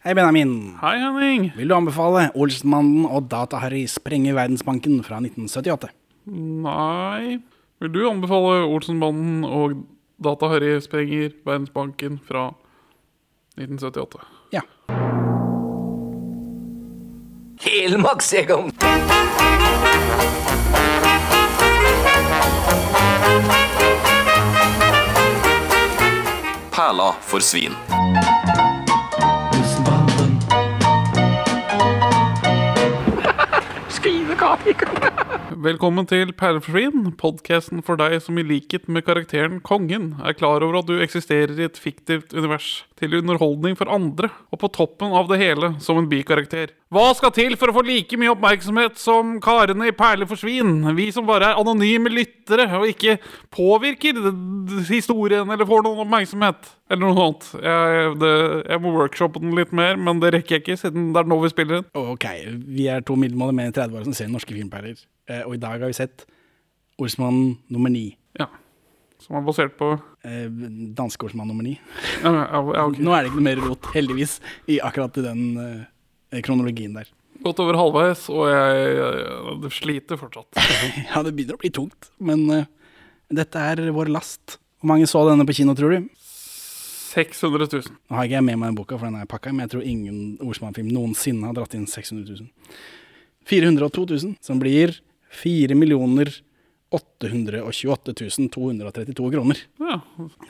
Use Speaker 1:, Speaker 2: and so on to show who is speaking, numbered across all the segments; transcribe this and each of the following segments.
Speaker 1: Hei, Benjamin.
Speaker 2: Hei, Henning.
Speaker 1: Vil du anbefale Olsenmannen og Data-Harry sprenger Verdensbanken fra 1978?
Speaker 2: Nei Vil du anbefale 'Olsenmannen og Data-Harry sprenger Verdensbanken fra 1978?
Speaker 1: Ja.
Speaker 3: Helmaks, Egon.
Speaker 4: Perla for svin.
Speaker 2: Velkommen til Perleforsvinn, podkasten for deg som i likhet med karakteren Kongen er klar over at du eksisterer i et fiktivt univers, til underholdning for andre, og på toppen av det hele som en bikarakter. Hva skal til for å få like mye oppmerksomhet som karene i Perle for svin? Vi som bare er anonyme lyttere og ikke påvirker historien eller får noen oppmerksomhet. Eller noe annet. Jeg, det, jeg må workshoppe den litt mer, men det rekker jeg ikke, siden det er nå vi spiller den.
Speaker 1: Ok, vi er to middelmådige menn i 30-åra som ser norske filmperler. Eh, og i dag har vi sett Ordsmann nummer ni.
Speaker 2: Ja. Som er basert på
Speaker 1: Eh, danske Olsmann nummer ni.
Speaker 2: Ja, ja, okay.
Speaker 1: Nå er det ikke noe mer rot, heldigvis, i akkurat i den eh, kronologien der.
Speaker 2: Gått over halvveis, og jeg, jeg, jeg sliter fortsatt.
Speaker 1: Ja, det begynner å bli tungt, men uh, dette er vår last. Hvor mange så denne på kino, tror du?
Speaker 2: 600 000.
Speaker 1: Nå har ikke jeg med meg boka, for den er pakka, men jeg tror ingen ordsmannfilm noensinne har dratt inn 600 000. 402 000, som blir 4 millioner 828 232 kroner.
Speaker 2: Ja.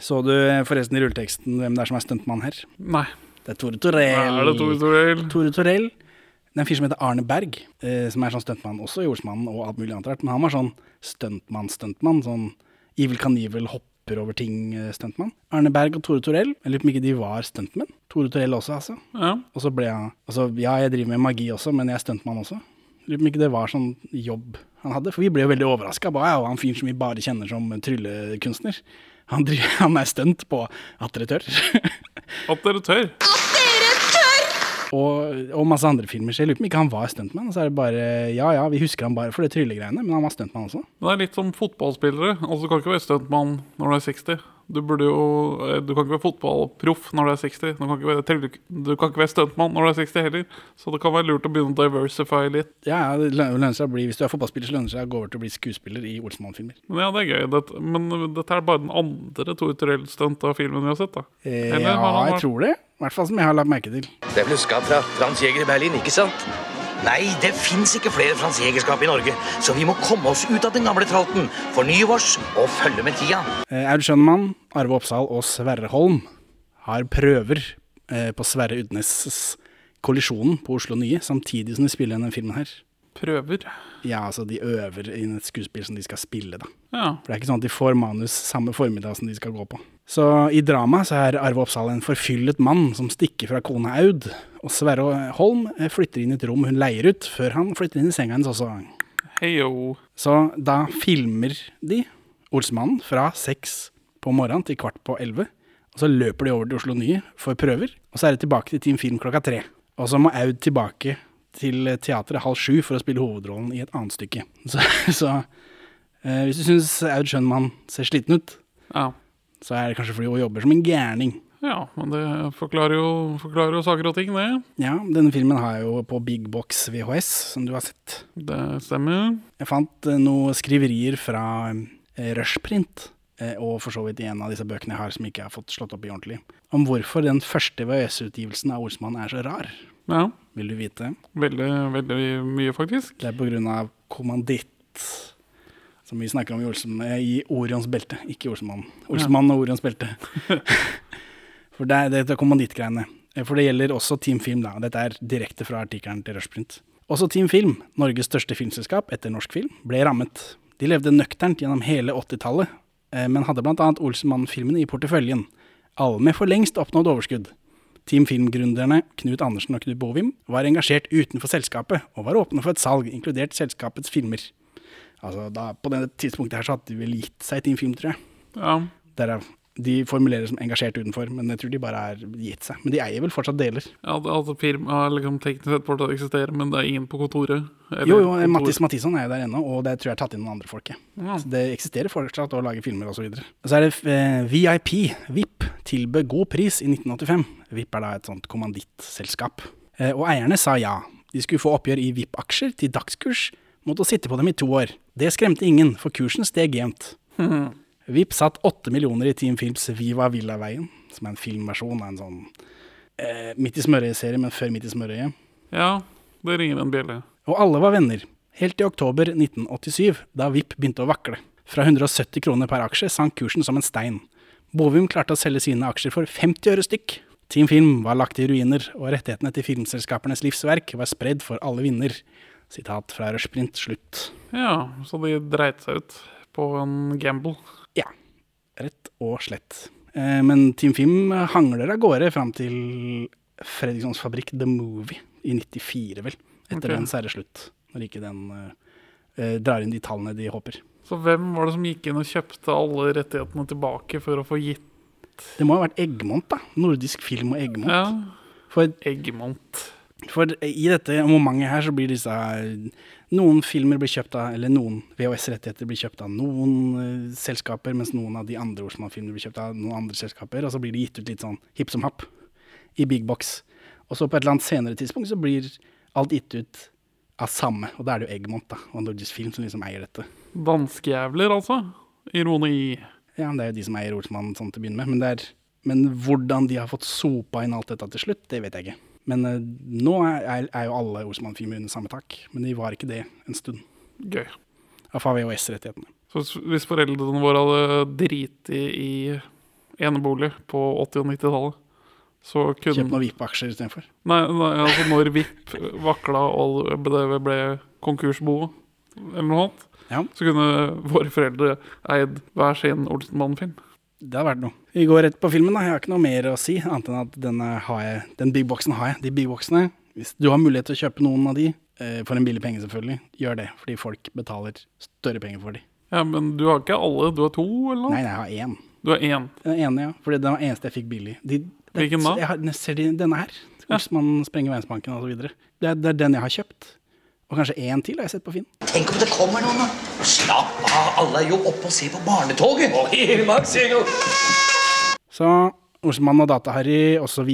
Speaker 1: Så du eh, forresten i rulleteksten hvem det er som er stuntmann her?
Speaker 2: Nei.
Speaker 1: Det er Tore Torell.
Speaker 2: Er det Tore Torell?
Speaker 1: Tore Torell. Det er en fyr som heter Arne Berg, eh, som er sånn stuntmann også i Olsmannen og alt mulig annet rart. Men han var sånn stuntmann-stuntmann. Sånn Ivel Kanivel hopper over ting-stuntmann. Arne Berg og Tore Torell. Jeg lurer på om ikke de var stuntmenn. Tore Torell også, altså.
Speaker 2: Ja.
Speaker 1: Og så ble jeg Altså, ja, jeg driver med magi også, men jeg er stuntmann også. Lurer på om ikke det var sånn jobb han hadde. For vi ble jo veldig overraska. Ja, han fyren som vi bare kjenner som tryllekunstner. Han, driver, han er stunt på at dere tør.
Speaker 2: At dere tør.
Speaker 1: og, og masse andre filmer. Så jeg lurer på om ikke han var stuntmann. Så er det bare Ja ja, vi husker han bare for det tryllegreiene, men han var stuntmann også.
Speaker 2: Det er litt som fotballspillere. Altså, Du kan ikke være stuntmann når du er 60. Du, burde jo, eh, du kan ikke være fotballproff når du er 60. Du kan ikke være, du kan ikke være stuntmann når du er 60 heller. Så det kan være lurt å begynne å diversify litt.
Speaker 1: Ja, ja, det lønner seg å bli Hvis du er fotballspiller, så lønner det seg å gå over til å bli skuespiller i Olsenmann-filmer.
Speaker 2: Men ja, det er gøy. Dette, men dette er bare den andre Tore Torell-stunt av filmen vi har sett. da
Speaker 1: Eh,
Speaker 2: Eller
Speaker 1: ja, jeg tror det. I hvert fall som jeg har lagt merke til.
Speaker 3: Det er vel et fra Frans Jæger i Berlin, ikke sant? Nei, det fins ikke flere Frans Jægerskap i Norge, så vi må komme oss ut av den gamle tralten, fornye oss og følge med tida.
Speaker 1: Eh, Aud Schønnemann, Arve Oppsal og Sverre Holm har prøver eh, på Sverre Udnes' kollisjonen på Oslo Nye, samtidig som de spiller denne filmen her.
Speaker 2: Prøver.
Speaker 1: Ja, altså de øver i et skuespill som de skal spille, da.
Speaker 2: Ja.
Speaker 1: For det er ikke sånn at de får manus samme formiddag som de skal gå på. Så i drama så er Arve Oppsal en forfyllet mann som stikker fra kona Aud, og Sverre Holm eh, flytter inn i et rom hun leier ut, før han flytter inn i senga hennes også.
Speaker 2: Heyo.
Speaker 1: Så da filmer de Olsmannen fra seks på morgenen til kvart på elleve. Og så løper de over til Oslo Nye for prøver, og så er det tilbake til Team Film klokka tre. Og så må Aud tilbake til teatret halv sju for å spille hovedrollen i et annet stykke. Så, så eh, hvis du syns Aud Schønmann ser sliten ut,
Speaker 2: Ja.
Speaker 1: Så er det kanskje fordi hun jobber som en gærning.
Speaker 2: ja, men det forklarer jo, forklarer jo saker og ting, det.
Speaker 1: Ja, denne filmen har jeg jo på Big Box VHS, som du har sett.
Speaker 2: Det stemmer.
Speaker 1: Jeg fant eh, noen skriverier fra eh, Rushprint, eh, og for så vidt i en av disse bøkene jeg har som ikke har fått slått opp i ordentlig, om hvorfor den første VHS-utgivelsen av Olsmann er så rar.
Speaker 2: Ja.
Speaker 1: Vil du vite?
Speaker 2: Veldig, veldig mye, faktisk.
Speaker 1: Det er på grunn av kommanditt, som vi snakker om i, Olsen, eh, i Orions belte, ikke Olsenmannen. Olsenmannen Olsenmann og Orions belte. For det er, det er kommandittgreiene. Eh, For det gjelder også Team Film, da. Dette er direkte fra artikkelen til Rushprint. Også Team Film, Norges største filmselskap etter norsk film, ble rammet. De levde nøkternt gjennom hele 80-tallet, eh, men hadde bl.a. Olsenmann-filmene i porteføljen. Alle med for lengst oppnådd overskudd. Team Film-gründerne Knut Andersen og Knut Bovim var engasjert utenfor selskapet, og var åpne for et salg, inkludert selskapets filmer. Altså, da, På det tidspunktet her så hadde de vel gitt seg til en Film, tror jeg.
Speaker 2: Ja.
Speaker 1: Derav De formulerer som engasjert utenfor, men jeg tror de bare er gitt seg. Men de eier vel fortsatt deler.
Speaker 2: Ja, det, altså Firmaet liksom teknisk sett fortsatt eksisterer, men det er ingen på kontoret? eller
Speaker 1: Jo, jo,
Speaker 2: kontor-
Speaker 1: Mattis Mattisson er jo der ennå, og det tror jeg er tatt inn noen andre folk. ja. Så det eksisterer fortsatt å lage filmer osv. Så, så er det eh, VIP, VIP, tilbød god pris i 1985. VIP er da et sånt kommandittselskap. Eh, og eierne sa ja. De skulle få oppgjør i VIP-aksjer til dagskurs mot å sitte på dem i to år. Det skremte ingen, for kursen steg jevnt. VIP satt åtte millioner i Team Films Viva Villaveien, som er en filmversjon av en sånn eh, Midt i smørøyet-serie, men før Midt i smørøyet.
Speaker 2: ja, det ringer en bjelle.
Speaker 1: Og alle var venner. Helt til oktober 1987, da VIP begynte å vakle. Fra 170 kroner per aksje sank kursen som en stein. Bovim klarte å selge sine aksjer for 50 øre stykk. Team Film var lagt i ruiner, og rettighetene til filmselskapernes livsverk var spredd for alle vinner. Sitat fra Rushprint, slutt.
Speaker 2: Ja, så de dreit seg ut på en gamble.
Speaker 1: Ja, rett og slett. Eh, men Team Fim hangler av gårde fram til Fredrikssons Fabrikk The Movie i 94, vel. Etter
Speaker 2: okay.
Speaker 1: den sære slutt, når ikke den eh, eh, drar inn de tallene de håper.
Speaker 2: Så hvem var det som gikk inn og kjøpte alle rettighetene tilbake for å få gitt
Speaker 1: Det må ha vært Eggmont, da. Nordisk Film og Eggmont.
Speaker 2: ja,
Speaker 1: For,
Speaker 2: Eggmont?
Speaker 1: For i dette momentet her så blir disse Noen filmer blir kjøpt av Eller noen VHS-rettigheter blir kjøpt av noen uh, selskaper, mens noen av de andre Osman-filmene blir kjøpt av noen andre selskaper. Og så blir de gitt ut litt sånn hipp som happ i big box. Og så på et eller annet senere tidspunkt så blir alt gitt ut av samme. Og da er det jo Eggmont da, og Norges Film som liksom eier dette.
Speaker 2: Danskejævler, altså? Ironi.
Speaker 1: Ja, det er jo de som eier Olsmann sånn til å begynne med. Men, er, men hvordan de har fått sopa inn alt dette til slutt, det vet jeg ikke. Men uh, nå er, er jo alle Osman-filmer under samme tak. Men de var ikke det en stund.
Speaker 2: Gøy.
Speaker 1: Av VHS-rettighetene.
Speaker 2: Så hvis foreldrene våre hadde driti i enebolig på 80- og 90-tallet, så
Speaker 1: Kjøp
Speaker 2: kunne
Speaker 1: noen VIP-aksjer istedenfor.
Speaker 2: Nei, nei, altså når VIP vakla og det ble konkursbo eller noe annet,
Speaker 1: Ja.
Speaker 2: så kunne våre foreldre eid hver sin Olsenmann-film.
Speaker 1: Det har vært noe. Vi går rett på filmen. da. Jeg har ikke noe mer å si, annet enn at denne har jeg, den big boxen har jeg. De big boxene, hvis du har mulighet til å kjøpe noen av de, eh, for en billig penge selvfølgelig, gjør det. Fordi folk betaler større penger for de.
Speaker 2: Ja, men du har ikke alle, du har to, eller noe?
Speaker 1: Nei, nei, jeg har én.
Speaker 2: Du har én.
Speaker 1: Den ene, ja. Fordi den var den eneste jeg fikk billig. De,
Speaker 2: Hvilken da?
Speaker 1: Jeg har, ser de, denne her. Hvis man sprenger Verdensbanken videre. Det, er- det er den jeg har kjøpt. Og kanskje én til har jeg sett på Finn.
Speaker 3: Tenk om det kommer noen, da. Slapp av, alle er jo oppe og ser på barnetoget.
Speaker 1: Så Olsenmann og Data-Harry osv.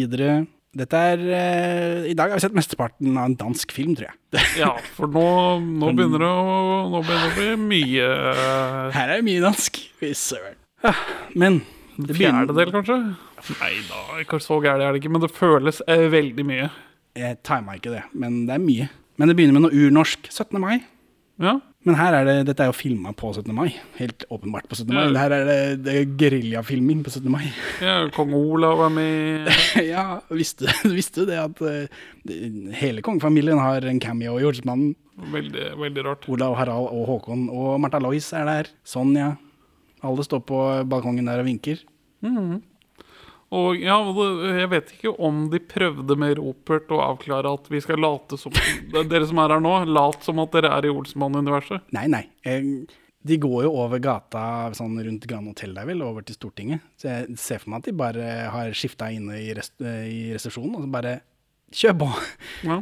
Speaker 1: Dette er eh, I dag har vi sett mesteparten av en dansk film, tror jeg.
Speaker 2: Ja, for nå, nå, begynner det å, nå begynner det å bli mye eh,
Speaker 1: Her er det mye dansk. Fy søren. Ja, Men det begynner
Speaker 2: Fjerdedel, kanskje? Nei da, ikke så gærent er det ikke, men det føles eh, veldig mye.
Speaker 1: Jeg tima ikke det, men det er mye. Men det begynner med noe urnorsk. 17. mai.
Speaker 2: Ja,
Speaker 1: Men her er det, dette er jo filma på 17. mai. Helt åpenbart på 17. mai.
Speaker 2: Ja.
Speaker 1: Her er det, det er geriljafilming på 17. mai.
Speaker 2: ja Kong Olav er med.
Speaker 1: ja, visste, visste du det at uh, hele kongefamilien har en cameo i Olsmannen?
Speaker 2: Veldig, veldig rart.
Speaker 1: Olav, Harald og Håkon. Og Martha Lois er der. Sonja. Alle står på balkongen der og vinker.
Speaker 2: Mm ja, og ja, jeg vet ikke om de prøvde med Ropert å avklare at vi skal late som Dere som er her nå, lat som at dere er i Olsmann-universet.
Speaker 1: Nei, nei. De går jo over gata sånn rundt Grand Hotel der vel, over til Stortinget. Så jeg ser for meg at de bare har skifta inne i, rest, eh, i resepsjonen, og så bare kjør på!
Speaker 2: Ja.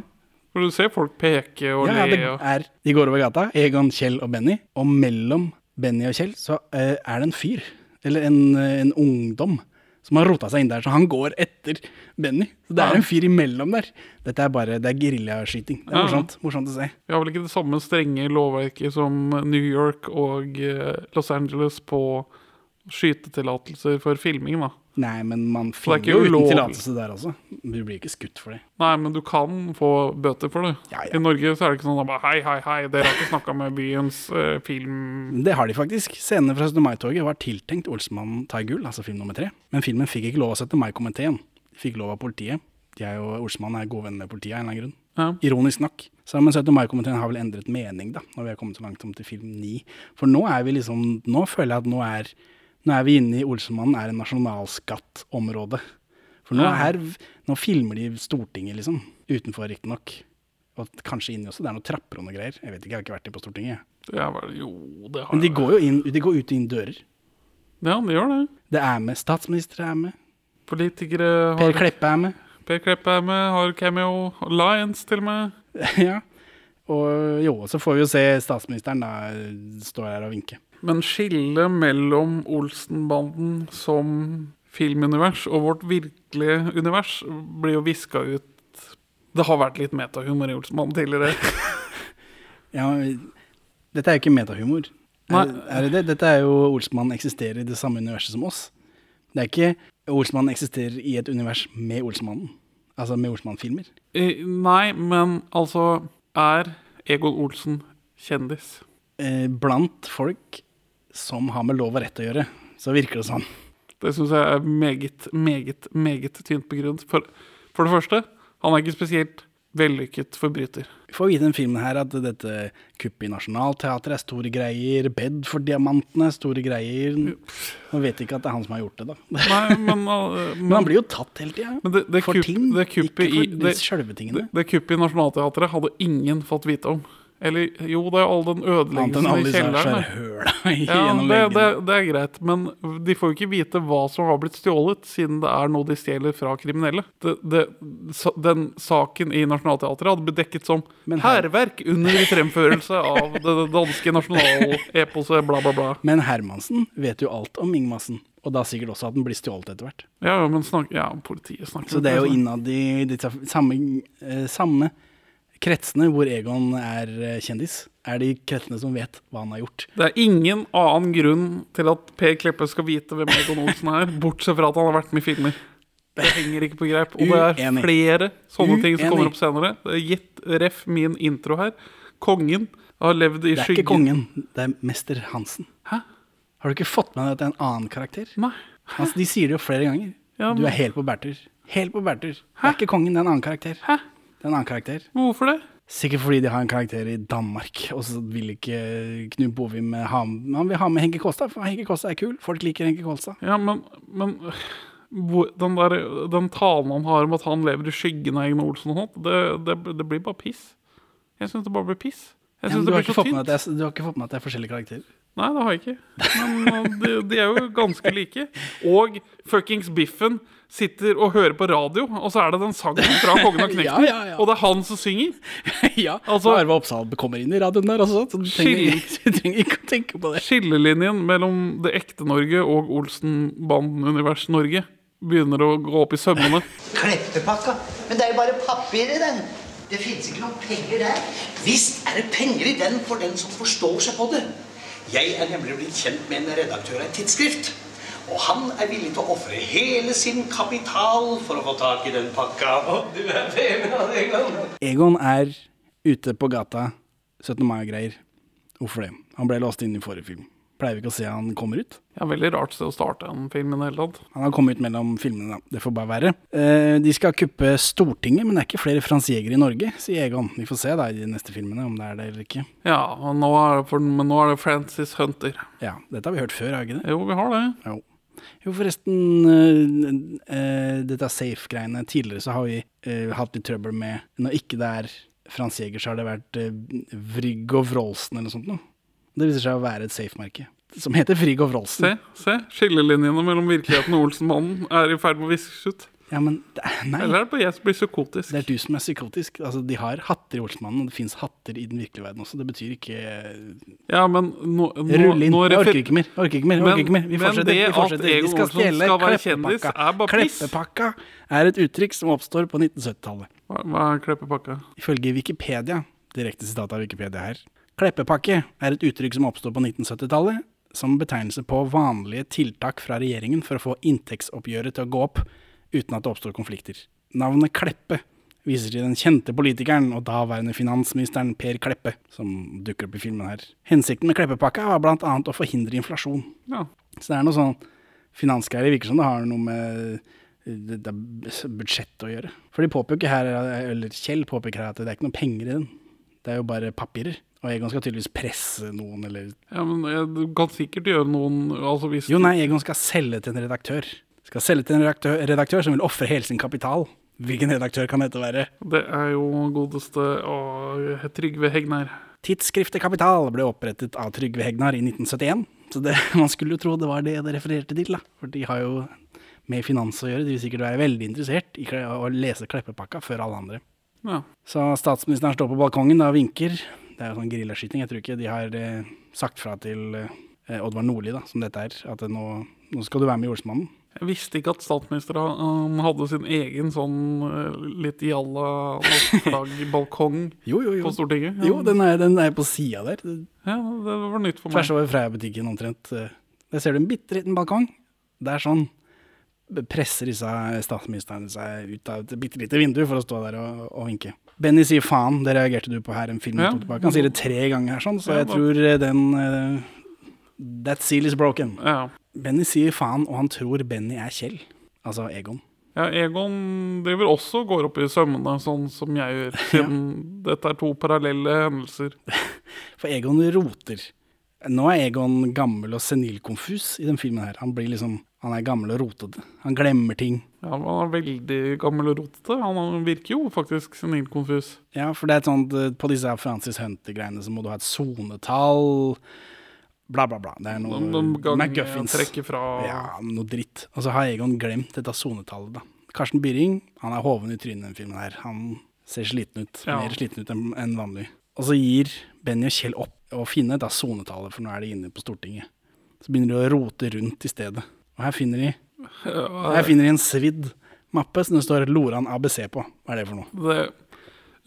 Speaker 2: For du ser folk peke og
Speaker 1: Ja, ja,
Speaker 2: le.
Speaker 1: det er, de går over gata, Egon, Kjell og Benny, og mellom Benny og Kjell så eh, er det en fyr, eller en, en ungdom, som har rota seg inn der, så han går etter Benny. Så det
Speaker 2: Ja.
Speaker 1: er en fyr imellom der. Dette er bare, det er geriljaskyting. Det er
Speaker 2: Ja.
Speaker 1: morsomt, morsomt å se.
Speaker 2: Vi har vel ikke det samme strenge lovverket som New York og eh, Los Angeles på skytetillatelser for filming, da.
Speaker 1: Nei, men man
Speaker 2: er
Speaker 1: finner jo uten tillatelse der også. Du blir ikke skutt for det.
Speaker 2: Nei, men du kan få bøter for det.
Speaker 1: Ja, ja.
Speaker 2: I Norge så er det ikke sånn at bare, hei, hei, hei, dere har ikke snakka med byens eh, film...
Speaker 1: Det har de faktisk. Scenene fra 17. mai-toget var tiltenkt Olsmannen tar gull, altså film nummer tre. Men filmen fikk ikke lov av 17. mai-komiteen. De fikk lov av politiet. De er jo, Olsmann er gode venner med politiet av en eller annen grunn.
Speaker 2: Ja.
Speaker 1: Ironisk nok. Så, men 17. mai-komiteen har vel endret mening, da, når vi har kommet så langt som til film ni. For nå er vi liksom Nå føler jeg at nå er, nå er vi inne i Olsenmannen er en nasjonalskattområde. For nå, her, nå filmer de Stortinget, liksom. Utenfor, riktignok. Og kanskje inni også. Det er noen trapper og noe greier. Jeg vet ikke, jeg har ikke vært i på Stortinget.
Speaker 2: vel Jo, det har
Speaker 1: Men de
Speaker 2: jeg.
Speaker 1: går jo inn, de går ut og inn dører.
Speaker 2: Ja, de gjør det.
Speaker 1: Det er med. Statsministre er med.
Speaker 2: Politikere
Speaker 1: Per Kleppe er med.
Speaker 2: Per Kleppe er med, har cameo. Lions til og med.
Speaker 1: ja. Og jo, så får vi jo se statsministeren da stå her og vinke.
Speaker 2: Men skillet mellom Olsenbanden som filmunivers og vårt virkelige univers blir jo viska ut Det har vært litt metahumor i Olsenbanden tidligere.
Speaker 1: Ja, dette er jo ikke metahumor. Er, er det det? Dette er jo Olsmann eksisterer i det samme universet som oss. Det er ikke Olsmann eksisterer i et univers med Olsmannen. Altså med Olsmann-filmer.
Speaker 2: Nei, men altså Er Egon Olsen kjendis?
Speaker 1: Eh, blant folk som har med lov og rett å gjøre, så virker det sånn.
Speaker 2: Det syns jeg er meget, meget, meget tynt begrunnet. For, for det første, han er ikke spesielt vellykket forbryter.
Speaker 1: Vi får vite i filmen her at dette kuppet i Nationaltheatret er store greier. Bed for diamantene er store greier. Man vet ikke at det er han som har gjort det, da.
Speaker 2: Nei, men, uh,
Speaker 1: Men han blir jo tatt hele tida.
Speaker 2: Men det, det,
Speaker 1: For
Speaker 2: kupp,
Speaker 1: ting,
Speaker 2: det
Speaker 1: ikke
Speaker 2: i
Speaker 1: for
Speaker 2: det,
Speaker 1: de sjølve tingene.
Speaker 2: det, det kuppet i Nationaltheatret hadde ingen fått vite om. Eller jo, det er all den ødeleggelsen i kjelleren. Ja, det, det, det er greit, men de får jo ikke vite hva som har blitt stjålet, siden det er noe de stjeler fra kriminelle. Det, den saken i Nationaltheatret hadde blitt dekket som hærverk under fremførelse av det, danske nasjonaleposet, bla, bla, bla.
Speaker 1: Men Hermansen vet jo alt om Ingmassen. og da sikkert også at den blir stjålet etter hvert.
Speaker 2: Ja, men snak, ja, politiet snakker
Speaker 1: Så det er jo innad i disse samme, eh, samme kretsene hvor Egon er eh, kjendis, er de kretsene som vet hva han har gjort.
Speaker 2: Det er ingen annen grunn til at Per Kleppe skal vite hvem Egon Olsen er, bortsett fra at han har vært med i filmer. Det henger ikke på greip. Og det er
Speaker 1: Uenig.
Speaker 2: flere sånne ting som kommer opp senere. Det er gitt ref min intro her. Kongen har levd i skyggen.
Speaker 1: Det er
Speaker 2: skyggen.
Speaker 1: ikke kongen, det er mester Hansen.
Speaker 2: Hæ?
Speaker 1: Har du ikke fått med deg at det er en annen karakter?
Speaker 2: Nei.
Speaker 1: Altså, de sier det jo flere ganger.
Speaker 2: Ja,
Speaker 1: Du er helt på bærtur. Helt på bærtur. Det er ikke kongen, det er en annen karakter.
Speaker 2: Hæ?
Speaker 1: Det er en annen karakter.
Speaker 2: Hvorfor det?
Speaker 1: Sikkert fordi de har en karakter i Danmark, og så vil ikke Knut Bovim ha Han vil ha med Henke Kåstad, for Henke Kåstad er kul. Folk liker Henke Kåstad.
Speaker 2: Ja, men, men den, der, den talen han har om at han lever i skyggen av Egne Olsen og sånt, det, det, det blir bare piss. Jeg syns det bare blir piss. Jeg
Speaker 1: Ja, du, har
Speaker 2: blir
Speaker 1: med er, du har ikke fått med at det er forskjellige karakterer?
Speaker 2: Nei, det har jeg ikke. Men uh, de, de er jo ganske like. Og fuckings Biffen sitter og hører på radio, og så er det den sangen fra Kongen av Knekten.
Speaker 1: Ja, ja, ja.
Speaker 2: Og det er han som synger.
Speaker 1: ja,
Speaker 2: Altså-
Speaker 1: Arve Oppsal kommer inn i radioen der altså, så du trenger, du trenger ikke å tenke på det.
Speaker 2: Skillelinjen mellom det ekte Norge og Olsenbanden-univers Norge begynner å gå opp i sømmene.
Speaker 4: Kleppepakka? Men det er jo bare papir i den. Det fins ikke noen penger der.
Speaker 3: Visst er det penger i den for den som forstår seg på det. Jeg er nemlig blitt kjent med en redaktør av et tidsskrift. Og han er villig til å ofre hele sin kapital for å få tak i den pakka. Og du er det, Egon.
Speaker 1: Egon er ute på gata, 17. mai-greier. Hvorfor det? Han ble låst inn i forrige film. Pleier vi ikke å se han kommer ut?
Speaker 2: Ja, Veldig rart sted å starte en film i det hele tatt.
Speaker 1: Han har kommet ut mellom filmene, da. Det får bare være. Eh, de skal kuppe Stortinget, men det er ikke flere fransjegere i Norge, sier Egon. Vi får se da i de neste filmene om det er det eller ikke.
Speaker 2: Ja, og nå er det, for, Men nå er det Francis Hunter.
Speaker 1: Ja, dette har vi hørt før, har vi ikke det?
Speaker 2: Jo, vi har det.
Speaker 1: Jo. Jo, forresten, øh, øh, dette safe-greiene. Tidligere så har vi øh, hatt litt trøbbel med Når ikke det er Frans Jæger, så har det vært Vrygg og Vrolsen eller noe sånt noe. Det viser seg å være et safe-merke. Som heter Frigg og Vrolsen.
Speaker 2: Se, se. Skillelinjene mellom virkeligheten og Olsenmannen er i ferd med å viskes ut.
Speaker 1: Ja, men nei,
Speaker 2: Eller er det bare jeg som blir psykotisk?
Speaker 1: det er du som er psykotisk. Altså, De har hatter i Olsmannen, og det fins hatter i den virkelige verden også. Det betyr ikke
Speaker 2: Ja, men nå, nå,
Speaker 1: Rull inn.
Speaker 2: nå
Speaker 1: Jeg orker ikke mer. Orker ikke mer, orker ikke mer. Vi
Speaker 2: men det
Speaker 1: vi
Speaker 2: at
Speaker 1: fortsetter.
Speaker 2: Egon
Speaker 1: De skal
Speaker 2: skal være kjendis, er bare piss.
Speaker 1: Kleppepakka er et uttrykk som oppstår på 1970-tallet.
Speaker 2: Hva, hva er kleppepakka?
Speaker 1: Ifølge Wikipedia, direkte sitat av Wikipedia her, kleppepakke er et uttrykk som oppstår på 1970-tallet som betegnelse på vanlige tiltak fra regjeringen for å få inntektsoppgjøret til å gå opp uten at det oppstår konflikter. Navnet Kleppe viser til den kjente politikeren og daværende finansministeren Per Kleppe, som dukker opp i filmen her. Hensikten med Kleppepakka var annet å forhindre inflasjon.
Speaker 2: Ja.
Speaker 1: Så det er noe sånn Finansgreier virker som det har noe med budsjettet å gjøre. For de påpeker her, eller Kjell påpeker her at det er ikke noe penger i den. Det er jo bare papirer. Og Egon skal tydeligvis presse noen, eller
Speaker 2: ja, men jeg, du kan sikkert gjøre noen Altså hvis
Speaker 1: Jo, nei, Egon skal selge til en redaktør. Skal selge til en redaktør, redaktør som vil ofre hele sin kapital. Hvilken redaktør kan dette være?
Speaker 2: Det er jo godeste å, Trygve Hegnar.
Speaker 1: Tidsskriftet Kapital ble opprettet av Trygve Hegnar i 1971. Så det, man skulle jo tro det var det det refererte til, da. For de har jo med finans å gjøre. De vil sikkert være veldig interessert i å lese Kleppepakka før alle andre.
Speaker 2: Ja.
Speaker 1: Så statsministeren står på balkongen og vinker. Det er jo sånn geriljaskyting. Jeg tror ikke de har eh, sagt fra til eh, Oddvar Nordli, da, som dette er, at nå, nå skal du være med i Olsmannen.
Speaker 2: Jeg visste ikke at statsministeren hadde sin egen sånn eh, litt jalla flagg-balkong
Speaker 1: jo, jo.
Speaker 2: på Stortinget.
Speaker 1: Jo, den er, den er på sida der.
Speaker 2: Ja, det var nytt for meg.
Speaker 1: Tvers over Freia-butikken omtrent. eh, Der ser du en bitte liten balkong. Det er sånn presser disse statsministrene seg ut av et bitte lite vindu for å stå der og, og vinke. Benny sier faen, det reagerte du på her en film
Speaker 2: Ja.
Speaker 1: tilbake. Han sier det tre ganger her, sånn, så
Speaker 2: Ja,
Speaker 1: jeg tror eh, den uh, That seal is broken.
Speaker 2: Ja.
Speaker 1: Benny sier faen, og han tror Benny er Kjell. Altså Egon.
Speaker 2: ja, Egon driver også og går opp i sømmene, sånn som jeg gjør, siden dette er to parallelle hendelser.
Speaker 1: For Egon roter. Nå er Egon gammel og senilkonfus i den filmen her. Han blir liksom Han er gammel og rotete. Han glemmer ting.
Speaker 2: Ja, Han er veldig gammel og rotete. Han virker jo faktisk senilkonfus.
Speaker 1: Ja, for det er et sånt eh, På disse Francis Hunter-greiene så må du ha et sonetall. Bla, bla, bla. Det er noe McGuffins.
Speaker 2: fra
Speaker 1: Ja, noe dritt. Og så har Egon glemt dette sonetallet, da. Karsten Byring han er hoven i trynet i den filmen her. Han ser sliten ut.
Speaker 2: Ja.
Speaker 1: Mer sliten ut enn vanlig. Og så gir Benny og Kjell opp å finne dette sonetallet, for nå er de inne på Stortinget. Så begynner de å rote rundt i stedet. Og her finner de, her finner de en svidd mappe som det står Loran ABC på. Hva er det for noe?
Speaker 2: Det,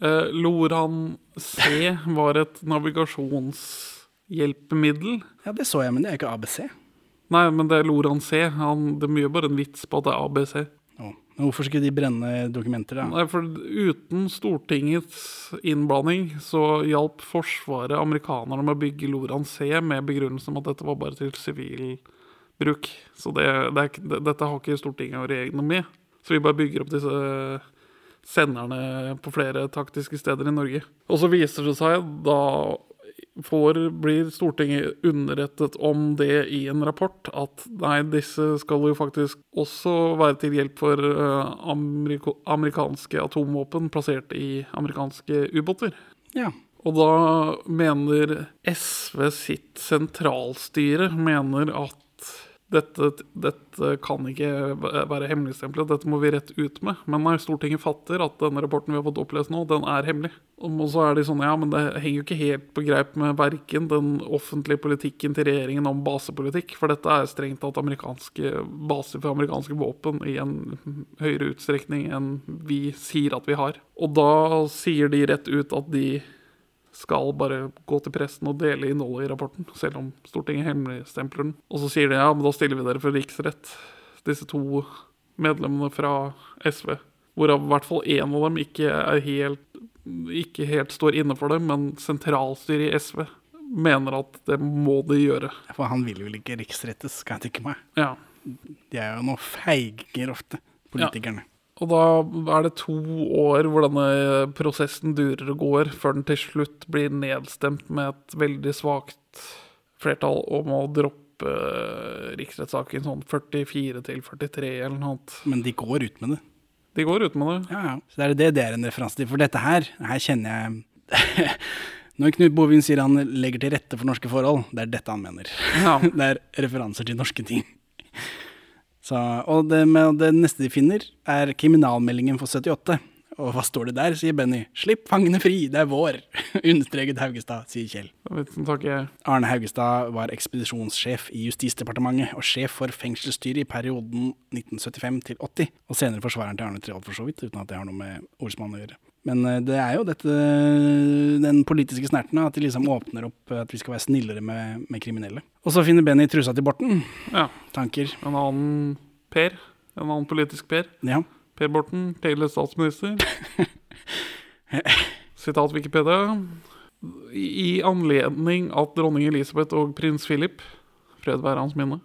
Speaker 2: eh, Loran C var et navigasjonshjelpemiddel.
Speaker 1: Ja, det så jeg, men det er ikke ABC.
Speaker 2: Nei, men det er Loran C. Han, det er mye bare en vits på at det er ABC.
Speaker 1: Oh. Men hvorfor skulle de brenne dokumenter, da?
Speaker 2: Nei, for uten Stortingets innblanding så hjalp Forsvaret amerikanerne med å bygge Loran C med begrunnelse om at dette var bare til sivil bruk. Så det, det er, det, dette har ikke Stortinget og regjeringen noe med. Så vi bare bygger opp disse senderne på flere taktiske steder i Norge. Og så viser det seg, da får, blir Stortinget underrettet om det i en rapport, at nei, disse skal jo faktisk også være til hjelp for eh, ameriko amerikanske atomvåpen plassert i amerikanske ubåter.
Speaker 1: Ja.
Speaker 2: Og da mener SV sitt sentralstyre mener at dette, dette kan ikke være hemmeligstemplet, dette må vi rett ut med. Men nei, Stortinget fatter at denne rapporten vi har fått opplest nå, den er hemmelig. Og så er de sånn, ja, men det henger jo ikke helt på greip med verken den offentlige politikken til regjeringen om basepolitikk, for dette er strengt tatt amerikanske baser for amerikanske våpen i en høyere utstrekning enn vi sier at vi har. Og da sier de rett ut at de skal bare gå til pressen og dele innholdet i rapporten, selv om Stortinget hemmeligstempler den. Og så sier de ja, men da stiller vi dere for riksrett, disse to medlemmene fra SV. Hvorav i hvert fall én av dem ikke, helt, ikke helt står inne for det, men sentralstyret i SV mener at det må de gjøre.
Speaker 1: For han vil vel ikke riksrettes, skal jeg tenke meg.
Speaker 2: Ja.
Speaker 1: De er jo noe feiger ofte, politikerne.
Speaker 2: Og da er det to år hvor denne prosessen durer og går, før den til slutt blir nedstemt med et veldig svakt flertall om å droppe eh, riksrettssaken sånn 44 til 43 eller noe annet.
Speaker 1: Men de går ut med det.
Speaker 2: De går ut med det.
Speaker 1: Ja, ja. Så det er det det er en referanse til. For dette her, her kjenner jeg Når Knut Bovin sier han legger til rette for norske forhold, det er dette han mener.
Speaker 2: Ja.
Speaker 1: det er referanser til norske ting. Så, og det, med, det neste de finner, er kriminalmeldingen for 78. Og hva står det der, sier Benny. Slipp fangene fri, det er vår. Understreket Haugestad, sier Kjell. Arne Haugestad var ekspedisjonssjef i Justisdepartementet og sjef for fengselsstyret i perioden 1975 til 80, og senere forsvareren til Arne Treholt for så vidt, uten at det har noe med ordsmannen å gjøre. Men eh, det er jo dette, den politiske snerten, at de liksom åpner opp at vi skal være snillere med, med kriminelle. Og så finner Benny trusa til Borten.
Speaker 2: Ja.
Speaker 1: Tanker.
Speaker 2: En annen Per. En annen politisk Per.
Speaker 1: Ja.
Speaker 2: Per Borten, tidligere statsminister. Sitat Wikipedia. I i anledning at dronning Elisabeth og prins Philip Fred være hans minne.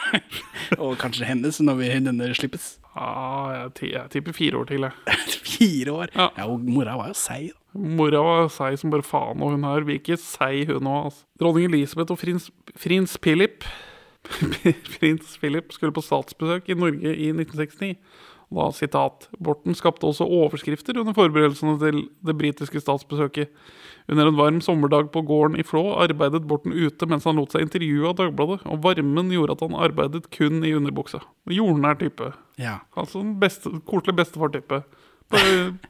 Speaker 1: Og kanskje hennes, når vi, denne slippes.
Speaker 2: Ah, jeg, ti- jeg tipper fire år til, jeg.
Speaker 1: Fire år.
Speaker 2: Ja.
Speaker 1: Ja, og mora var jo seig. da.
Speaker 2: Mora var seig som bare faen, og hun her virker seig, hun òg. Altså. Dronning Elisabeth og prins, prins Philip Prins Philip skulle på statsbesøk i Norge i 1969. Da, sitat, Borten skapte også overskrifter under forberedelsene til det britiske statsbesøket. Under en varm sommerdag på gården i Flå arbeidet Borten ute mens han lot seg intervjue av Dagbladet, og varmen gjorde at han arbeidet kun i underbuksa. Jordnær type.
Speaker 1: Ja.
Speaker 2: Altså en beste, koselig bestefar-type.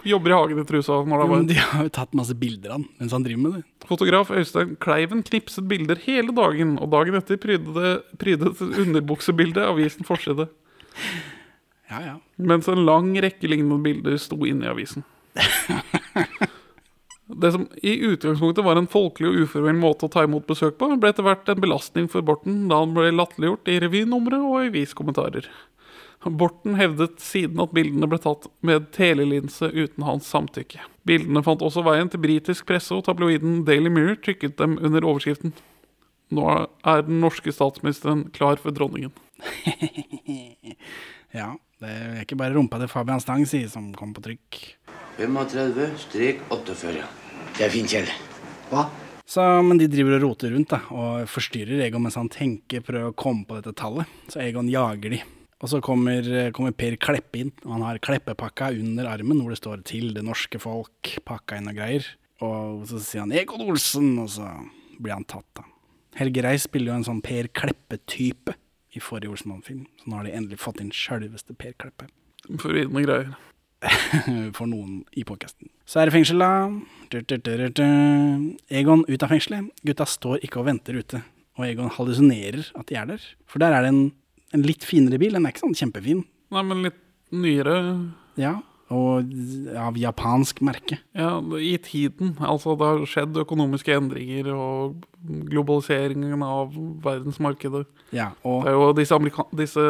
Speaker 2: Jobber i hagen i trusa når det er
Speaker 1: de har jo tatt masse bilder av han mens han driver med det.
Speaker 2: Fotograf Øystein Kleiven knipset bilder hele dagen, og dagen etter prydet det- prydet underbuksebildet avisen forside.
Speaker 1: Ja, ja.
Speaker 2: Mens en lang rekke lignende bilder sto inne i avisen. Det som i utgangspunktet var en folkelig og uformell måte å ta imot besøk på, ble etter hvert en belastning for Borten da han ble latterliggjort i revynumre og i aviskommentarer. Borten hevdet siden at bildene ble tatt med telelinse uten hans samtykke. Bildene fant også veien til britisk presse, og tabloiden Daily Mirror trykket dem under overskriften Nå er den norske statsministeren klar for dronningen.
Speaker 1: Ja, det er ikke bare rumpa til Fabian Stang, sier som kom på trykk.
Speaker 5: 35-48.
Speaker 4: Det er fint, Kjell. Hva?
Speaker 1: Så, men de driver og roter rundt da, og forstyrrer Egon mens han tenker, prøver å komme på dette tallet. Så Egon jager de. Og så kommer, kommer Per Kleppe inn, og han har kleppepakka under armen hvor det står 'Til det norske folk', pakka inn og greier. Og så sier han 'Egon Olsen', og så blir han tatt, da. Helge Reis spiller jo en sånn Per Kleppe-type i forrige Olsenmann-film, så nå har de endelig fått inn sjølveste Per Kleppe.
Speaker 2: Forvirrende greier.
Speaker 1: for noen i podkasten. Så er det fengsel, da. Egon ut av fengselet. Gutta står ikke og venter ute. Og Egon hallusinerer at de er der. For der er det en, en litt finere bil. Den er ikke sånn kjempefin.
Speaker 2: Nei, men litt nyere
Speaker 1: Ja, og av japansk merke.
Speaker 2: Ja, i tiden. Altså, det har skjedd økonomiske endringer og globaliseringen av verdensmarkedet.
Speaker 1: Ja, og
Speaker 2: Det er jo disse, disse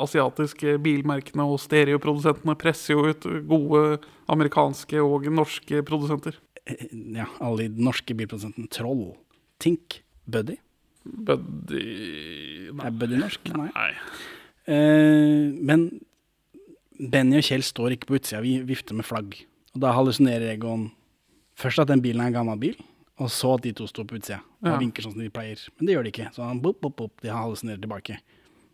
Speaker 2: asiatiske bilmerkene og stereoprodusentene presser jo ut gode amerikanske og norske produsenter.
Speaker 1: ja, alle de norske bilprodusentene. Troll, Tink, Buddy.
Speaker 2: Buddy
Speaker 1: Er Buddy norsk? Nei.
Speaker 2: Nei.
Speaker 1: Eh, men Benny og Kjell står ikke på utsida, vi vifter med flagg. Og da hallusinerer Egon først at den bilen er en gammel bil, og så at de to står på utsida og
Speaker 2: Ja.
Speaker 1: vinker sånn som de pleier. Men det gjør de ikke. Så han bop, bop, bop, de hallusinerer tilbake.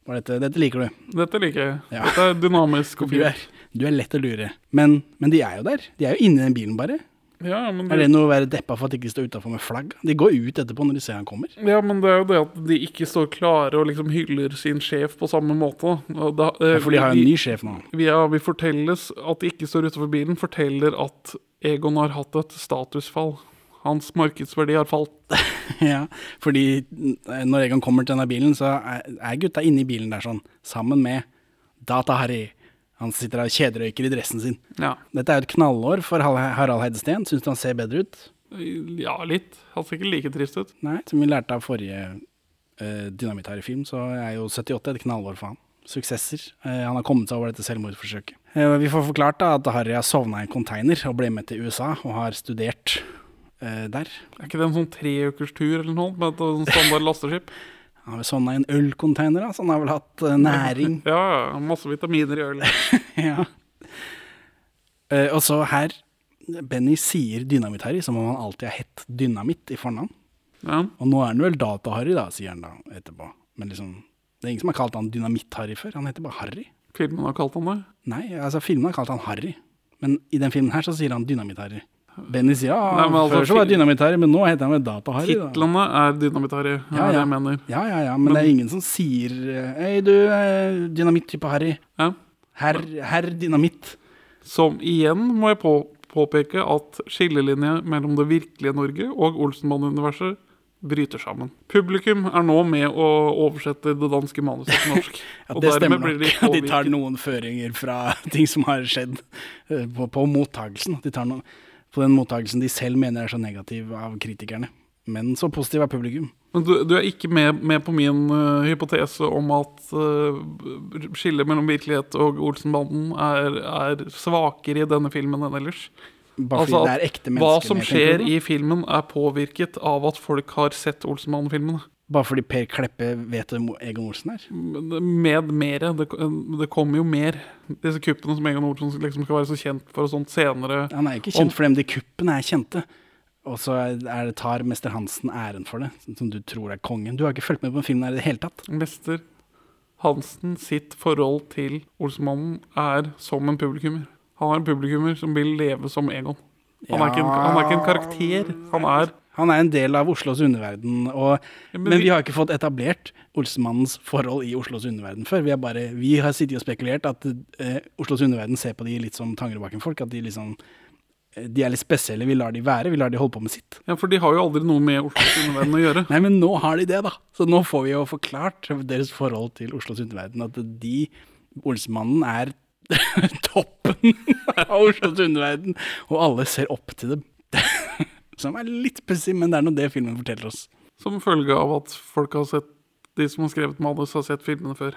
Speaker 1: Dette, dette liker du.
Speaker 2: Dette liker jeg.
Speaker 1: Ja.
Speaker 2: Dette er dynamisk og
Speaker 1: Du er, du er lett å lure. Men, men de er jo der. De er jo inni den bilen, bare.
Speaker 2: Ja, men
Speaker 1: Er det noe å være deppa for at de ikke står utafor med flagg? De går ut etterpå når de ser han kommer.
Speaker 2: Ja, men det er jo det at de ikke står klare og liksom hyller sin sjef på samme måte. Da, eh,
Speaker 1: Ja, for de har jo en ny sjef nå.
Speaker 2: Vi, ja, vi fortelles at de ikke står utenfor bilen, forteller at Egon har hatt et statusfall. Hans markedsverdi har falt.
Speaker 1: ja, fordi når Egon kommer til denne bilen, så er, er gutta inni bilen der sånn, sammen med Data-Harry. Han sitter og kjederøyker i dressen sin.
Speaker 2: Ja,
Speaker 1: Dette er jo et knallår for Harald Heidesteen. Syns du han ser bedre ut?
Speaker 2: ja litt. Han ser ikke like trist ut.
Speaker 1: Nei, som vi lærte av forrige uh, Dynamitt-Harry-film, så er jo 78 et knallår for han. Suksesser. Uh, han har kommet seg over dette selvmordsforsøket. Uh, vi får forklart da at Harry har sovna i en container og ble med til USA og har studert eh, der.
Speaker 2: Er ikke det en sånn treukerstur eller noe med et sånn standard lasteskip?
Speaker 1: Han har vel sovna i en ølcontainer, så han har vel hatt uh, næring.
Speaker 2: Ja, ja, masse vitaminer i øl.
Speaker 1: ja. Uh, og så her Benny sier Dynamitt-Harry som om han alltid har hett Dynamitt i fornavn.
Speaker 2: Ja.
Speaker 1: Og nå er han vel Data-Harry, da, sier han da etterpå. Men liksom, det er ingen som har kalt han Dynamitt-Harry før. Han heter bare Harry.
Speaker 2: Filmen har kalt han det.
Speaker 1: Nei, altså filmen har kalt han Harry. Men i den filmen her så sier han Dynamitt-Harry. Benny sier ja,
Speaker 2: Nei, men altså,
Speaker 1: før så var Dynamitt-Harry, men nå heter han vel Data-Harry. da.
Speaker 2: Titlene er Dynamitt-Harry, er
Speaker 1: Ja,
Speaker 2: det jeg mener.
Speaker 1: Ja, ja, ja, men, det er ingen som sier eh, Hei, du, eh, Dynamitt-type Harry.
Speaker 2: Ja.
Speaker 1: Herr, herr Dynamitt.
Speaker 2: Som igjen må jeg på, påpeke at skillelinje mellom det virkelige Norge og Olsenmann-universet bryter sammen. Publikum er nå med å oversette det danske manuset til norsk.
Speaker 1: Ja, det stemmer
Speaker 2: blir de
Speaker 1: nok. De tar noen føringer fra ting som har skjedd eh, på, på mottagelsen. De tar noe på den mottagelsen de selv mener er så negativ av kritikerne. Men så positiv er publikum.
Speaker 2: Men du, du er ikke med, med på min uh, hypotese om at uh, skillet mellom virkelighet og Olsenbanden er, er svakere i denne filmen enn ellers.
Speaker 1: Bare
Speaker 2: Altså at
Speaker 1: det er ekte mennesker,
Speaker 2: Hva
Speaker 1: som
Speaker 2: skjer i filmen, er påvirket av at folk har sett Olsenmannen-filmene.
Speaker 1: Bare fordi Per Kleppe vet hvem Egon Olsen er?
Speaker 2: Med mere. Det, det kommer jo mer. Disse kuppene som Egon Olsen liksom skal være så kjent for og sånt senere.
Speaker 1: Han er ikke kjent for dem, de kuppene er kjente. Og så det tar mester Hansen æren for det, som du tror er kongen. Du har ikke fulgt med på filmen her i det hele tatt.
Speaker 2: Mester Hansen sitt forhold til Olsenmannen er som en publikummer. Han er en publikummer som vil leve som Egon. Han er, ikke en, han er ikke en karakter. Han er
Speaker 1: Han er en del av Oslos underverden, og,
Speaker 2: Ja,
Speaker 1: men,
Speaker 2: men
Speaker 1: vi
Speaker 2: vi-
Speaker 1: har ikke fått etablert Olsemannens forhold i Oslos underverden før. Vi har, bare, vi har sittet og spekulert at eh, Oslos underverden ser på de litt som Tangerudbakken-folk. At de liksom eh, De er litt spesielle, vi lar de være, vi lar de holde på med sitt.
Speaker 2: Ja, for de har jo aldri noe med Oslos underverden å gjøre.
Speaker 1: Nei, men nå har de det, da. Så nå får vi jo forklart deres forhold til Oslos underverden. At de Olsemannen er toppen av Oslos underverden, og alle ser opp til dem. Som er litt pussig, men det er nå det filmen forteller oss.
Speaker 2: Som følge av at folk har sett de som har skrevet manus, har sett filmene før.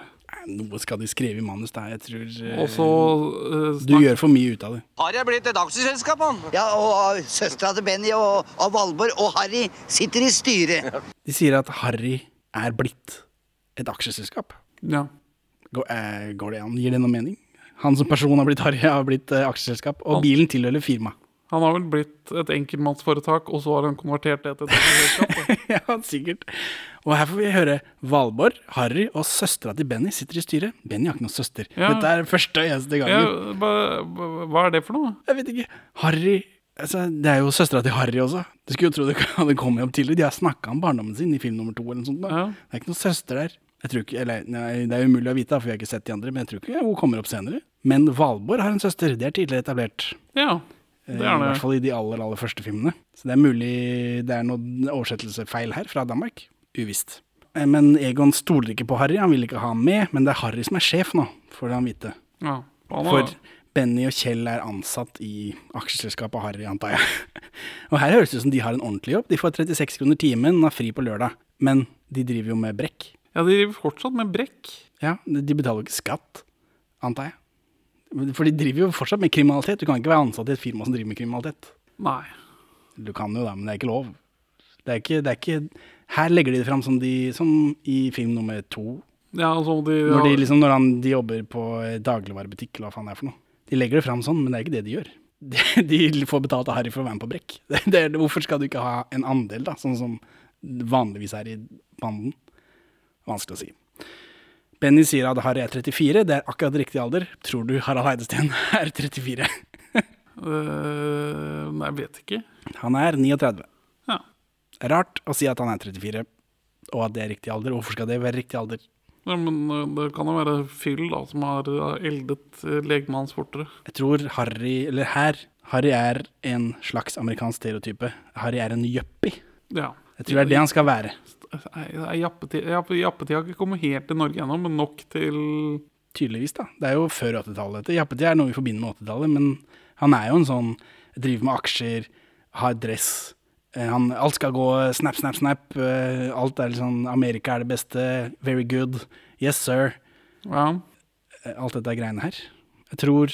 Speaker 1: Noe skal de skrive i manus, da. Jeg tror Også,
Speaker 2: Og så eh,
Speaker 1: Du gjør for mye ut av det.
Speaker 6: Harry er blitt et aksjeselskap, han?
Speaker 4: Ja, og søstera til Benny og, og Valborg og Harry sitter i styret.
Speaker 1: De sier at Harry er blitt et aksjeselskap.
Speaker 2: Ja.
Speaker 1: Går, uh, går det an? Gir det noe mening? Han som person har blitt Harry, har blitt uh, aksjeselskap, og
Speaker 2: Han-
Speaker 1: bilen tilhører firma.
Speaker 2: Han har vel blitt et enkeltmannsforetak, og så har han konvertert det til et
Speaker 1: ja, sikkert. Og her får vi høre Valborg, Harry og søstera til Benny sitter i styret. Benny har ikke noen søster.
Speaker 2: Ja.
Speaker 1: Dette er første og eneste
Speaker 2: Ja,
Speaker 1: gangen.
Speaker 2: hva, hva- er det for noe?
Speaker 1: Jeg vet ikke. Harry altså, Det er jo søstera til Harry også. Du skulle jo tro det hadde kommet opp tidligere. De har snakka om barndommen sin i film nummer to. eller noe sånt.
Speaker 2: Ja.
Speaker 1: Det er ikke noen søster der. Jeg tror ikke, eller, nei, Det er umulig å vite, for vi har ikke sett de andre. Men jeg tror ikke hun kommer opp senere. Men Valborg har en søster. Det er tidligere etablert.
Speaker 2: Ja,
Speaker 1: Eh,
Speaker 2: det
Speaker 1: I
Speaker 2: er
Speaker 1: hvert fall i de aller, aller første filmene. Så det er mulig det er noen oversettelsefeil her fra Danmark. Uvisst. Eh, Men Egon stoler ikke på Harry, han vil ikke ha ham med. Men det er Harry som er sjef nå, får han vite.
Speaker 2: Ja. Han
Speaker 1: For Benny og Kjell er ansatt i aksjeselskapet Harry, antar jeg. Og her høres det ut som de har en ordentlig jobb. De får 36 kroner timen og har fri på lørdag. Men de driver jo med brekk.
Speaker 2: ja, de driver fortsatt med brekk.
Speaker 1: Ja, de betaler jo ikke skatt, antar jeg. For de driver jo fortsatt med kriminalitet. Du kan ikke være ansatt i et firma som driver med kriminalitet.
Speaker 2: Nei.
Speaker 1: Du kan jo da, men det er ikke lov. Det er ikke, det er ikke Her legger de det fram som, de, som i film nummer to.
Speaker 2: Ja, altså, de,
Speaker 1: Når de, liksom, når han, de jobber på dagligvarebutikk, eller hva faen det er for noe. De legger det fram sånn, men det er ikke det de gjør. De, de får betalt av Harry for å være med på brekk. Det, det, hvorfor skal du ikke ha en andel, da, sånn som vanligvis er i banden? Vanskelig å si. Benny sier at Harry er 34, det er akkurat riktig alder. Tror du Harald Eidesteen er 34?
Speaker 2: uh, Nei, jeg vet ikke.
Speaker 1: Han er 39.
Speaker 2: Ja.
Speaker 1: Rart å si at han er 34, og at det er riktig alder. Hvorfor skal det være riktig alder?
Speaker 2: Ja, men øh, det kan jo være fyll da, som har øh, eldet øh, legene hans fortere.
Speaker 1: Jeg tror Harry, eller her, Harry er en slags amerikansk stereotype. Harry er en yuppie.
Speaker 2: Ja.
Speaker 1: Jeg tror det er det han skal være.
Speaker 2: Jappetida jappe, har ikke kommet helt til Norge ennå, men nok til
Speaker 1: Tydeligvis, da. Det er jo før 80-tallet. Jappetida Jappetid er noe vi forbinder med 80-tallet, men han er jo en sånn Driver med aksjer, har dress. eh, Han, alt skal gå snap, snap, snap. eh, Alt er liksom Amerika er det beste. Very good. Yes, sir.
Speaker 2: Ja.
Speaker 1: Eh, Alt dette greiene her. Jeg tror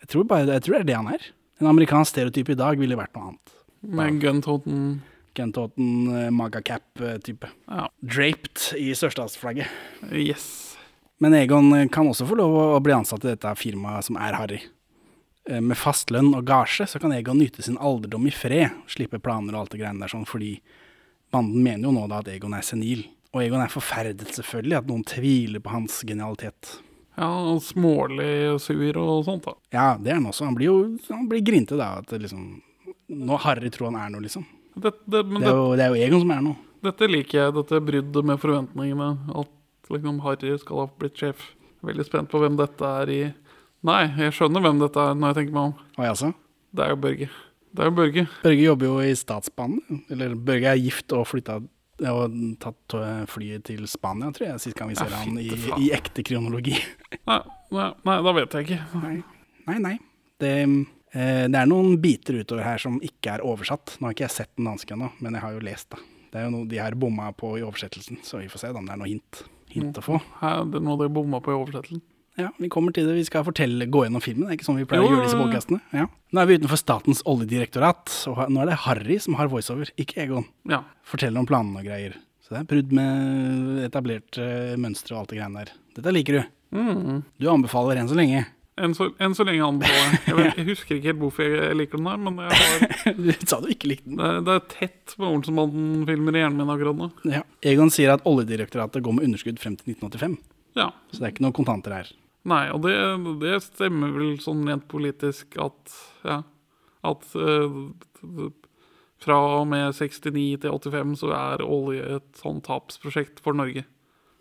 Speaker 1: Jeg tror, bare, jeg tror det er det han er. En amerikansk stereotype i dag ville vært noe annet.
Speaker 2: Med Guntoten
Speaker 1: Kentoten, eh, magacap-type.
Speaker 2: Ja.
Speaker 1: Draped i sørstatsflagget.
Speaker 2: Yes.
Speaker 1: Men Egon eh, kan også få lov å bli ansatt i dette firmaet som er Harry. Eh, Med fast lønn og gasje så kan Egon nyte sin alderdom i fred, slippe planer og alt det greiene der sånn, fordi banden mener jo nå da at Egon er senil. Og Egon er forferdet selvfølgelig at noen tviler på hans genialitet.
Speaker 2: Ja, og smålig og sur og sånt, da.
Speaker 1: Ja, det er han også. Han blir jo han blir grinte da, at liksom Nå Harry tror han er noe, liksom.
Speaker 2: Det, det, men
Speaker 1: Det er, jo, det er jo Egon som er nå.
Speaker 2: Dette liker jeg, dette bruddet med forventningene. At liksom Harry skal ha blitt sjef. Veldig spent på hvem dette er i Nei, jeg skjønner hvem dette er når jeg tenker meg om.
Speaker 1: Og jeg også.
Speaker 2: Det er jo Børge. Det er jo Børge.
Speaker 1: Børge jobber jo i Statsbanen. Eller Børge er gift og flytta og tatt eh, flyet til Spania, tror jeg, sist gang vi ser
Speaker 2: Ja,
Speaker 1: han i, i ekte kronologi.
Speaker 2: Nei, nei, nei, da vet jeg ikke.
Speaker 1: Nei, nei. nei. Det, det er noen biter utover her som ikke er oversatt. Nå har ikke jeg sett den danske ennå, men jeg har jo lest det. Det er jo noe de har bomma på i oversettelsen, så vi får se om det er noe hint, hint å få.
Speaker 2: Her, det er noe dere bomma på i oversettelsen.
Speaker 1: Ja, Vi kommer til det. Vi skal fortelle, gå gjennom filmen. Det er ikke sånn vi pleier
Speaker 2: Jo,
Speaker 1: å gjøre disse
Speaker 2: jo.
Speaker 1: Ja. Nå er vi utenfor Statens oljedirektorat, og nå er det Harry som har voiceover, ikke Egon.
Speaker 2: Ja.
Speaker 1: Forteller om planene og greier. Så det er brudd med etablerte mønstre og alt det greiene der. Dette liker du.
Speaker 2: Mm.
Speaker 1: Du anbefaler enn så lenge.
Speaker 2: Enn så, enn så lenge anbefaler jeg. Jeg, vet, jeg husker ikke helt hvorfor jeg liker den der, men jeg har,
Speaker 1: Du sa du ikke likte den.
Speaker 2: det, det er tett på Olsenbanden-filmer i hjernen min akkurat nå.
Speaker 1: Ja. Egon sier at Oljedirektoratet går med underskudd frem til 1985.
Speaker 2: Ja.
Speaker 1: Så det er ikke noen kontanter her.
Speaker 2: Nei, og det, det stemmer vel sånn rent politisk at Ja. At uh, fra og med 69 til 85 så er olje et sånn tapsprosjekt for Norge.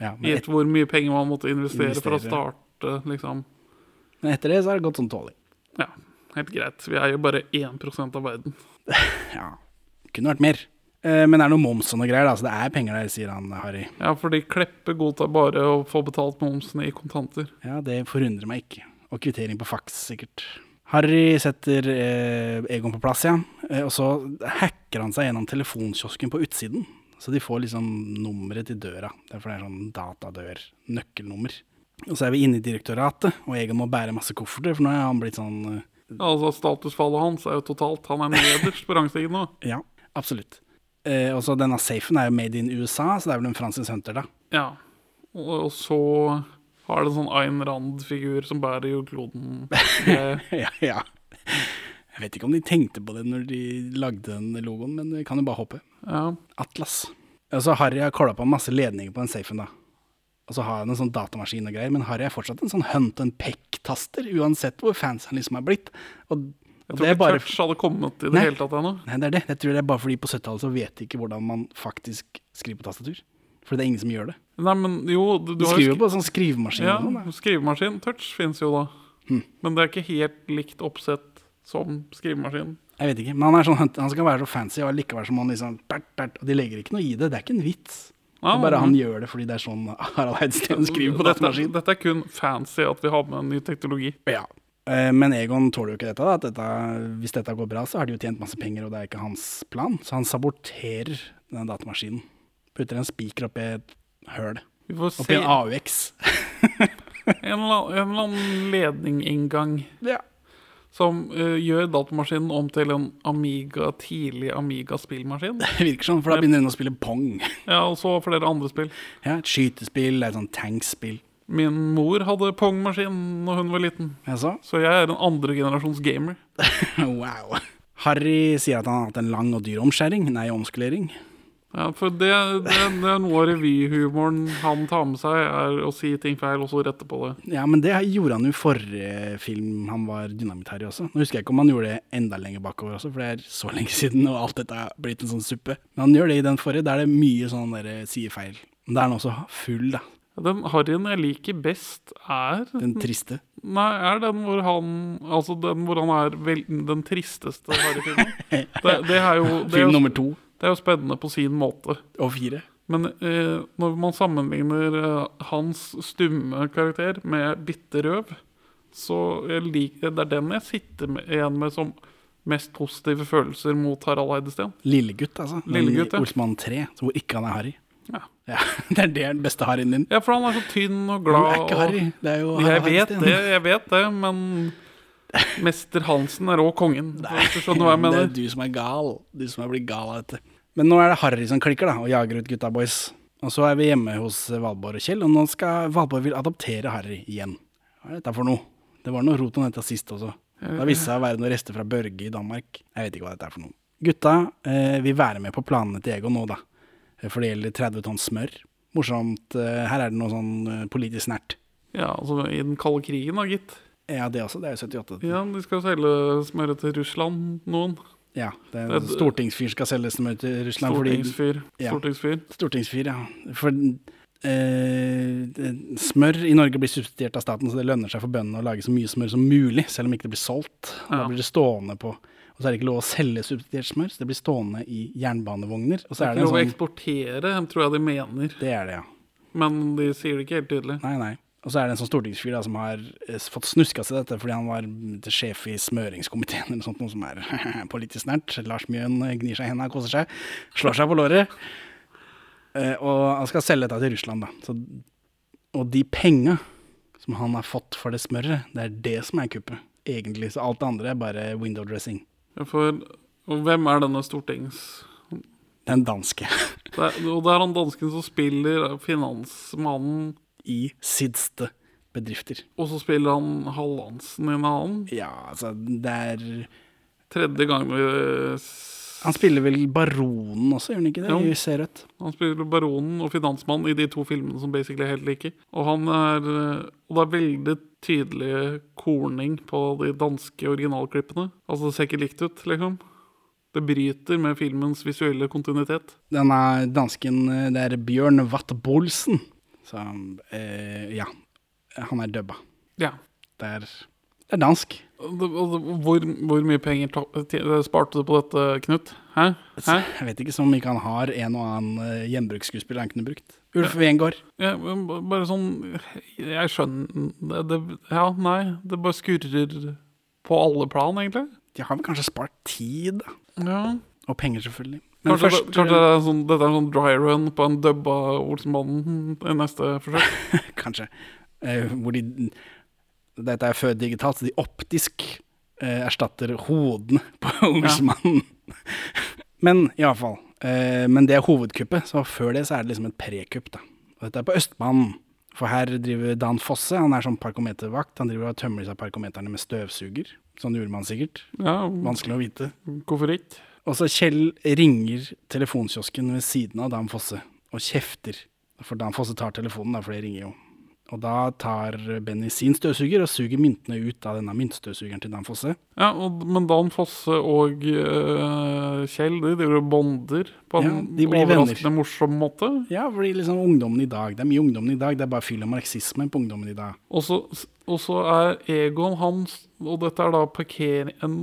Speaker 1: Ja,
Speaker 2: Gitt hvor mye penger man måtte investere, for å starte, liksom.
Speaker 1: Men etter det så har det gått sånn tålelig.
Speaker 2: Ja, helt greit. Vi er jo bare 1% av verden.
Speaker 1: Ja, kunne vært mer. Eh, Men det er noe moms og noe greier, da, så det er penger der, sier han Harry.
Speaker 2: Ja, fordi Kleppe godtar bare å få betalt momsen i kontanter.
Speaker 1: Ja, det forundrer meg ikke. Og kvittering på faks, sikkert. Harry setter eh, Egon på plass igjen, eh, og så hacker han seg gjennom telefonkiosken på utsiden. Så de får liksom nummeret til døra. Derfor er det sånn datadør, nøkkelnummer. Og så er vi inne i direktoratet, og Egon må bære masse kofferter, for nå er han blitt sånn Ja,
Speaker 2: Altså Statusfallet hans er jo totalt. Han er nederst på rangstigen nå.
Speaker 1: Ja, absolutt. Eh, og så denne safen er jo made in USA, så det er vel en Francis Hunter, da.
Speaker 2: Ja. Og, og så har det en sånn Ayn Rand-figur som bærer jordkloden. kloden.
Speaker 1: ja, ja. Jeg vet ikke om de tenkte på det når de lagde den logoen, men vi kan jo bare håpe.
Speaker 2: Ja.
Speaker 1: Atlas. Og så Harry har kåla på masse ledninger på den safen, da. Og så har han en sånn datamaskin og greier, men Harry er fortsatt en sånn hunt and peck-taster, uansett hvor fans han liksom er blitt. Og,
Speaker 2: Jeg tror ikke
Speaker 1: bare
Speaker 2: touch hadde kommet i det
Speaker 1: Nei.
Speaker 2: hele tatt ennå.
Speaker 1: Nei, det er det. Jeg tror det er bare fordi på 70-tallet så vet de ikke hvordan man faktisk skriver på tastatur. For det er ingen som gjør det.
Speaker 2: Nei, men jo Du, du
Speaker 1: du
Speaker 2: har jo
Speaker 1: skriver
Speaker 2: skri
Speaker 1: på sånn skrivemaskin
Speaker 2: ja,
Speaker 1: sånn.
Speaker 2: skrivemaskin. Touch fins jo da.
Speaker 1: Hmm.
Speaker 2: Men det er ikke helt likt oppsett som skrivemaskin.
Speaker 1: Jeg vet ikke. Men han, er sånn, han skal være så fancy og likevel som han liksom Og de legger ikke noe i det. Det er ikke en vits. Det
Speaker 2: Ah,
Speaker 1: er bare han gjør det fordi det er sånn Harald Heidsten skriver på datamaskin.
Speaker 2: dette er kun fancy at vi har med en ny teknologi.
Speaker 1: Ja. Eh, Men Egon tåler jo ikke dette. At dette. Hvis dette går bra, så har de jo tjent masse penger, og det er ikke hans plan. Så han saborterer denne datamaskinen. Putter en spiker oppi et høl. Oppi en AUX.
Speaker 2: en eller annen, en eller annen ledninginngang
Speaker 1: Ja.
Speaker 2: Som uh, gjør datamaskinen om til en Amiga, tidlig Amiga-spillmaskin.
Speaker 1: Det virker sånn, for da begynner hun å spille pong.
Speaker 2: Ja, og så flere andre spill.
Speaker 1: Ja, Et skytespill, et sånt tankspill.
Speaker 2: Min mor hadde Pong-maskin når hun var liten,
Speaker 1: Jaså?
Speaker 2: så jeg er en andre generasjons gamer.
Speaker 1: Wow. Harry sier at han har hatt en lang og dyr omskjæring, nei, omskulering.
Speaker 2: Ja, for det, det, det er noe av revyhumoren han tar med seg, er å si ting feil og så rette på det.
Speaker 1: Ja, men det gjorde han jo i forrige film han var Dynamitt-Harry også. Nå husker jeg ikke om han gjorde det enda lenger bakover også, for det er så lenge siden, og alt dette er blitt en sånn suppe. Men han gjør det i den forrige, der er det mye sånn der feil. Men da er han også full, da.
Speaker 2: Den harryen jeg liker best, er
Speaker 1: Den triste.
Speaker 2: Nei, er den hvor han Altså den hvor han er vel, den tristeste harryfilmen. Det, det er jo det er
Speaker 1: Film nummer to
Speaker 2: det er jo spennende på sin måte.
Speaker 1: og fire.
Speaker 2: Men eh, når man sammenligner eh, hans stumme karakter med Bitte Røv, så jeg lik, det er den jeg sitter med, igjen med som mest positive følelser mot Harald Eidesteen.
Speaker 1: Lillegutt, altså.
Speaker 2: Lillegutt, ja.
Speaker 1: Olsmann 3, hvor ikke han er Harry.
Speaker 2: Ja.
Speaker 1: Ja, det er det den beste Harryen din.
Speaker 2: ja, for han er så tynn og glad.
Speaker 1: du er ikke Harry, det er jo
Speaker 2: Jeg
Speaker 1: Harald
Speaker 2: vet det, jeg vet det, men Mester Hansen er òg kongen. Nei,
Speaker 1: Det er du som er gal. Du som er blitt gal av dette. Men nå er det Harry som klikker da, og jager ut gutta boys. Og så er vi hjemme hos Valborg og Kjell, og nå skal Valborg vil adoptere Harry igjen. Hva er dette for noe? Det var noe rot om dette sist også. Det viste seg å være noen rester fra Børge i Danmark. Jeg vet ikke hva dette er for noe. Gutta eh, vil være med på planene til Egon nå, da. Eh, For det gjelder 30 tonn smør. Morsomt. Eh, her er det noe sånn eh, politisk nært.
Speaker 2: Ja, altså I den kalde krigen, da, gitt.
Speaker 1: Ja, det også. Det er jo 78.
Speaker 2: Ja, De skal selge smøret til Russland, noen.
Speaker 1: Ja, det er
Speaker 2: Det-
Speaker 1: stortingsfyr skal selge smør til Russland fordi
Speaker 2: Stortingsfyr.
Speaker 1: Ja.
Speaker 2: Stortingsfyr.
Speaker 1: Stortingsfyr, ja. For eh, smør i Norge blir subsidiert av staten, så det lønner seg for bøndene å lage så mye smør som mulig, selv om ikke det blir solgt. Ja. Da blir det stående på Og så er det ikke lov å selge subsidiert smør, så det blir stående i jernbanevogner. Og
Speaker 2: Det
Speaker 1: så
Speaker 2: er
Speaker 1: er
Speaker 2: ikke lov å
Speaker 1: sånn
Speaker 2: eksportere, tror jeg de mener.
Speaker 1: Det er det, ja.
Speaker 2: Men de sier det ikke helt tydelig.
Speaker 1: Nei, nei. Og så er det en sånn stortingsfyr da, som har eh, fått snuska seg dette fordi han var sjef i smøringskomiteen eller sånt, noe som er politisk nært. Lars Mjøen gnir seg i hendene, koser seg, slår seg på låret. Eh, og han skal selge dette til Russland, da. Så, og de penga som han har fått for det smøret, det er det som er kuppet, egentlig. Så alt det andre er bare window dressing.
Speaker 2: For, og hvem er denne stortings...
Speaker 1: Den danske.
Speaker 2: Det er, og det er han dansken som spiller finansmannen,
Speaker 1: I sidste bedrifter.
Speaker 2: og så spiller han Hallandsen i en annen.
Speaker 1: Ja, altså, det er
Speaker 2: Tredje gang vi
Speaker 1: Han spiller vel Baronen også, gjør han ikke det?
Speaker 2: Jo.
Speaker 1: I Ser rødt.
Speaker 2: Han spiller baronen og finansmann i de to filmene som basically er helt like. Og han er Og det er veldig tydelig korning på de danske originalklippene. Altså, det ser ikke likt ut, liksom. Det bryter med filmens visuelle kontinuitet.
Speaker 1: Denne dansken, eh, det er Bjørn Watt Bolsen. Så eh, ja, han er dubba.
Speaker 2: Ja.
Speaker 1: Det er, det er dansk.
Speaker 2: Hvor, hvor mye penger sparte du på dette, Knut? Hæ? Hæ?
Speaker 1: Jeg vet ikke så mye han har en og annen eh, gjenbruksskuespiller han kunne brukt. Ulf Wengård.
Speaker 2: Ja, bare sånn Jeg skjønner det Ja, nei. Det bare skurrer på alle plan, egentlig.
Speaker 1: De har vel kanskje spart tid, da.
Speaker 2: Ja.
Speaker 1: Og penger, selvfølgelig.
Speaker 2: Kanskje,
Speaker 1: først,
Speaker 2: kanskje det er sånn, dette er en sånn dry run på en dubba Olsenmannen i neste forsøk?
Speaker 1: kanskje. Eh, hvor de Dette er før digitalt, så de optisk eh, erstatter hodene på Olsmannen. men iallfall. Eh, men det er hovedkuppet, så før det så er det liksom et prekupp, da. Og dette er på Østbanen. For her driver Dan Fosse, han er sånn parkometervakt. Han driver og tømmer disse parkometerne med støvsuger. Sånn gjorde man sikkert.
Speaker 2: Ja,
Speaker 1: Vanskelig å vite.
Speaker 2: hvorfor ikke?
Speaker 1: Og så Kjell ringer telefonkiosken ved siden av Dan Fosse og kjefter. For Dan Fosse tar telefonen, da, for det ringer jo. Og da tar Benny sin støvsuger og suger myntene ut av denne myntstøvsugeren til Dan Fosse.
Speaker 2: Ja, og, Men Dan Fosse og uh, Kjell de driver og bonder på en
Speaker 1: Ja, de blir
Speaker 2: overraskende morsom måte.
Speaker 1: Ja, fordi liksom ungdommen i dag Det er mye ungdommen i dag. Det er bare fyll og marxisme på ungdommen i dag.
Speaker 2: Og så og så er Egon hans Og dette er da parker, en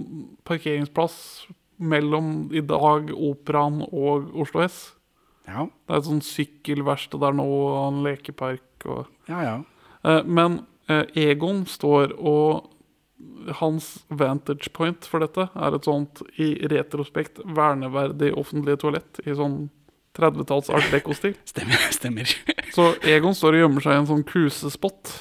Speaker 2: parkeringsplass mellom i dag Operaen og Oslo S.
Speaker 1: Ja,
Speaker 2: Det er et sånt sykkelverksted der nå, og en lekepark og
Speaker 1: ja. ja.
Speaker 2: Eh, Men eh, Egon står og hans vantage point for dette er et sånt i retrospekt verneverdig offentlig toalett i sånn 30-talls art deco-stil.
Speaker 1: Stemmer. stemmer.
Speaker 2: Så Egon står og gjemmer seg i en sånn kusespott.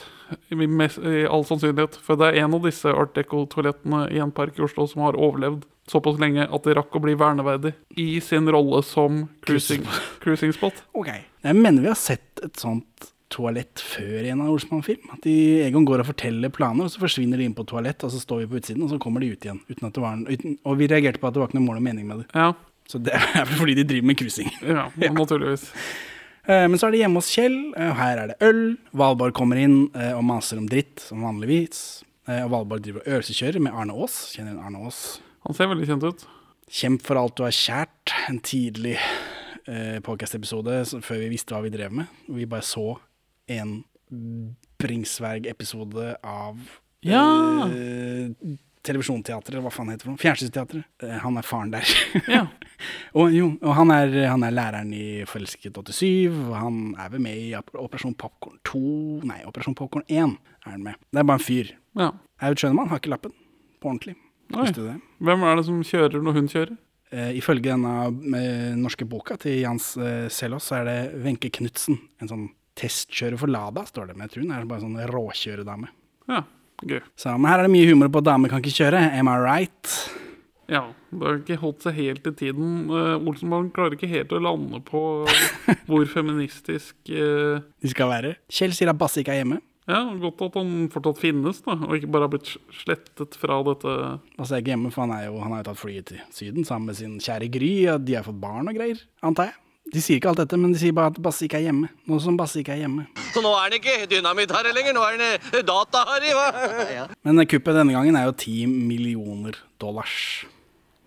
Speaker 2: I, I all sannsynlighet. For det er en av disse art deco-toalettene i en park i Oslo som har overlevd såpass lenge at de rakk å bli verneverdig i sin rolle som cruising, cruising spot.
Speaker 1: ok. Jeg mener vi har sett et sånt toalett før i en av Olsmann-film. At de, Egon går og forteller planer, og så forsvinner de inn på toalett, og så står vi på utsiden, og så kommer de ut igjen. En, uten, og vi reagerte på at det var ikke noe mål og mening med det.
Speaker 2: Ja,
Speaker 1: Så det er vel fordi de driver med cruising.
Speaker 2: ja, naturligvis.
Speaker 1: Eh, Men så er det hjemme hos Kjell, eh, og her er det øl. Valborg kommer inn eh, og maser om dritt, som vanligvis. Og Valborg driver og øvelseskjører med Arne Aas. Kjenner du Arne Aas?
Speaker 2: Han ser veldig kjent ut.
Speaker 1: Kjemp for alt du har kjært. En tidlig eh, podcast-episode før vi visste hva vi drev med. Vi bare så en Bringsverg-episode av
Speaker 2: Ja.
Speaker 1: eh, televisjonsteatret, hva faen heter det? Fjernsynsteatret. Eh, han er faren der.
Speaker 2: Ja.
Speaker 1: og jo, og han er, han er læreren i Forelsket 87, og han er vel med i Operasjon Popkorn 2 Nei, Operasjon Popkorn 1 er han med. Det er bare en fyr.
Speaker 2: ja.
Speaker 1: Aud Schønemann har ikke lappen. På ordentlig.
Speaker 2: Oi.
Speaker 1: Visste du det?
Speaker 2: Hvem er det som kjører når hun kjører?
Speaker 1: Eh, ifølge denne eh, norske boka til Jans eh, Selås, så er det Wenche Knutsen. En sånn testkjører for Lada, står det. Men jeg tror hun er bare sånn råkjøredame.
Speaker 2: Ja, gøy.
Speaker 1: Så, men her er det mye humor på at damer kan ikke kjøre. Am I right?
Speaker 2: Ja, det har ikke holdt seg helt i tiden. Uh, Olsenbanen klarer ikke helt å lande på hvor feministisk uh...
Speaker 1: De skal være. Kjell sier at Basse ikke er hjemme.
Speaker 2: Ja, godt at han fortsatt finnes, da, og ikke bare har blitt slettet fra dette
Speaker 1: Basse er ikke hjemme, for han, er jo, han har jo tatt flyet til Syden sammen med sin kjære Gry. Og de har fått barn og greier, antar jeg. De sier ikke alt dette, men de sier bare at Basse ikke er hjemme. Nå som Basse ikke er hjemme.
Speaker 6: Så nå er han ikke dynamitt-Harry lenger, nå er han eh, data-Harry, hva?
Speaker 1: Men kuppet denne gangen er jo ti millioner dollars.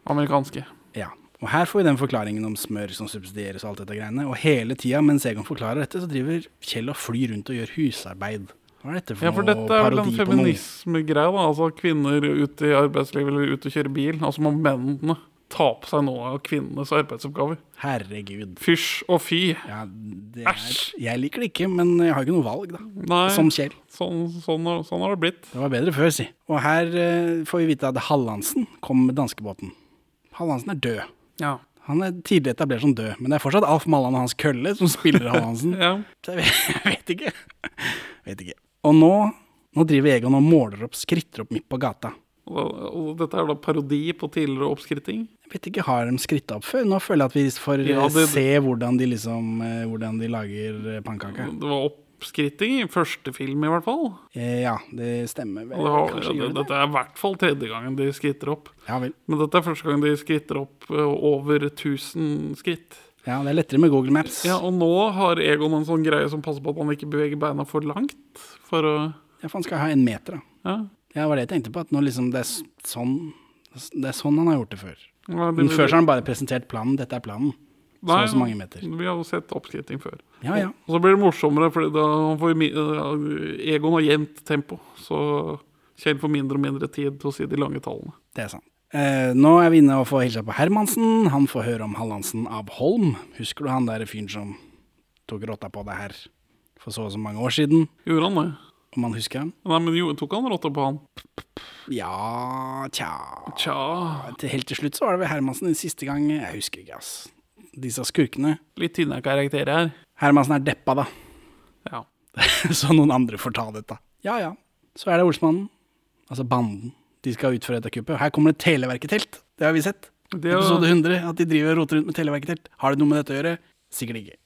Speaker 2: amerikanske.
Speaker 1: Ja. Og her får vi den forklaringen om smør som subsidieres og alt dette greiene. Og hele tida mens Egon forklarer dette, så driver Kjell og flyr rundt og gjør husarbeid. Hva er dette for
Speaker 2: Ja, for dette er vel en feminismegreie. Altså kvinner ute i arbeidslivet eller ute og kjører bil. Altså må mennene ta på seg noe av kvinnenes arbeidsoppgaver.
Speaker 1: Herregud.
Speaker 2: Fysj og fy.
Speaker 1: Ja,
Speaker 2: Æsj.
Speaker 1: jeg liker det ikke, men jeg har ikke noe valg, da.
Speaker 2: Nei,
Speaker 1: Som Kjell.
Speaker 2: sånn, sånn, sånn har det blitt.
Speaker 1: Det var bedre før, si. Og her uh, får vi vite at Hallandsen kom med danskebåten. Hallandsen er død.
Speaker 2: Ja.
Speaker 1: Han er tidlig etablert som død, men det er fortsatt Alf Malland og hans kølle som spiller Hallandsen.
Speaker 2: ja.
Speaker 1: Så jeg vet, jeg vet ikke. vet ikke. Og nå, nå driver Egon og måler opp, skritter opp midt på gata.
Speaker 2: Og, dette er da parodi på tidligere oppskritting.
Speaker 1: Jeg vet ikke, Har de skritta opp før? Nå føler jeg at vi får
Speaker 2: Ja,
Speaker 1: eh,
Speaker 2: det-
Speaker 1: se hvordan de liksom eh, Hvordan de lager pannkake.
Speaker 2: Det var opp, oppskritting i første film, i hvert fall.
Speaker 1: Eh, ja, det stemmer vel.
Speaker 2: Det har, ja,
Speaker 1: det
Speaker 2: dette er i hvert fall tredje gangen de skritter opp.
Speaker 1: Ja.
Speaker 2: Men dette er første gang de skritter opp eh, over 1000 skritt.
Speaker 1: Ja, det er lettere med Google Maps.
Speaker 2: Ja, Og nå har Egon en sånn greie som passer på at han ikke beveger beina for langt. For å
Speaker 1: Ja, for han skal ha en meter, da.
Speaker 2: Ja.
Speaker 1: Ja, det var det jeg tenkte på. At nå liksom det er sånn Det er sånn han har gjort det før.
Speaker 2: Ja, det-
Speaker 1: Men før så har han bare presentert planen. Dette er planen. Så
Speaker 2: Nei,
Speaker 1: og så mange meter.
Speaker 2: Vi har jo sett oppskriting før.
Speaker 1: Ja, ja.
Speaker 2: Og så blir det morsommere, for da får Egon har jevnt tempo. Så Kjell får mindre og mindre tid til å si de lange tallene.
Speaker 1: Det er sant. Eh, nå er vi inne og får hilse på Hermansen. Han får høre om Hallandsen av Holm. Husker du han der fyren som tok rotta på det her for så og så mange år siden?
Speaker 2: Gjorde han det?
Speaker 1: Om man husker han?
Speaker 2: Nei, men jo, tok han rotta på han?
Speaker 1: Ja Tja
Speaker 2: Tja
Speaker 1: til, Helt til slutt så var det vel Hermansen den siste gang. Jeg husker ikke, ass. Disse skurkene.
Speaker 2: Litt tynne karakterer her.
Speaker 1: Hermansen er deppa, da.
Speaker 2: Ja.
Speaker 1: så noen andre får ta dette. Ja ja. Så er det Olsmannen. Altså banden. De skal utføre dette kuppet. Her kommer det Televerket-telt. Det har vi sett.
Speaker 2: Det er-
Speaker 1: Episode 100. At de driver og roter rundt med Televerket-telt. Har det noe med dette å gjøre? Sikkert ikke.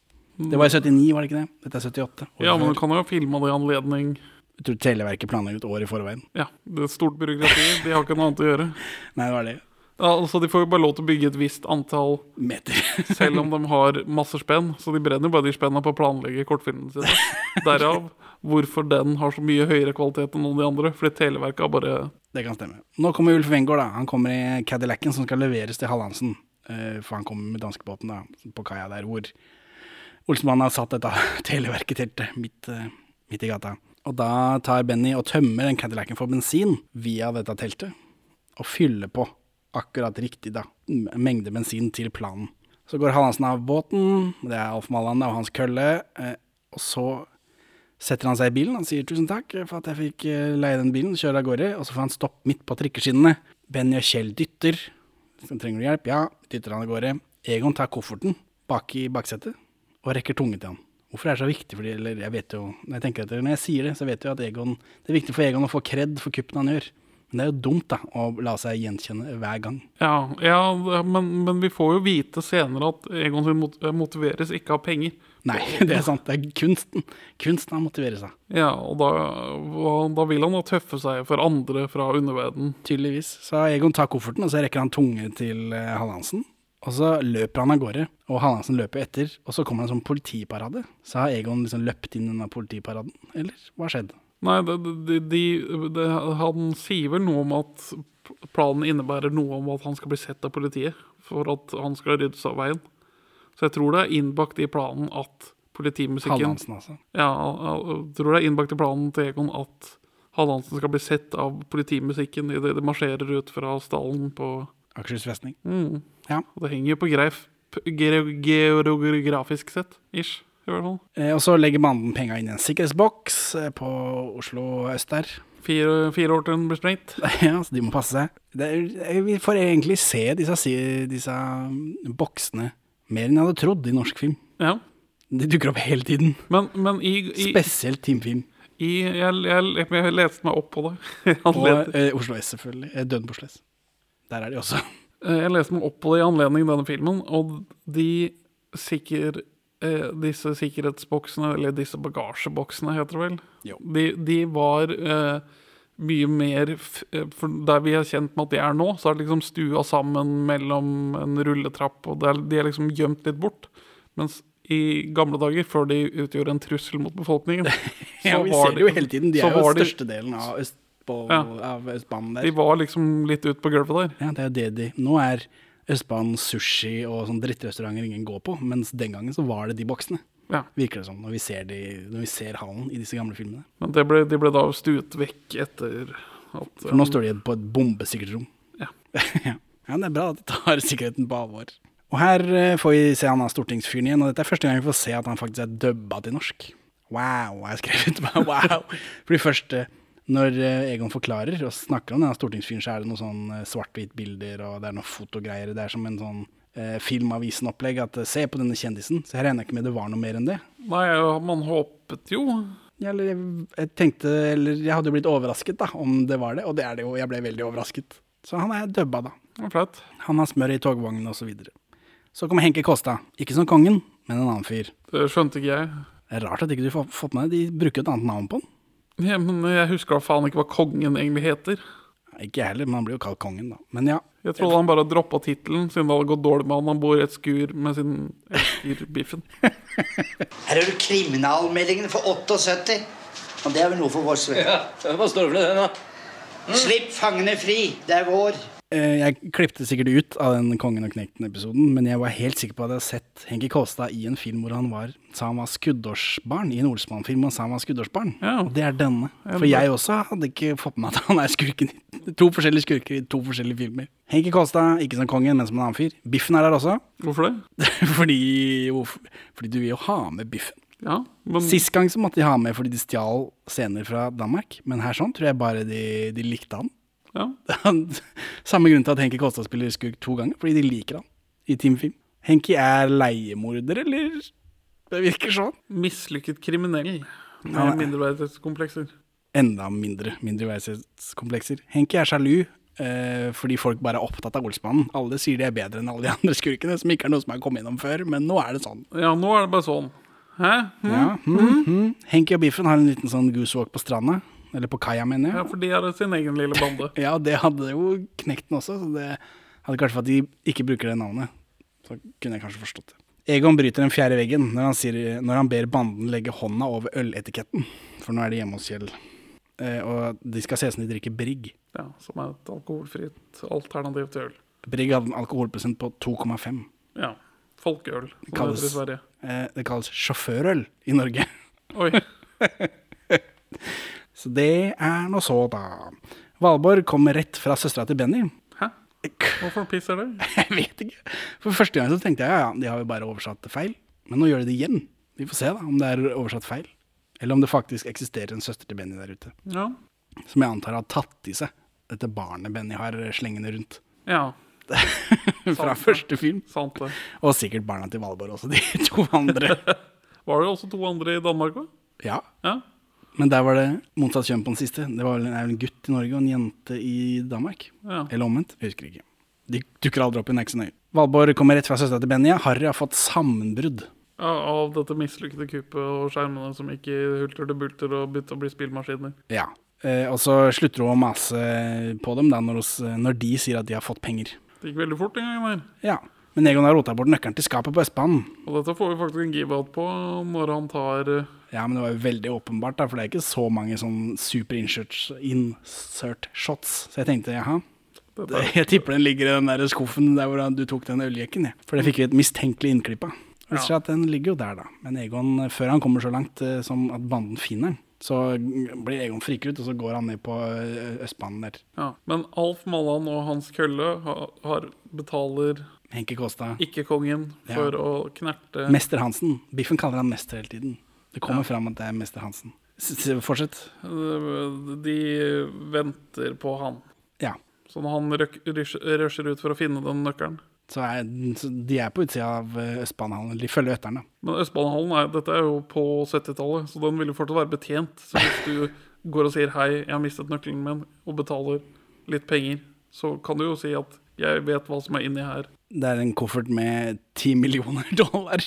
Speaker 1: Det var i 79, var det ikke det? Dette er 78.
Speaker 2: Ja, men du kan jo ha filma det i anledning
Speaker 1: Jeg tror Televerket planlegger et år i forveien.
Speaker 2: Ja, det er stort byråkrati. De har ikke noe annet å gjøre.
Speaker 1: Nei, det var det.
Speaker 2: Ja, altså, De får jo bare lov til å bygge et visst antall,
Speaker 1: Meter.
Speaker 2: selv om de har masse spenn. Så de brenner jo bare de spennene på å planlegge kortfilmene sine. Derav hvorfor den har så mye høyere kvalitet enn noen av de andre. Fordi Televerket har bare
Speaker 1: Det kan stemme. Nå kommer Ulf Wengård, da. Han kommer i Cadillacen som skal leveres til Hallandsen. Eh, For han kommer med danskebåten da, på kaia der hvor Olsmannen har satt dette Televerket-teltet midt, eh, midt i gata. Og da tar Benny og tømmer den Cadillacen for bensin via dette teltet. Og fyller på akkurat riktig da, mengde bensin til planen. Så går Hallandsen av båten, det er Alf Malland og hans kølle. eh, Og så setter han seg i bilen og sier tusen takk for at jeg fikk eh, leie den bilen, kjører av gårde, og så får han stopp midt på trikkeskinnene. Benny og Kjell dytter. Så trenger du hjelp? Ja, dytter han av gårde. Egon tar kofferten bak i baksetet og rekker tunge til han. Hvorfor er det så viktig for de, eller jeg vet jo, når jeg tenker etter, når jeg sier det, så vet jeg jo at Egon, det er viktig for Egon å få kred for kuppen han gjør. Men det er jo dumt da, å la seg gjenkjenne hver gang.
Speaker 2: Ja, ja men, men vi får jo vite senere at Egon sin mot motiveres ikke av penger.
Speaker 1: Nei, det er sant, det er kunsten. Kunsten han motiverer seg.
Speaker 2: Ja, og da, da vil han da tøffe seg for andre fra underverdenen.
Speaker 1: Tydeligvis. Så Egon tar kofferten, og så rekker han tunge til eh, Hallandsen. Og så løper han av gårde, og Hallandsen løper etter. Og så kommer det en sånn politiparade. Så har Egon liksom løpt inn i denne politiparaden, eller hva har skjedd?
Speaker 2: Nei, det, de, de, de, han sier vel noe om at planen innebærer noe om at han skal bli sett av politiet for at han skal ryddes av veien. Så jeg tror det er innbakt i planen at politimusikken
Speaker 1: Hallandsen, altså.
Speaker 2: Ja, jeg tror det er innbakt i planen til Egon at Hallandsen skal bli sett av politimusikken idet de marsjerer ut fra stallen på
Speaker 1: Akershus festning.
Speaker 2: mm.
Speaker 1: Ja.
Speaker 2: Og det henger jo på greif geografisk sett, ish, i hvert fall.
Speaker 1: Eh, og så legger banden penga inn i en sikkerhetsboks eh, på Oslo øst der.
Speaker 2: Fire, fire år til den blir sprengt.
Speaker 1: ja, så de må passe seg. Er, eh, vi får egentlig se disse, disse mm, boksene mer enn jeg hadde trodd i norsk film.
Speaker 2: Ja.
Speaker 1: De dukker opp hele tiden.
Speaker 2: Men, men i, i,
Speaker 1: Spesielt teamfilm.
Speaker 2: i jeg, jeg, jeg leste meg opp på det.
Speaker 1: Og eh, Oslo S, selvfølgelig. Eh, Døden på Sless. Der er de også.
Speaker 2: Jeg leste meg opp på det i anledning denne filmen, og de sikker, eh, disse sikkerhetsboksene, eller disse bagasjeboksene heter det vel, de, de var eh, mye mer eh, For der vi er kjent med at de er nå, så er det liksom stua sammen mellom en rulletrapp, og er, de er liksom gjemt litt bort. Mens i gamle dager, før de utgjorde en trussel mot befolkningen
Speaker 1: Ja, vi ser det jo hele tiden. De er jo størstedelen av, Østpå,
Speaker 2: Ja.
Speaker 1: av Østbanen
Speaker 2: De var liksom litt ut på gulvet der.
Speaker 1: Ja, det er jo det de Nå er Østbanen sushi og sånn drittrestauranter ingen går på, mens den gangen så var det de boksene.
Speaker 2: Ja.
Speaker 1: Virker det som, når vi ser, de, når vi ser hallen i disse gamle filmene.
Speaker 2: Men det ble, de ble da stuet vekk etter at
Speaker 1: For nå står de på et bombesikkert rom.
Speaker 2: Ja.
Speaker 1: ja. Men det er bra at de tar sikkerheten på alvor. Og her eh, får vi se han av stortingsfyren igjen, og dette er første gang vi får se at han faktisk er dubba til norsk. Wow, har jeg skrevet. wow. Fordi først, når eh, Egon forklarer og snakker om denne stortingsfyren, så er det noen sånn eh, svart-hvitt-bilder, og det er noen fotogreier. Det er som en sånn eh, Filmavisen-opplegg, at eh, se på denne kjendisen. Så jeg regner ikke med det var noe mer enn det.
Speaker 2: Nei, man håpet jo.
Speaker 1: Ja, eller jeg, jeg tenkte, eller jeg hadde blitt overrasket da, om det var det, og det er det jo. Jeg ble veldig overrasket. Så han er dubba, da.
Speaker 2: Det.
Speaker 1: Han har smør i togvognen og Så videre. Så kommer Henke Kosta. Ikke som kongen, men en annen fyr.
Speaker 2: Det skjønte ikke jeg.
Speaker 1: Det er rart at ikke du får fått med deg De bruker et annet navn på den.
Speaker 2: Ja, men jeg husker da faen ikke hva kongen egentlig heter.
Speaker 1: Ikke jeg heller, men han blir jo kalt kongen, da. Men ja.
Speaker 2: Jeg trodde han bare droppa tittelen siden det hadde gått dårlig med han. Han bor i et skur med sin elskerbiffen.
Speaker 4: Her er du kriminalmeldingen for 78. Og det er vel noe for oss. vel.
Speaker 5: Ja, hva står det for det, da?
Speaker 4: Slipp fangene fri. Det er vår.
Speaker 1: Eh, Jeg klippte sikkert ut av den Kongen og Knekten-episoden, men jeg var helt sikker på at jeg hadde sett Henki Kåstad i en film hvor han var sa han var skuddårsbarn. I en Olsmann-film og sa han var skuddårsbarn.
Speaker 2: Ja.
Speaker 1: Og det er denne. For jeg også hadde ikke fått med meg at han er skurken i to forskjellige skurker i to forskjellige filmer. Henki Kåstad, ikke som kongen, men som en annen fyr. Biffen er der også.
Speaker 2: Hvorfor det?
Speaker 1: fordi, fordi du vil jo ha med Biffen.
Speaker 2: Ja, men
Speaker 1: Sist gang så måtte de ha med fordi de stjal scener fra Danmark, men her sånn tror jeg bare de, de likte han.
Speaker 2: Ja.
Speaker 1: Samme grunn til at Henki Kolstad spiller skurk to ganger, fordi de liker han i teamfilm. Henki er leiemorder, eller? Det virker sånn.
Speaker 2: mislykket kriminell med
Speaker 1: Ja,
Speaker 2: mindreverdighetskomplekser.
Speaker 1: Enda mindre mindreverdighetskomplekser. Henki er sjalu eh, fordi folk bare er opptatt av Olsmannen. Alle sier de er bedre enn alle de andre skurkene, som ikke er noe som er kommet innom før, men nå er det sånn.
Speaker 2: Ja, nå er det bare sånn. Hæ? Mm.
Speaker 1: Ja, Mm, hm. Henki og Biffen har en liten sånn goosewalk på stranda. Eller på kaia, mener jeg.
Speaker 2: Ja, for de hadde sin egen lille bande.
Speaker 1: Ja, det hadde jo Knekten også, så det hadde kanskje for at de ikke bruker det navnet. Så kunne jeg kanskje forstått det. Egon bryter den fjerde veggen når han, sier, når han ber banden legge hånda over øletiketten. For nå er de hjemme hos Kjell. Eh, og de skal se ut som de drikker Brigg.
Speaker 2: Ja, Som er et alkoholfritt alternativ til øl.
Speaker 1: Brigg hadde en alkoholprosent på 2,5.
Speaker 2: Ja. Folkeøl, som det
Speaker 1: Kalles-
Speaker 2: heter i Sverige.
Speaker 1: Eh, det kalles sjåførøl i Norge.
Speaker 2: Oi.
Speaker 1: Så det er nå så, da. Valborg kommer rett fra søstera til Benny.
Speaker 2: Hæ? Hvorfor piss er det?
Speaker 1: Jeg vet ikke. For første gang så tenkte jeg ja, ja, de har jo bare oversatt det feil. Men nå gjør de det igjen. Vi får se da, om det er oversatt feil. Eller om det faktisk eksisterer en søster til Benny der ute.
Speaker 2: Ja.
Speaker 1: Som jeg antar har tatt i seg dette barnet Benny har slengende rundt.
Speaker 2: ja.
Speaker 1: Fra
Speaker 2: Sant,
Speaker 1: første film.
Speaker 2: Sant det.
Speaker 1: Og sikkert barna til Valborg også, de to andre.
Speaker 2: Var det også to andre i Danmark òg?
Speaker 1: Ja,
Speaker 2: Ja.
Speaker 1: Men der var det motsatt kjønn på den siste. Det var vel en, gutt i Norge og en jente i Danmark.
Speaker 2: ja.
Speaker 1: Eller omvendt, jeg husker ikke. De dukker aldri opp i Nexon nøye. Valborg kommer rett fra søstera til Benny. Harry har fått sammenbrudd.
Speaker 2: Ja, Av dette mislykkede kuppet og skjermene som ikke hulter til bulter og begynte å bli spillmaskiner.
Speaker 1: Ja. Eh, og så slutter hun å mase på dem da, når, når de sier at de har fått penger.
Speaker 2: Det gikk veldig fort den gangen der.
Speaker 1: Ja. Men Egon har rota bort nøkkelen til skapet på Østbanen.
Speaker 2: Og dette får vi faktisk en give-out på når han tar eh,
Speaker 1: Ja, men det var jo veldig åpenbart, da, for det er ikke så mange sånn super insert, insert shots. Så jeg tenkte jaha. Det, jeg tipper den ligger i den der skuffen der hvor du tok den øljekken. Ja. For det fikk vi et mistenkelig innklipp av. Ja. den ligger jo der, da. Men Egon, før han kommer så langt eh, som at banden finner den, så blir Egon friket ut, og så går han ned på eh, Østbanen der.
Speaker 2: Ja. Men Alf Mallan og Hans Kølle har, har betaler
Speaker 1: Henke Kåstad.
Speaker 2: ikke kongen for å knerte
Speaker 1: Mester Hansen. Biffen kaller han mester hele tiden. Det kommer fram at det er mester Hansen. Fortsett.
Speaker 2: De venter på han.
Speaker 1: Ja.
Speaker 2: Så når han rusher ut for å finne den nøkkelen
Speaker 1: Så, er, så de er på utsida av eh, Østbanehallen. De følger Øtteren, da.
Speaker 2: Men Østbanehallen er, dette er jo på 70-tallet, så den vil jo fortsatt være betjent. Så hvis du går og sier 'hei, jeg har mistet nøkkelen min', og betaler litt penger, så kan du jo si at 'jeg vet hva som er inni her'.
Speaker 1: Det er en koffert med ti millioner dollar.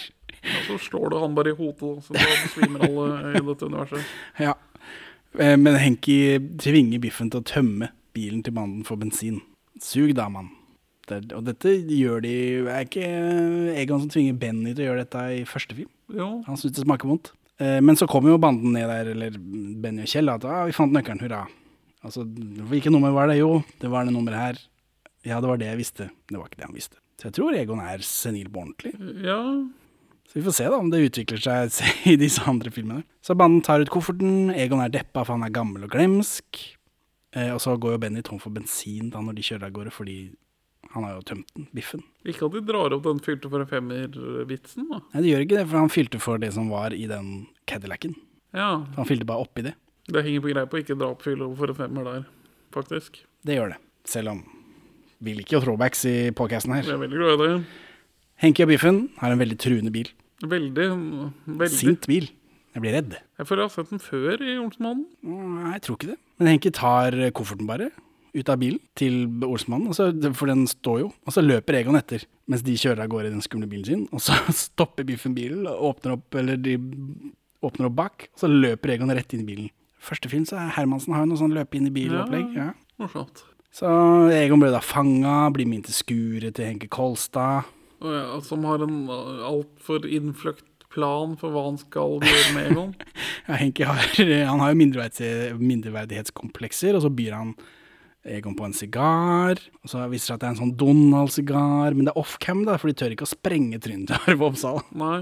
Speaker 2: Og så slår du han bare i hodet, så da besvimer alle i dette universet.
Speaker 1: Ja. Eh, Men Henki tvinger Biffen til å tømme bilen til banden for bensin. Sug da, mann. Det, og dette gjør de Er ikke Egon som tvinger Benny til å gjøre dette i første film?
Speaker 2: Jo,
Speaker 1: Han syns det smaker vondt. Eh, Men så kommer jo banden ned der, eller Benny og Kjell, at ah, vi fant nøkkelen, hurra. Altså, hvilket nummer var det? Jo, det var det nummeret her. Ja, det var det jeg visste. Det var ikke det han visste. Så jeg tror Egon er senil på ordentlig.
Speaker 2: ja
Speaker 1: Så vi får se da om det utvikler seg i disse andre filmene. Så banden tar ut kofferten, Egon er deppa for han er gammel og glemsk. Eh, og så går jo Benny tom for bensin da når de kjører av gårde, fordi han har jo tømt den, biffen.
Speaker 2: Ikke at de drar opp den fylte for en femmer-vitsen, da.
Speaker 1: Nei, det gjør ikke det, for han fylte for det som var i den Cadillacen.
Speaker 2: Ja,
Speaker 1: Han fylte bare oppi det.
Speaker 2: det henger på greip å ikke dra opp fylle for en femmer der, faktisk.
Speaker 1: Det gjør det. Selv om vi liker jo throwbacks i podcasten
Speaker 2: Jeg
Speaker 1: her.
Speaker 2: er veldig glad i det.
Speaker 1: Henki og Biffen har en veldig truende bil.
Speaker 2: Veldig, veldig.
Speaker 1: Sint bil. Jeg blir redd.
Speaker 2: Jeg føler jeg har sett den før i Olsmannen.
Speaker 1: Nei, jeg tror ikke det. Men Henki tar kofferten bare ut av bilen til Olsmannen, for den står jo. Og så løper Egon etter mens de kjører av gårde i den skumle bilen sin. Og så stopper Biffen bilen og åpner opp, eller de åpner opp bak, og så løper Egon rett inn i bilen. Første film så er Hermansen har jo noe sånn løpe inn i bil-opplegg. Ja.
Speaker 2: Morsomt.
Speaker 1: Så Egon ble da fanga, blir med inn til skuret til Henke Kolstad.
Speaker 2: Ja, som har en uh, altfor innfløkt plan for hva han skal gjøre med Egon.
Speaker 1: Ja, Henke har, han har jo mindreverdighetskomplekser, og så byr han Egon på en sigar. Og så viser det seg at det er en sånn Donald-sigar, men det er off-cam, da, for de tør ikke å sprenge trynet til Arve Oppsal.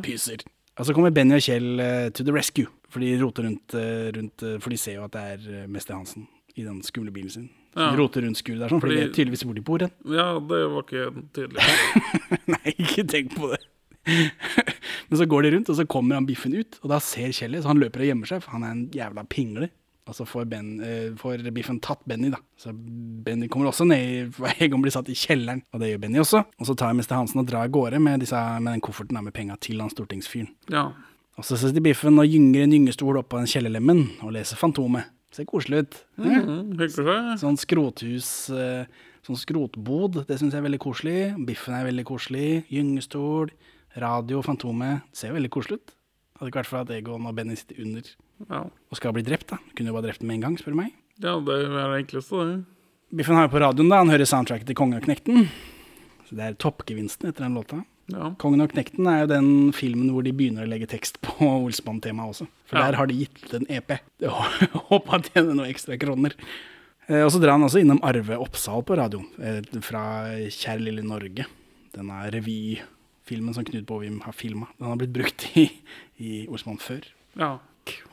Speaker 1: Pyser. Og så kommer Benny og Kjell uh, to the rescue, for de roter rundt, uh, rundt uh, For de ser jo at det er eh, Mester Hansen i den skumle bilen sin.
Speaker 2: Ja.
Speaker 1: Roterundskur der, sånn, for de
Speaker 2: Fordi-
Speaker 1: vet tydeligvis hvor de bor hen.
Speaker 2: Ja, det var ikke tydelig.
Speaker 1: Nei, ikke tenk på det. Men så går de rundt, og så kommer han Biffen ut, og da ser Kjell så han løper og gjemmer seg, for han er en jævla pingle. Og så får, ben, eh, får Biffen tatt Benny, da. Så Benny kommer også ned, i- Egon blir satt i kjelleren, og det gjør Benny også. Og så tar Mester Hansen og drar av gårde med, disse, med den kofferten da, med penga til han stortingsfyren.
Speaker 2: Ja.
Speaker 1: Og så sitter Biffen og gynger en gyngestol oppå den kjellerlemmen og leser Fantomet. Ser koselig ut.
Speaker 2: Mm, seg.
Speaker 1: Sånn skrothus, eh, sånn skrotbod, det syns jeg er veldig koselig. Biffen er veldig koselig. Gyngestol, radio, Fantomet. Ser jo veldig koselig ut. Hadde ikke vært for at Egon og Benny sitter under
Speaker 2: Ja.
Speaker 1: og skal bli drept. da. Kunne jo bare drept dem med en gang, spør du meg.
Speaker 2: ja, det er det enkleste, det.
Speaker 1: Biffen har jo på radioen, da. Han hører soundtracket til Kongeknekten. Knekten. Så det er toppgevinsten etter den låta.
Speaker 2: Ja.
Speaker 1: Kongen og Knekten er jo den filmen hvor de begynner å legge tekst på Olsmann-temaet også. For
Speaker 2: Ja.
Speaker 1: der har de gitt ut en EP. Håper at tjener noen ekstra kroner. Eh, og så drar han også innom Arve Oppsal på radioen, eh, fra 'Kjær lille Norge. Denne revyfilmen som Knut Bovim har filma. Den har blitt brukt i, i Olsmann før.
Speaker 2: Ja.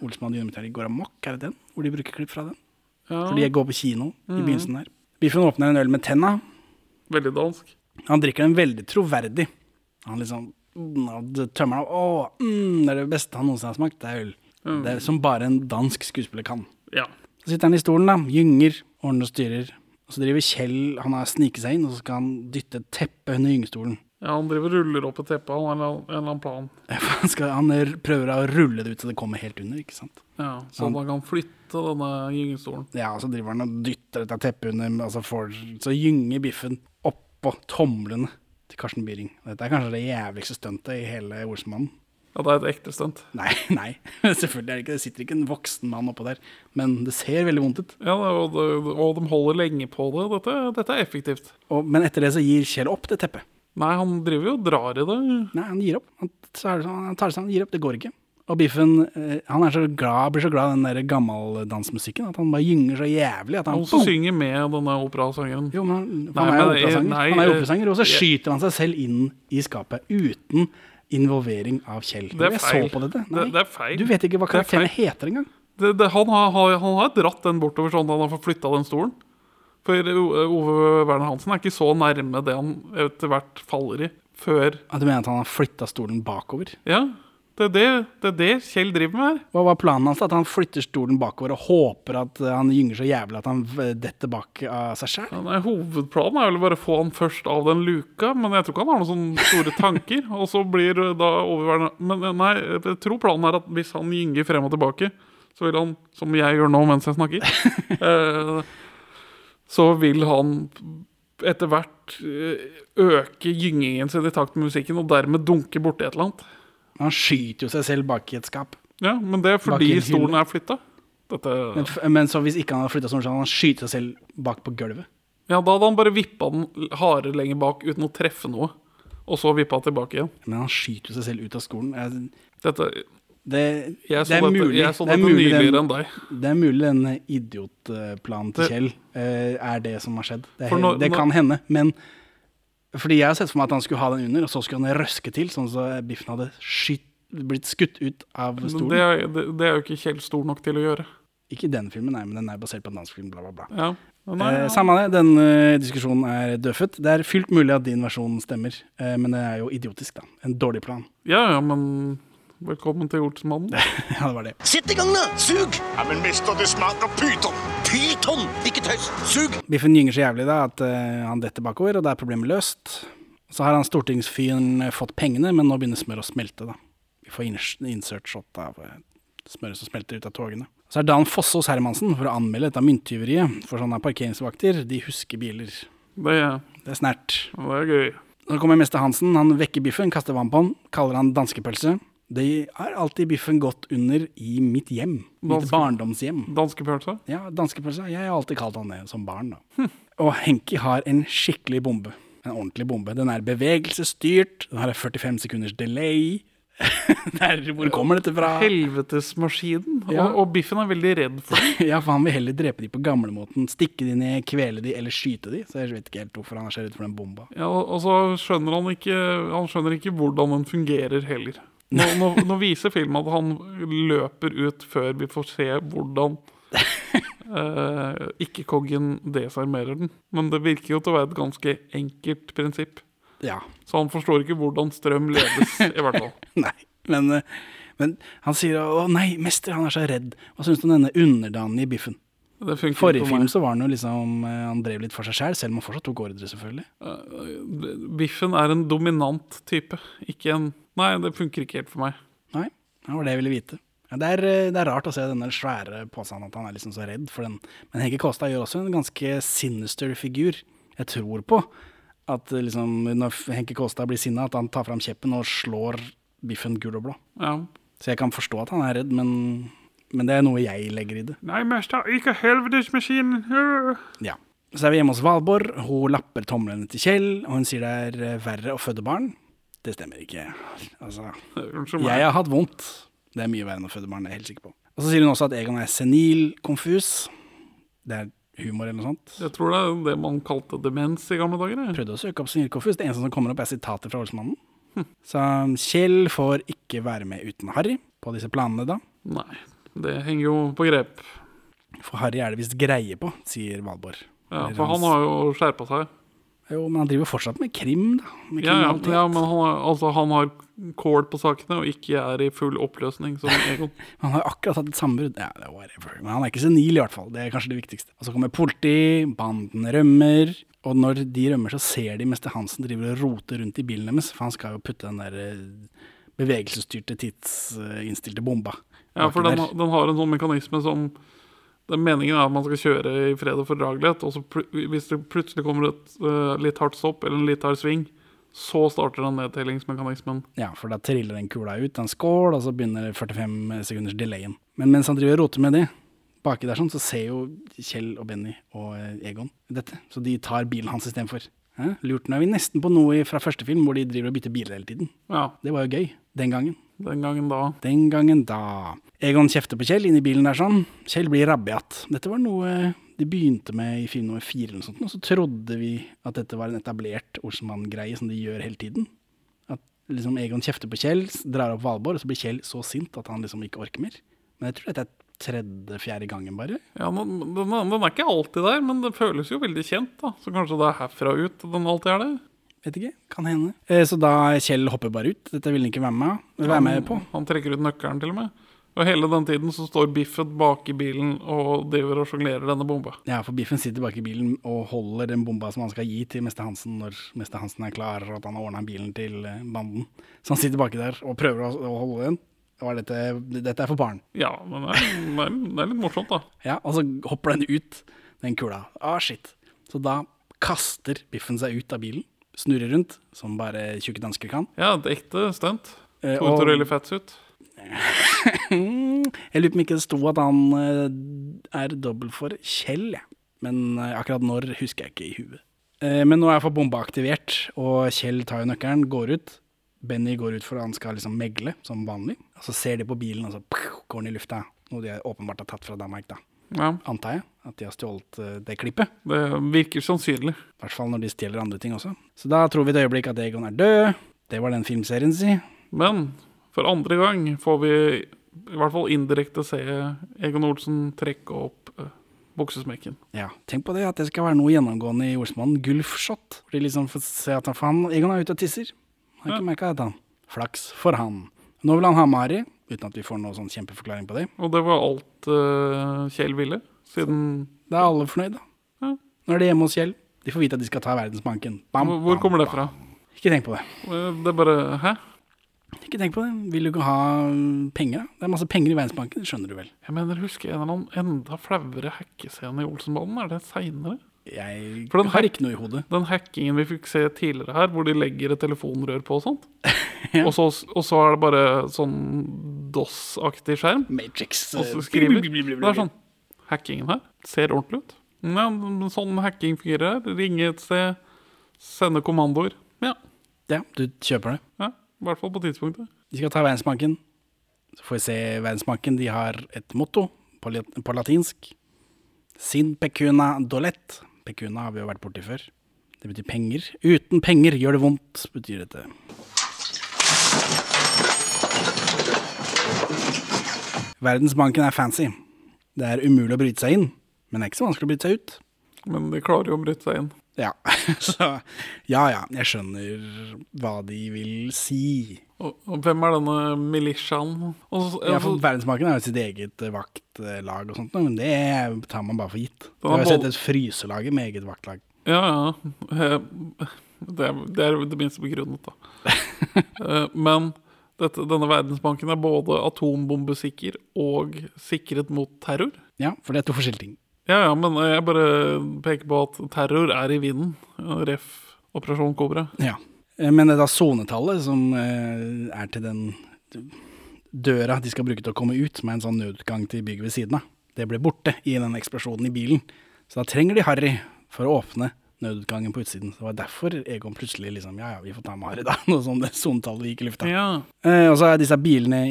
Speaker 1: Olsmann Dynamit går amok, er det den? Hvor de bruker klipp fra den?
Speaker 2: ja.
Speaker 1: Fordi jeg går på kino i begynnelsen der. Biffen åpner en øl med tenna.
Speaker 2: Veldig dansk.
Speaker 1: Han drikker den veldig troverdig. Han liksom mm, tømmer av. Å, mm, det er det beste han noensinne har smakt. Det er øl. Det er som bare en dansk skuespiller kan.
Speaker 2: Ja.
Speaker 1: Så sitter han i stolen, da, gynger, ordner og styrer. Og så driver Kjell Han har sniket seg inn, og så skal han dytte et teppe under gyngestolen.
Speaker 2: ja, han driver ruller opp et teppe. Han har en, en eller annen plan.
Speaker 1: Han, skal, han er- prøver å rulle det ut så det kommer helt under, ikke sant.
Speaker 2: Ja, Så han kan flytte denne gyngestolen.
Speaker 1: Ja, og så driver han og dytter dette teppet under, altså for, så gynger biffen oppå tomlene til Karsten Byring. Dette er kanskje det jævligste stuntet i hele Olsenmannen.
Speaker 2: Ja, det er et ekte stunt.
Speaker 1: Nei, nei, selvfølgelig er det ikke det. sitter ikke en voksen mann oppå der. Men det ser veldig vondt ut.
Speaker 2: Ja, og, det- og de holder lenge på det. Dette, dette er effektivt.
Speaker 1: Og, men etter det så gir Kjell opp det teppet.
Speaker 2: Nei, han driver jo og drar i det.
Speaker 1: Nei, han gir opp. Han tar, han tar seg han gir opp. Det går ikke. Og Biffen eh, han er så glad, blir så glad i den der gammeldansmusikken at han bare gynger så jævlig at han
Speaker 2: Han som synger med denne operasangeren.
Speaker 1: Jo, men han,
Speaker 2: Nei,
Speaker 1: han er
Speaker 2: er-
Speaker 1: operasanger.
Speaker 2: nei,
Speaker 1: Han er
Speaker 2: eh,
Speaker 1: operasanger, og så skyter han seg selv inn i skapet uten involvering av Kjell.
Speaker 2: Det er
Speaker 1: jeg
Speaker 2: feil.
Speaker 1: så på dette.
Speaker 2: Det- det er feil.
Speaker 1: Du vet ikke hva
Speaker 2: er
Speaker 1: karakterene heter engang.
Speaker 2: Det, det, han, har, har- han har dratt den bortover sånn at han har flytta den stolen. For Ove Werner Hansen er ikke så nærme det han etter hvert faller i, før
Speaker 1: Ja, du mener at han har flytta stolen bakover?
Speaker 2: Ja, det er det, det, er det Kjell driver med her.
Speaker 1: Hva var planen hans? At han flytter stolen bakover og håper at eh, han gynger så jævlig at han detter bak av seg sjøl?
Speaker 2: Ja, hovedplanen er vel bare å få han først av den luka, men jeg tror ikke han har noen sånne store tanker. Og så blir da overværende Men eh, nei, jeg tror planen er at hvis han gynger frem og tilbake, så vil han, som jeg gjør nå mens jeg snakker, eh, så vil han etter hvert eh, øke gyngingen sin i takt med musikken, og dermed dunke borti et eller annet.
Speaker 1: Han skyter jo seg selv bak i et skap.
Speaker 2: Ja, men det er fordi stolen er flytta.
Speaker 1: Men, men så hvis ikke han hadde flytta stolen, så hadde han skyte seg selv bak på gulvet.
Speaker 2: Ja, da hadde han bare vippa den hardere lenger bak uten å treffe noe. Og så vippa tilbake igjen.
Speaker 1: Men han skyter seg selv ut av skolen. Jeg-
Speaker 2: Dette,
Speaker 1: Det,
Speaker 2: jeg så
Speaker 1: det
Speaker 2: dette,
Speaker 1: mulig,
Speaker 2: jeg så
Speaker 1: det
Speaker 2: dette
Speaker 1: mulig
Speaker 2: nyligere
Speaker 1: den,
Speaker 2: enn deg.
Speaker 1: det er mulig denne idiotplanen til Kjell uh, er det som har skjedd. Det, er,
Speaker 2: når-
Speaker 1: det kan hende, men fordi jeg har sett for meg at han skulle ha den under, og så skulle han røske til, sånn så Biffen hadde skyt, blitt skutt ut av stolen.
Speaker 2: Det er, det, det er jo ikke Kjell stor nok til å gjøre.
Speaker 1: Ikke den filmen, nei, men den er basert på en dansk film, bla, bla, bla.
Speaker 2: Ja. Nei,
Speaker 1: Eh,
Speaker 2: ja.
Speaker 1: samme det, den eh, diskusjonen er dødfødt. Det er fullt mulig at din versjon stemmer, eh, men det er jo idiotisk, da. En dårlig plan.
Speaker 2: ja, ja, men velkommen til Olsenmannen.
Speaker 1: ja, det var det.
Speaker 3: Sett i gang, da! Sug! Ja, men mister, det smaker pyton! Pyton! Ikke tøys! Sug!
Speaker 1: Biffen gynger så jævlig da at uh, han detter bakover, og da er problemet løst. Så har han stortingsfyren eh, fått pengene, men nå begynner smøret å smelte, da. Vi får insert shot av uh, smøret som smelter ut av togene. Så er Dan Fosse hos Hermansen for å anmelde dette mynttyveriet, for sånne parkeringsvakter, de husker biler.
Speaker 2: Det, er-
Speaker 1: Det er snert.
Speaker 2: det er gøy.
Speaker 1: Så kommer Mester Hansen, han vekker biffen, kaster vann på han, kaller han danskepølse. Det har alltid biffen gått under i mitt hjem. Mitt
Speaker 2: Danske-
Speaker 1: barndomshjem.
Speaker 2: Danskepølse?
Speaker 1: Ja, danskepølse. Jeg har alltid kalt han det som barn, da. Og Henki har en skikkelig bombe. En ordentlig bombe. Den er bevegelsesstyrt, den har 45 sekunders delay. Der, hvor kommer dette fra?
Speaker 2: Helvetesmaskinen.
Speaker 1: Ja.
Speaker 2: Og, og Biffen er veldig redd for det.
Speaker 1: Ja, for han vil heller drepe de på gamlemåten. Stikke de ned, kvele de eller skyte de. Så jeg vet ikke helt hvorfor han er så redd for den bomba.
Speaker 2: Ja, og og så skjønner han ikke Han skjønner ikke hvordan den fungerer heller. Nå, nå, nå viser filmen at han løper ut før vi får se hvordan eh, ikke-koggen desarmerer den. Men det virker jo til å være et ganske enkelt prinsipp.
Speaker 1: Ja.
Speaker 2: Så han forstår ikke hvordan strøm ledes, i hvert fall.
Speaker 1: Nei. Men, eh, men han sier 'Å nei, mester, han er så redd'. Hva syns du om denne underdanige biffen?
Speaker 2: Det
Speaker 1: Forrige film så var han jo liksom eh, Han drev litt for seg sjæl, selv om han fortsatt tok ordre, selvfølgelig.
Speaker 2: Biffen er en dominant type, ikke en Nei, det funker ikke helt for meg.
Speaker 1: Nei, det var det jeg ville vite. Det, er, eh, det er rart å se denne svære påstanden at han er liksom så redd for den. Men Henke Kåstad gjør også en ganske sinister figur. Jeg tror på at eh, liksom, når Henke Kåstad blir sinna, at han tar fram kjeppen og slår biffen gul og blå.
Speaker 2: Ja.
Speaker 1: Så jeg kan forstå at han er redd, men, men det er noe jeg legger i det.
Speaker 2: Nei, mester, ikke helvetesmaskinen!
Speaker 1: Ja. Så er vi hjemme hos Valborg. Hun lapper tomlene til Kjell, og hun sier det er eh, verre å føde barn. Det stemmer ikke. Altså, jeg har hatt vondt. Det er mye verre enn å føde barn, det er jeg helt sikker på. Og så sier hun også at Egon er senil, konfus. Det er humor eller noe sånt.
Speaker 2: Jeg tror det er det man kalte demens i gamle dager. jeg.
Speaker 1: Prøvde å søke opp senil konfus. Det eneste som kommer opp, er sitater fra Olsmannen. Så Kjell får ikke være med uten Harry på disse planene, da.
Speaker 2: Nei, det henger jo på grep.
Speaker 1: For Harry er det visst greie på, sier Valborg.
Speaker 2: Ja, for han har jo skjerpa seg.
Speaker 1: Jo, men han driver fortsatt med krim, da. Med
Speaker 2: Ja, ja, ja men han har, altså, han har kål på sakene og ikke er i full oppløsning som Egon.
Speaker 1: Han har akkurat hatt et sammenbrudd. Ja. Men han er ikke senil, i hvert fall. Det er kanskje det viktigste. Og så kommer politi, banden rømmer. Og når de rømmer, så ser de Mester Hansen driver og roter rundt i bilen deres. For han skal jo putte den der eh, bevegelsesstyrte, tidsinnstilte bomba.
Speaker 2: Ja, for den, den har en sånn mekanisme som den Meningen er at man skal kjøre i fred og fordragelighet, og så hvis det plutselig kommer et uh, litt hardt stopp eller en litt hard sving, så starter den nedtellingsmekanismen.
Speaker 1: Ja, for da triller den kula ut, en skål, og så begynner 45 sekunders delayen. Men mens han driver og roter med det, baki der sånn, så ser jo Kjell og Benny og eh, Egon dette. Så de tar bilen hans istedenfor. Lurt. Nå er vi nesten på noe fra første film hvor de driver og bytter biler hele tiden.
Speaker 2: Ja,
Speaker 1: Det var jo gøy. Den gangen.
Speaker 2: Den gangen da.
Speaker 1: Den gangen da. Egon kjefter på Kjell inni bilen der sånn. Kjell blir rabiat. Dette var noe de begynte med i film nummer fire eller noe sånt, og så trodde vi at dette var en etablert Olsenmann-greie som de gjør hele tiden. At liksom Egon kjefter på Kjell, drar opp Valborg, og så blir Kjell så sint at han liksom ikke orker mer. Men jeg tror dette er tredje-fjerde gangen bare.
Speaker 2: Ja, den, den, den er ikke alltid der, men det føles jo veldig kjent, da. Så kanskje det er herfra ut den alltid er det?
Speaker 1: Vet ikke, kan hende. Eh, Så da Kjell hopper bare ut. Dette vil han ikke være med, være med på.
Speaker 2: Han trekker ut nøkkelen til og med. Og hele den tiden så står Biffet bak i bilen og driver og sjonglerer denne bomba.
Speaker 1: Ja, for Biffen sitter bak i bilen og holder den bomba som han skal gi til Mester Hansen når Mester Hansen er klar og at han har ordna bilen til eh, banden. Så han sitter baki der og prøver å, holde den. Og er dette, dette er for barn.
Speaker 2: Ja, men det er, det er, det er litt morsomt, da.
Speaker 1: Ja, Og så hopper den ut, den kula. Ah, shit. Så da kaster Biffen seg ut av bilen, snurrer rundt, som bare tjukke dansker kan.
Speaker 2: Ja, det er ekte stunt.
Speaker 1: Eh,
Speaker 2: To det
Speaker 1: og-
Speaker 2: og rulle fatsuit.
Speaker 1: Jeg lurer på om ikke det sto at han eh, er dobbel for Kjell, jeg. Men eh, akkurat når husker jeg ikke i huet. Eh, Men nå er iallfall bomba aktivert, og Kjell tar jo nøkkelen, går ut. Benny går ut for at han skal liksom megle, som vanlig. Og så ser de på bilen, og så går den i lufta. Noe de åpenbart har tatt fra Danmark, da.
Speaker 2: Ja,
Speaker 1: Antar jeg. At de har stjålet eh, det klippet.
Speaker 2: det virker sannsynlig.
Speaker 1: I hvert fall når de stjeler andre ting også. Så da tror vi et øyeblikk at Egon er død. Det var den filmserien, si.
Speaker 2: Men for andre gang får vi i hvert fall indirekte se Egon Olsen trekke opp eh, buksesmekken.
Speaker 1: Ja, tenk på det, at det skal være noe gjennomgående i Olsmannen. Gulfshot. Hvor de liksom får se at han, Egon er ute og tisser. Har ikke
Speaker 2: Ja.
Speaker 1: merka dette, han. Flaks for han. Nå vil han ha Mari, uten at vi får noen sånn kjempeforklaring på det.
Speaker 2: Og det var alt uh, Kjell ville, siden
Speaker 1: Da er alle fornøyd, da.
Speaker 2: Ja.
Speaker 1: Nå er de hjemme hos Kjell. De får vite at de skal ta verdensbanken. Bam,
Speaker 2: Hvor,
Speaker 1: bam,
Speaker 2: kommer det
Speaker 1: bam.
Speaker 2: fra?
Speaker 1: Ikke tenk på det.
Speaker 2: Eh, Det er bare Hæ?
Speaker 1: Ikke tenk på det. Vil du ikke ha mm, penger, da? Det er masse penger i verdensbanken, det skjønner du vel.
Speaker 2: Jeg mener, husker en eller annen enda flauere hackescene i Olsenbanen? Er det seinere?
Speaker 1: Jeg
Speaker 2: For den
Speaker 1: har ikke noe i hodet.
Speaker 2: Den hackingen vi fikk se tidligere her, hvor de legger et telefonrør på og sånt.
Speaker 1: Ja.
Speaker 2: og, så, og så er det bare sånn DOS-aktig skjerm.
Speaker 1: Matrix.
Speaker 2: Og så skriver Det er sånn Hackingen her ser ordentlig ut. Ja, sånn hacking fungerer her. Ringe et sted, sende kommandoer. Ja,
Speaker 1: Ja, du kjøper det.
Speaker 2: ja. I hvert fall på tidspunktet.
Speaker 1: De skal ta Verdensbanken. Så får vi se Verdensbanken. De har et motto på, på latinsk. Sin pecuna dolet. Pecuna har vi jo vært borti før. Det betyr penger. Uten penger gjør det vondt, betyr dette. Verdensbanken er fancy. Det er umulig å bryte seg inn, men det er ikke så vanskelig å bryte seg ut.
Speaker 2: Men de klarer jo å bryte seg inn.
Speaker 1: Ja, så ja ja, jeg skjønner hva de vil si.
Speaker 2: Og, og hvem er denne milisjaen?
Speaker 1: Ja, for
Speaker 2: altså,
Speaker 1: Verdensbanken har jo sitt eget eh, vaktlag og sånt, men det tar man bare for gitt. Du har jo sett et fryselager med eget vaktlag.
Speaker 2: ja, ja. Eh, Det er, det er det minste begrunnet, da. Eh, Men dette, denne verdensbanken er både atombombesikker og sikret mot terror.
Speaker 1: Ja, for det er to forskjellige ting.
Speaker 2: Ja, ja, men jeg bare peker på at terror er i vinden. Ref. Operasjon Kobra.
Speaker 1: Ja. Eh, Men det er da sonetallet som eh, er til den døra de skal bruke til å komme ut, med en sånn nødutgang til bygget ved siden av. Det ble borte i den eksplosjonen i bilen. Så da trenger de Harry for å åpne nødutgangen på utsiden. Så det var derfor Egon plutselig liksom Ja ja, vi får ta Harry, da. Nå sånt sonetallet gikk i lufta.
Speaker 2: Ja.
Speaker 1: Eh, og så er disse bilene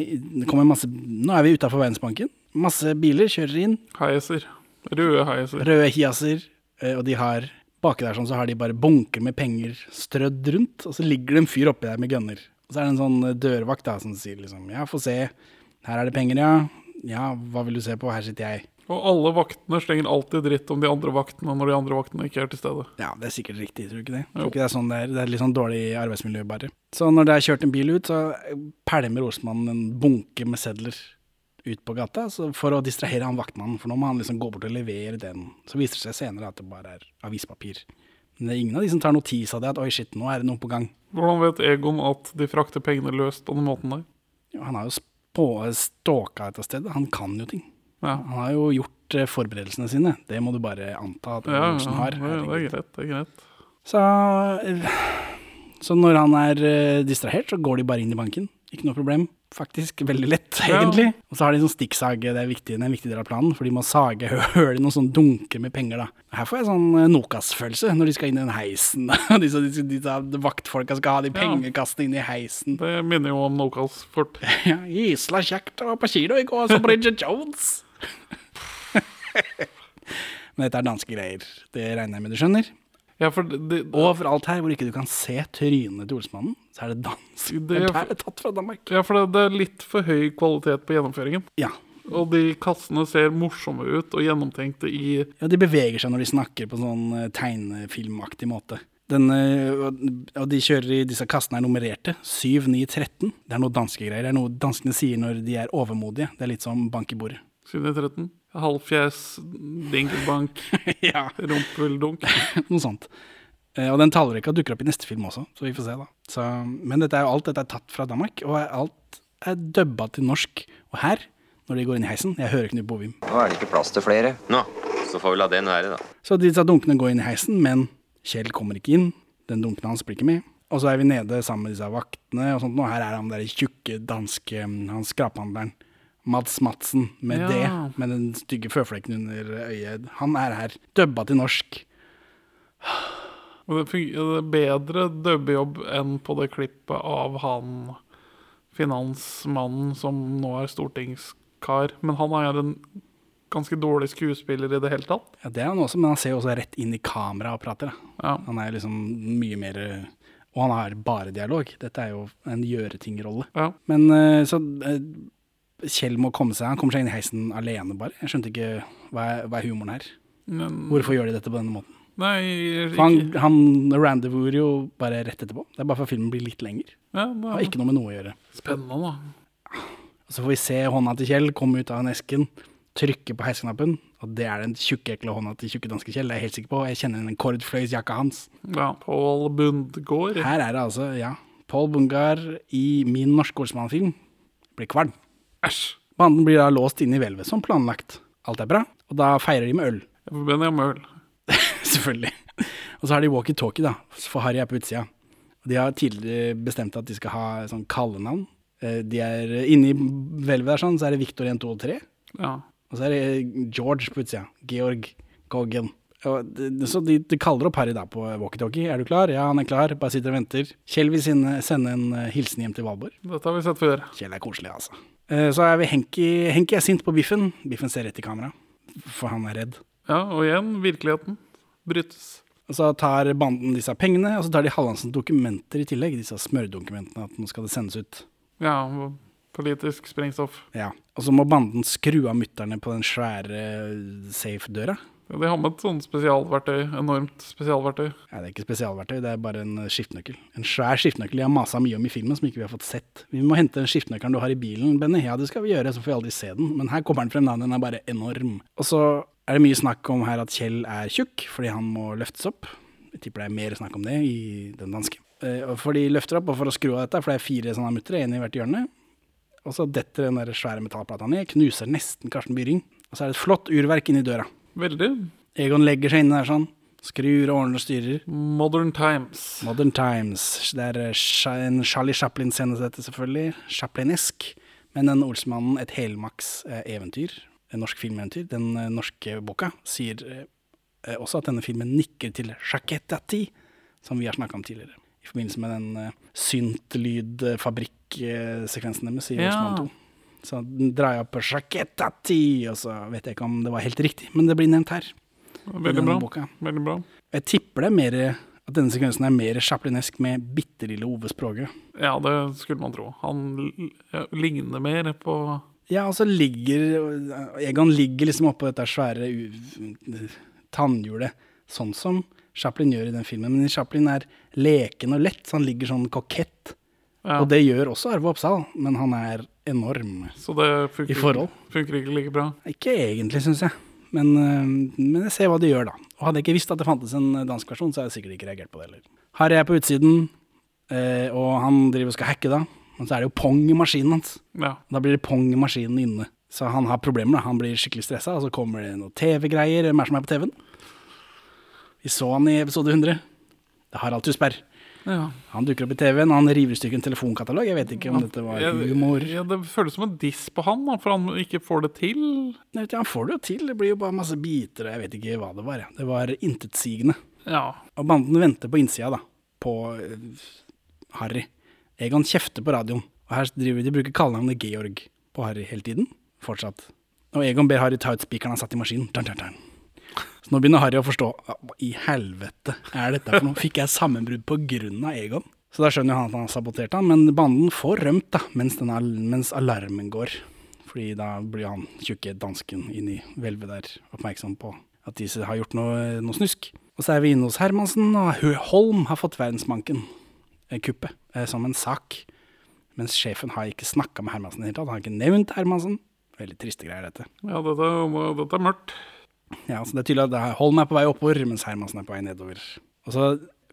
Speaker 1: Det kommer masse Nå er vi utafor Verdensbanken. Masse biler kjører inn.
Speaker 2: Heiser. Røde heiser.
Speaker 1: Røde Hiaser. eh, og de har Baki der sånn så har de bare bunker med penger strødd rundt. Og så ligger det en fyr oppi der med gunner. Og så er det en sånn eh, dørvakt da som sier liksom Ja, få se. Her er det penger, ja. Ja, hva vil du se på? Her sitter jeg.
Speaker 2: Og alle vaktene slenger alltid dritt om de andre vaktene når de andre vaktene ikke er til stede.
Speaker 1: Ja, det er sikkert riktig, tror du ikke det? Tror ikke det er sånn det er. Det er litt sånn dårlig arbeidsmiljø, bare. Så når det er kjørt en bil ut, så pælmer Osmannen en bunke med sedler ut på gata så for å distrahere han vaktmannen, for nå må han liksom gå bort og levere den. Så viser det seg senere at det bare er avispapir. Men det er ingen av de som tar notis av det, at oi shit, nå er det noe på gang.
Speaker 2: Hvordan vet Egon at de frakter pengene løst på den måten der?
Speaker 1: Jo, Han har jo stalka dette stedet, han kan jo ting.
Speaker 2: Ja,
Speaker 1: Han har jo gjort eh, forberedelsene sine, det må du bare anta at
Speaker 2: ja, ja
Speaker 1: Olsen
Speaker 2: det,
Speaker 1: har.
Speaker 2: det er greit. det er greit.
Speaker 1: Så, eh, så når han er eh, distrahert, så går de bare inn i banken. Ikke noe problem. Faktisk veldig lett,
Speaker 2: Ja.
Speaker 1: egentlig. Og så har de sånn stikksag, det er, viktig, det er en viktig del av planen, for de må sage høl i noen sånn dunker med penger, da. Her får jeg sånn Nokas-følelse, når de skal inn i den heisen. og disse, disse, disse vaktfolka skal ha de pengekastene inn i heisen.
Speaker 2: Det minner jo om Nokas fort.
Speaker 1: Ja, Gisla kjekt å være på kino i går, som Bridget Jones. Men dette er danske greier. Det regner jeg med du skjønner.
Speaker 2: Ja, for det, det,
Speaker 1: Overalt her hvor ikke du kan se trynet til Olsmannen, så er det dansk.
Speaker 2: Det er
Speaker 1: for, er tatt fra Danmark.
Speaker 2: ja, for det, det er litt for høy kvalitet på gjennomføringen.
Speaker 1: Ja.
Speaker 2: Og de kassene ser morsomme ut og gjennomtenkte i
Speaker 1: ja, de beveger seg når de snakker på sånn eh, tegnefilmaktig måte. Den, eh, og de kjører i disse kassene er nummererte. 7, 9, 13. Det er noe danske greier. Det er noe danskene sier når de er overmodige. Det er litt som bank i bordet.
Speaker 2: 713. Halvfjes, dinkelbank,
Speaker 1: ja,
Speaker 2: rumpeldunk.
Speaker 1: noe sånt. Eh, Og den tallrekka dukker opp i neste film også, så vi får se, da. Så, men dette er alt dette er tatt fra Danmark, og alt er dubba til norsk. Og her, når de går inn i heisen Jeg hører Knut Bovim.
Speaker 7: Nå er det ikke plass til flere.
Speaker 5: Nå, så får vi la den være, da.
Speaker 1: Så disse dunkene går inn i heisen, men Kjell kommer ikke inn. Den dunken hans blir ikke med. Og så er vi nede sammen med disse vaktene, og sånt, og her er han der tjukke danske Han skraphandleren. Mads Madsen med
Speaker 2: Ja.
Speaker 1: det, med den stygge føflekken under øyet. Han er her. Dubba til norsk.
Speaker 2: Og det er bedre dubbejobb enn på det klippet av han finansmannen som nå er stortingskar. Men han er en ganske dårlig skuespiller i det hele tatt.
Speaker 1: Ja, Det er han også, men han ser jo også rett inn i kamera og prater.
Speaker 2: Ja.
Speaker 1: Han er liksom mye mer Og han har bare dialog. Dette er jo en gjøre-ting-rolle.
Speaker 2: Ja.
Speaker 1: Men eh, så eh, Kjell må komme seg Han kommer seg inn i heisen alene, bare. Jeg skjønte ikke hva er, hva er humoren her.
Speaker 2: Men,
Speaker 1: Hvorfor gjør de dette på denne måten?
Speaker 2: nei,
Speaker 1: ikke. han, han rendezvouser jo bare rett etterpå. Det er bare for at filmen blir litt lenger.
Speaker 2: Ja,
Speaker 1: Det har ikke noe med noe å gjøre.
Speaker 2: spennende, da.
Speaker 1: Så får vi se hånda til Kjell komme ut av den esken, trykke på heisknappen, og det er den tjukke, ekle hånda til tjukke danske Kjell. Det er jeg helt sikker på. Jeg kjenner den kordfløyelsjakka hans.
Speaker 2: Ja, Pål Bundgaard.
Speaker 1: Her er det altså, ja, Paul Bungar i min norske Olsmann-film blir kvalm.
Speaker 2: Æsj.
Speaker 1: Banden blir da låst inne i hvelvet som planlagt. Alt er bra, og da feirer de med øl.
Speaker 2: Jeg forbinder med øl.
Speaker 1: Selvfølgelig. Og så har de walkietalkie, da, for Harry er på utsida. De har tidligere bestemt at de skal ha sånn kallenavn. Eh, De er Inni hvelvet der sånn, så er det Victor 1, 2 og 3.
Speaker 2: Ja.
Speaker 1: Og så er det George på utsida. Georg Goggen. Så de, de kaller opp Harry da på walkietalkie. Er du klar? Ja, han er klar. Bare sitter og venter. Kjell vil sende, en eh, hilsen hjem til Valborg.
Speaker 2: Dette har vi sett før.
Speaker 1: Kjell er koselig, altså. Eh, Så er vi Henki. Henki er sint på Biffen. Biffen ser rett i kamera, for han er redd.
Speaker 2: Ja, og igjen, virkeligheten brytes.
Speaker 1: Og så tar banden disse pengene, og så tar de Hallandsens dokumenter i tillegg. Disse smørdokumentene, at nå skal det sendes ut.
Speaker 2: Ja, politisk sprengstoff.
Speaker 1: Ja. Og så må banden skru av mutterne på den svære safe-døra.
Speaker 2: Ja, de har med et sånt spesialverktøy. Enormt spesialverktøy.
Speaker 1: Ja, det er ikke spesialverktøy, det er bare en eh, skiftenøkkel. En svær skiftenøkkel jeg har masa mye om i filmen, som ikke vi har fått sett. Vi må hente den skiftenøkkelen du har i bilen, Benny. Ja, det skal vi gjøre, så får vi aldri se den. Men her kommer den frem, da. Den er bare enorm. Og så er det mye snakk om her at Kjell er tjukk, fordi han må løftes opp. Jeg tipper det er mer snakk om det i den danske. Eh, For de løfter opp, og for å skru av dette, for det er fire sånne muttere, én i hvert hjørne. Og så detter den der svære metallplata ned, knuser nesten Karsten Byring. Og så er det et flott urverk inni døra.
Speaker 2: Veldig.
Speaker 1: Egon legger seg inne der sånn. Skrur og ordner og styrer.
Speaker 2: Modern times.
Speaker 1: Modern Times. Det er eh, en Charlie Chaplin-scene, dette selvfølgelig. Chaplinesk. Men den Olsmannen, et helmaks eh, eventyr, en norsk filmeventyr, den eh, norske boka, sier også at denne filmen nikker til Sjaketati, som vi har snakka om tidligere. I forbindelse med den syntlydfabrikksekvensen deres i
Speaker 2: Ja.
Speaker 1: Olsmann 2. Så drar jeg på Sjaketati, og så vet jeg ikke om det var helt riktig, men det blir nevnt her.
Speaker 2: Veldig bra.
Speaker 1: boka.
Speaker 2: Veldig bra.
Speaker 1: Jeg tipper det er mer at denne sekvensen er mer chaplinesk med bitte lille Ove Språge.
Speaker 2: Ja, det skulle man tro. Han ligner mer på
Speaker 1: Ja, og så ligger Egon ligger liksom oppå dette svære tannhjulet, sånn som Chaplin gjør i den filmen. Men Chaplin er leken og lett, så han ligger sånn kokett.
Speaker 2: Ja,
Speaker 1: Og det gjør også Arve Oppsal, men han er enorm.
Speaker 2: Så det funker,
Speaker 1: i forhold.
Speaker 2: funker ikke like bra.
Speaker 1: Ikke egentlig, syns jeg. Men, øh, men jeg ser hva de gjør, da. Og hadde jeg ikke visst at det fantes en dansk versjon, så hadde jeg sikkert ikke reagert på det heller. Harry er på utsiden, eh, og han driver og skal hacke, da. Men så er det jo pong i maskinen hans.
Speaker 2: Ja.
Speaker 1: Da blir det pong i maskinen inne. Så han har problemer. da. Han blir skikkelig stressa, og så kommer det noen TV-greier. Hvem er som er på TV-en? Vi så han i episode 100. Det er Harald Tusberg.
Speaker 2: Ja.
Speaker 1: Han dukker opp i TV-en, han river i stykker en telefonkatalog. Jeg vet ikke om dette var humor.
Speaker 2: Ja, det føles som en diss på han, da, for han ikke får det til.
Speaker 1: Nei, vet du, Han får det jo til. Det blir jo bare masse biter. og Jeg vet ikke hva det var. Det var intetsigende.
Speaker 2: Ja.
Speaker 1: Og banden venter på innsida, da. På eh, Harry. Egon kjefter på radioen. Og her driver de bruker kallenavnet Georg på Harry hele tiden. Fortsatt. Og Egon ber Harry ta ut spikeren han satt i maskinen. Dun, dun, dun. Så nå begynner Harry å forstå. Hva i helvete er dette for noe? Fikk jeg sammenbrudd av Egon? Så da skjønner han at han har sabotert han, men banden får rømt da, mens, denne, mens alarmen går. Fordi da blir han tjukke dansken inni hvelvet der oppmerksom på at de har gjort noe, noe snusk. Og så er vi inne hos Hermansen, og Holm har fått verdensbanken, eh, kuppet, eh, som en sak. Mens sjefen har ikke snakka med Hermansen i det hele tatt. Han har ikke nevnt Hermansen. Veldig triste greier, dette.
Speaker 2: ja dette, dette er mørkt.
Speaker 1: Ja, så det er tydelig at det er- Holm er på vei oppover, mens Hermansen er på vei nedover. Og så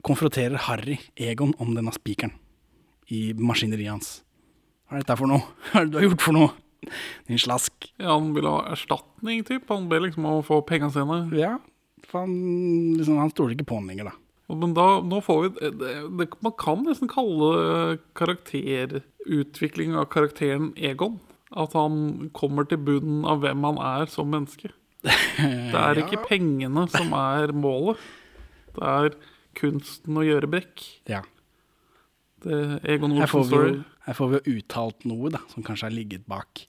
Speaker 1: konfronterer Harry Egon om denne spikeren i maskineriet hans. Hva er dette for noe? Hva er det du har gjort for noe? Din slask.
Speaker 2: Ja, han vil ha erstatning, typ. Han ber liksom om å få pengene sine.
Speaker 1: Ja, for han, liksom, han stoler ikke på han lenger, da.
Speaker 2: Men da, nå får vi det, det, Man kan nesten kalle karakterutvikling av karakteren Egon. At han kommer til bunnen av hvem han er som menneske. Det er ikke pengene som er målet. Det er kunsten å gjøre brekk.
Speaker 1: Ja.
Speaker 2: Det Egon
Speaker 1: Her får,
Speaker 2: Olsen
Speaker 1: vi
Speaker 2: Story.
Speaker 1: jo, her får vi jo uttalt noe da, som kanskje har ligget bak.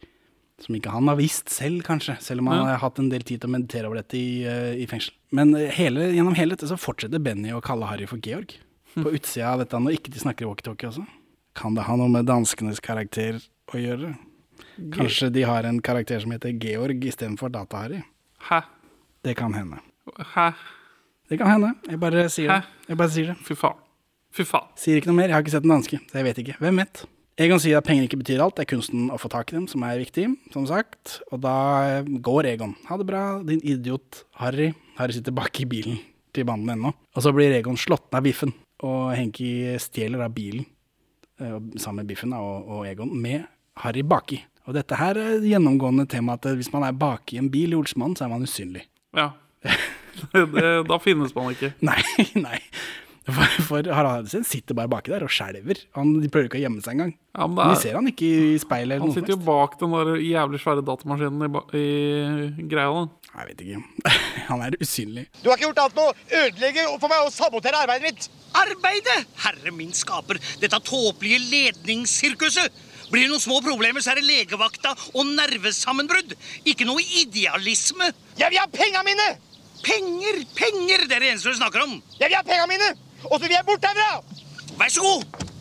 Speaker 1: Som ikke han har visst selv, kanskje. Selv om han
Speaker 2: Ja.
Speaker 1: har hatt en del tid til å meditere over dette i, eh, i fengsel. Men eh, hele, gjennom hele dette så fortsetter Benny å kalle Harry for Georg. På utsida av dette, når ikke de snakker walkietalkie også. Kan det ha noe med danskenes karakter å gjøre? Kanskje de har en karakter som heter Georg istedenfor Data-Harry?
Speaker 2: Hæ?
Speaker 1: Det kan hende.
Speaker 2: Hæ?
Speaker 1: Det kan hende. Jeg bare sier det. Jeg bare sier det.
Speaker 2: Fy faen. Fy faen.
Speaker 1: Sier ikke noe mer. Jeg har ikke sett den danske, så jeg vet ikke. Hvem vet? Egon sier at penger ikke betyr alt, det er kunsten å få tak i dem som er viktig, som sagt. Og da går Egon. Ha det bra, din idiot Harry. Harry sitter bak i bilen til banden ennå. Og så blir Egon slått ned av biffen, og Henki stjeler av bilen eh, sammen med biffen og, og Egon med Harry baki. Og dette her er et gjennomgående tema at hvis man er baki i en bil i Olsmannen, så er man usynlig.
Speaker 2: Ja. det, da finnes man ikke.
Speaker 1: Nei, nei. For, for Harald sin sitter bare baki der og skjelver. Han- De prøver ikke å gjemme seg engang.
Speaker 2: Ja, men
Speaker 1: Vi
Speaker 2: er,
Speaker 1: ser han ikke i speilet. eller
Speaker 2: han
Speaker 1: noe
Speaker 2: sitter jo bak den der jævlig svære datamaskinen i, i greia. da.
Speaker 1: Jeg vet ikke. Han er usynlig.
Speaker 7: Du har ikke gjort annet enn å ødelegge for meg og sabotere arbeidet mitt.
Speaker 3: Arbeidet! Herre min skaper, dette tåpelige ledningssirkuset! Blir det noen små problemer, så er det legevakta og nervesammenbrudd. Ikke noe idealisme.
Speaker 7: Jeg vil ha penga mine!
Speaker 3: Penger, penger, det er det eneste du snakker om.
Speaker 7: Jeg vil ha penga mine! Og så vil jeg bort herfra!
Speaker 3: Vær så god.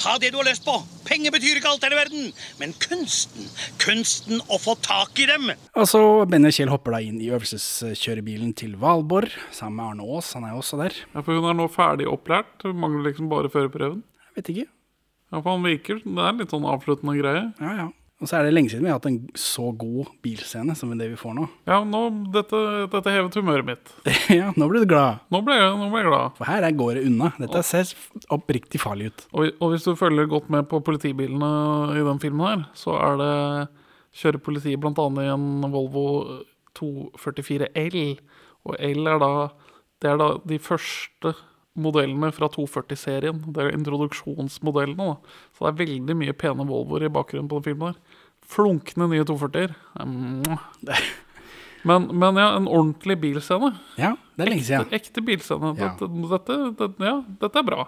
Speaker 3: Ta det du har lyst på. Penger betyr ikke alt her i verden. Men kunsten, kunsten å få tak i dem.
Speaker 1: Og så Benny og Kjell hopper da inn i øvelseskjørebilen til Valborg sammen med Arne Aas. Han er jo også der.
Speaker 2: Ja, for hun er nå ferdig opplært. Mangler liksom bare førerprøven.
Speaker 1: Jeg vet ikke.
Speaker 2: Ja, for han virker Det er litt sånn avsluttende greie.
Speaker 1: Ja, ja. Og så er det lenge siden vi har hatt en så god bilscene som det vi får nå.
Speaker 2: Ja, nå, dette, dette hevet humøret mitt.
Speaker 1: ja, nå ble du glad.
Speaker 2: Nå ble jeg, nå ble jeg glad.
Speaker 1: For her er går det unna. Dette ser oppriktig farlig ut.
Speaker 2: Og, og hvis du følger godt med på politibilene i den filmen her, så er det kjører politiet annet i en Volvo 244 L. Og L er da Det er da de første modellene fra 240-serien. Det er introduksjonsmodellene. da. Så det er veldig mye pene Volvoer i bakgrunnen på den filmen der. Flunkende nye 240-er. Men, men ja, en ordentlig bilscene.
Speaker 1: Ja, det er lenge siden.
Speaker 2: Ekte, ekte bilscene.
Speaker 1: Ja.
Speaker 2: Dette, dette, dette, ja, dette er bra.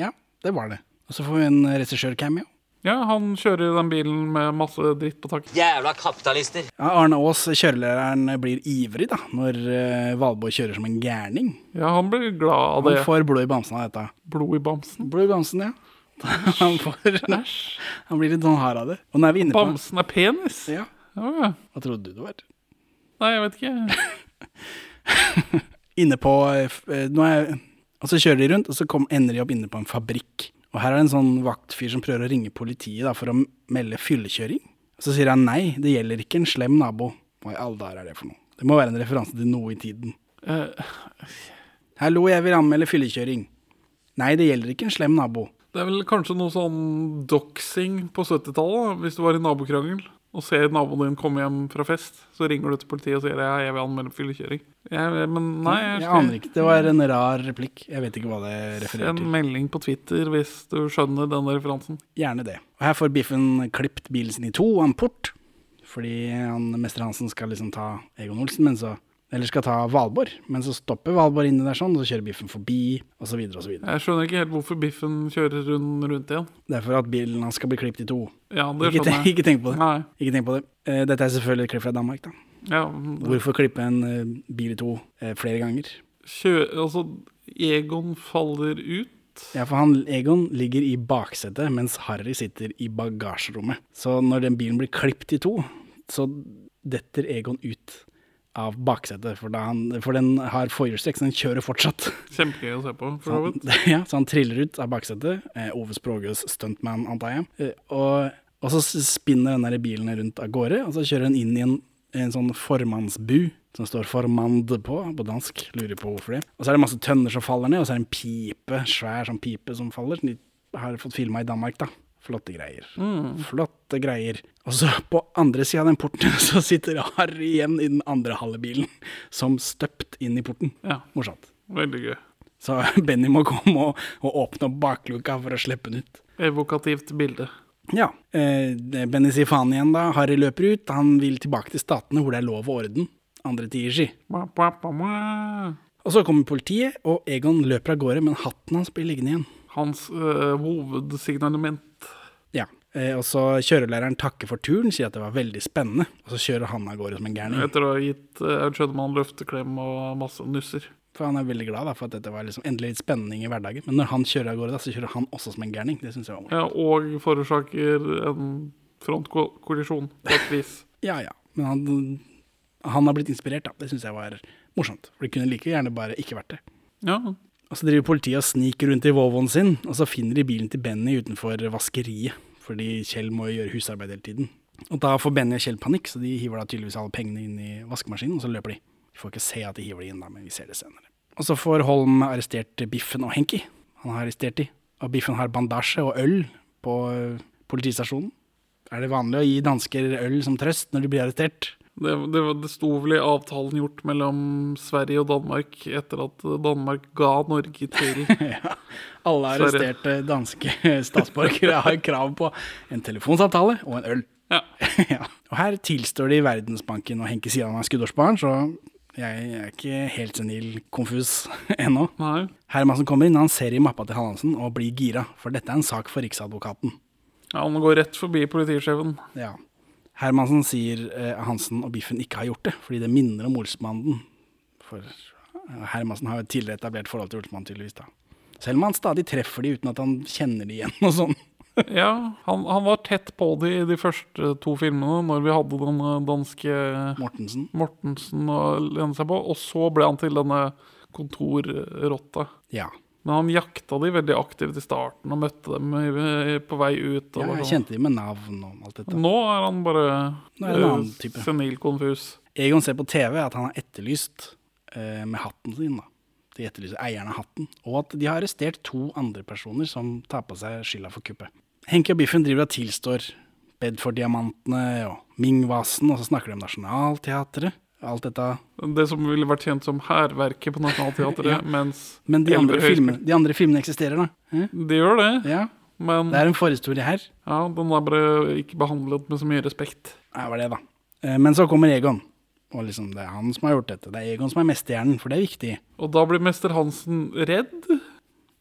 Speaker 1: Ja, det var det. Og så får vi en regissør-cameo.
Speaker 2: Ja, han kjører den bilen med masse dritt på taket.
Speaker 5: Jævla kapitalister.
Speaker 1: Ja, Arne Aas, kjørelæreren, blir ivrig da, når uh, Valborg kjører som en gærning.
Speaker 2: Ja, han blir glad av det.
Speaker 1: Han får blod i bamsen av dette.
Speaker 2: Blod i bamsen.
Speaker 1: Blod i bamsen, ja. Han, får, han blir litt sånn hard av det. Og nå er vi inne på
Speaker 2: Bamsen er penis?
Speaker 1: Ja,
Speaker 2: Ja.
Speaker 1: Hva trodde du det var?
Speaker 2: Nei, jeg vet ikke.
Speaker 1: Inne på eh, eh, nå er, Og så kjører de rundt, og så kom, ender de opp inne på en fabrikk. Og her er det en sånn vaktfyr som prøver å ringe politiet da, for å melde fyllekjøring. Så sier han nei, det gjelder ikke en slem nabo. Hva i alle dager er det for noe? Det må være en referanse til noe i tiden.
Speaker 2: Uh,
Speaker 1: Hallo, jeg vil anmelde fyllekjøring. Nei, det gjelder ikke en slem nabo.
Speaker 2: Det er vel kanskje noe sånn doxing på 70-tallet, hvis du var i nabokrangel og ser naboen din komme hjem fra fest, så ringer du til politiet og sier ja, jeg vil anmelde fyllekjøring. Jeg- Men nei, jeg,
Speaker 1: Jeg aner ikke. Det var en rar replikk. Jeg vet ikke hva det refererer
Speaker 2: En
Speaker 1: Send
Speaker 2: melding på Twitter hvis du skjønner denne referansen.
Speaker 1: Gjerne det. Og her får Biffen klipt bilen sin i to og en port. Fordi han, Mester Hansen skal liksom ta Egon Olsen, men så Eller skal ta Valborg. Men så stopper Valborg inni der sånn, og så kjører Biffen forbi, så videre.
Speaker 2: Jeg skjønner ikke helt hvorfor Biffen kjører rundt, rundt igjen.
Speaker 1: Det er for at bilen hans skal bli klippet i to.
Speaker 2: Ja, det
Speaker 1: Ikke,
Speaker 2: skjønner jeg.
Speaker 1: ikke tenk på det.
Speaker 2: Nei.
Speaker 1: Ikke tenk på det. Eh, Dette er selvfølgelig et klipp fra Danmark, da.
Speaker 2: Ja,
Speaker 1: Hvorfor klippe en eh, bil i to eh, flere ganger?
Speaker 2: kjø, altså, Egon faller ut.
Speaker 1: Ja, for han, Egon ligger i baksetet, mens Harry sitter i bagasjerommet. Så når den bilen blir klippet i to, så detter Egon ut av baksetet. For, han, for den har forhjulstrekk, så den kjører fortsatt.
Speaker 2: Kjempegøy å se på, for så vidt.
Speaker 1: ja, så han triller ut av baksetet. Eh, Ove Språgøs stuntman, antar jeg. Eh, og, og så spinner den der bilen rundt av gårde, og så kjører den inn i en, en sånn formannsbu. Som står 'formand' på, på dansk. Lurer på hvorfor det. Og så er det masse tønner som faller ned, og så er det en pipe, svær sånn pipe som faller. Som de har fått filma i Danmark, da. Flotte greier. Flotte greier. Og så på andre sida av den porten så sitter Harry igjen i den andre halve som støpt inn i porten.
Speaker 2: Ja,
Speaker 1: Morsomt.
Speaker 2: veldig gøy.
Speaker 1: Så Benny må komme og, og åpne opp bakluka for å slippe den ut.
Speaker 2: Evokativt bilde.
Speaker 1: Ja. Eh, Benny sier faen igjen da. Harry løper ut. Han vil tilbake til statene hvor det er lov og orden. Andre tider, si. Og så kommer politiet, og Egon løper av gårde, men hatten hans blir liggende igjen.
Speaker 2: Hans øh, hovedsignalement.
Speaker 1: Ja. Eh, og så kjørelæreren takker for turen, sier at det var veldig spennende. Og så kjører han av gårde som en gærning.
Speaker 2: Etter å ha gitt Aud Audskjønnemann løfteklem og masse nusser.
Speaker 1: For han er veldig glad da, for at dette var liksom endelig litt spenning i hverdagen. Men når han kjører av gårde, da, så kjører han også som en gærning. Det syns jeg var morsomt.
Speaker 2: Ja, og forårsaker en frontkollisjon på et vis.
Speaker 1: Ja ja. Men han, han har blitt inspirert, da. Det syns jeg var morsomt. For det kunne like gjerne bare ikke vært det.
Speaker 2: Ja,
Speaker 1: Og så driver politiet og sniker rundt i Volvoen sin, og så finner de bilen til Benny utenfor vaskeriet. Fordi Kjell må jo gjøre husarbeid hele tiden. Og da får Benny og Kjell panikk, så de hiver da tydeligvis alle pengene inn i vaskemaskinen, og så løper de. Vi får ikke se at de hiver de inn da, men vi ser det senere. Og så får Holm arrestert Biffen og Henki. Han har arrestert de. Og Biffen har bandasje og øl på politistasjonen. Er det vanlig å gi dansker øl som trøst når de blir arrestert?
Speaker 2: Det, det, det sto vel i avtalen gjort mellom Sverige og Danmark etter at Danmark ga Norge til
Speaker 1: Ja. Alle arresterte danske statsborgere har krav på en telefonsamtale og en øl.
Speaker 2: Ja.
Speaker 1: ja. Og her tilstår de Verdensbanken og Henke Sian er skuddårsbarn, så jeg er ikke helt senil konfus ennå.
Speaker 2: Nei.
Speaker 1: Hermansen kommer inn, han ser i mappa til Hallandsen og blir gira, for dette er en sak for Riksadvokaten.
Speaker 2: Ja, Han går rett forbi politisjefen.
Speaker 1: Ja. Hermansen sier eh, Hansen og Biffen ikke har gjort det, fordi det minner om Olsmannen. For eh, Hermansen har jo tidligere etablert forhold til Olsmannen, tydeligvis. da. Selv om han stadig treffer de uten at han kjenner de igjen og sånn.
Speaker 2: Ja, han, han var tett på de i de første to filmene, når vi hadde den eh, danske
Speaker 1: Mortensen.
Speaker 2: Mortensen å lene seg på. Og så ble han til denne kontorrotta.
Speaker 1: Ja.
Speaker 2: Men han jakta de veldig aktivt i starten og møtte dem på vei ut.
Speaker 1: Ja jeg
Speaker 2: sånn.
Speaker 1: kjente de med navn og alt dette.
Speaker 2: Nå er han bare
Speaker 1: er
Speaker 2: eh, senil konfus.
Speaker 1: Egon ser på TV at han har etterlyst eh, med hatten sin. da. De etterlyser eieren av hatten. Og at de har arrestert to andre personer som tar på seg skylda for kuppet. Henke og Biffen driver og tilstår Bedford-diamantene og Ming-vasen, og så snakker de om Nationaltheatret. Alt dette.
Speaker 2: Det som ville vært kjent som hærverket på Nationaltheatret.
Speaker 1: Ja.
Speaker 2: mens
Speaker 1: Men de andre,
Speaker 2: Eldre
Speaker 1: filmene, de andre filmene eksisterer, da. Eh?
Speaker 2: De gjør det,
Speaker 1: Ja.
Speaker 2: men
Speaker 1: Det er en forhistorie her.
Speaker 2: ja, den er bare ikke behandlet med så mye respekt.
Speaker 1: Det var det, da. Eh, Men så kommer Egon. Og liksom, det er han som har gjort dette. Det er Egon som er mesterhjernen, for det er viktig.
Speaker 2: Og da blir mester Hansen redd.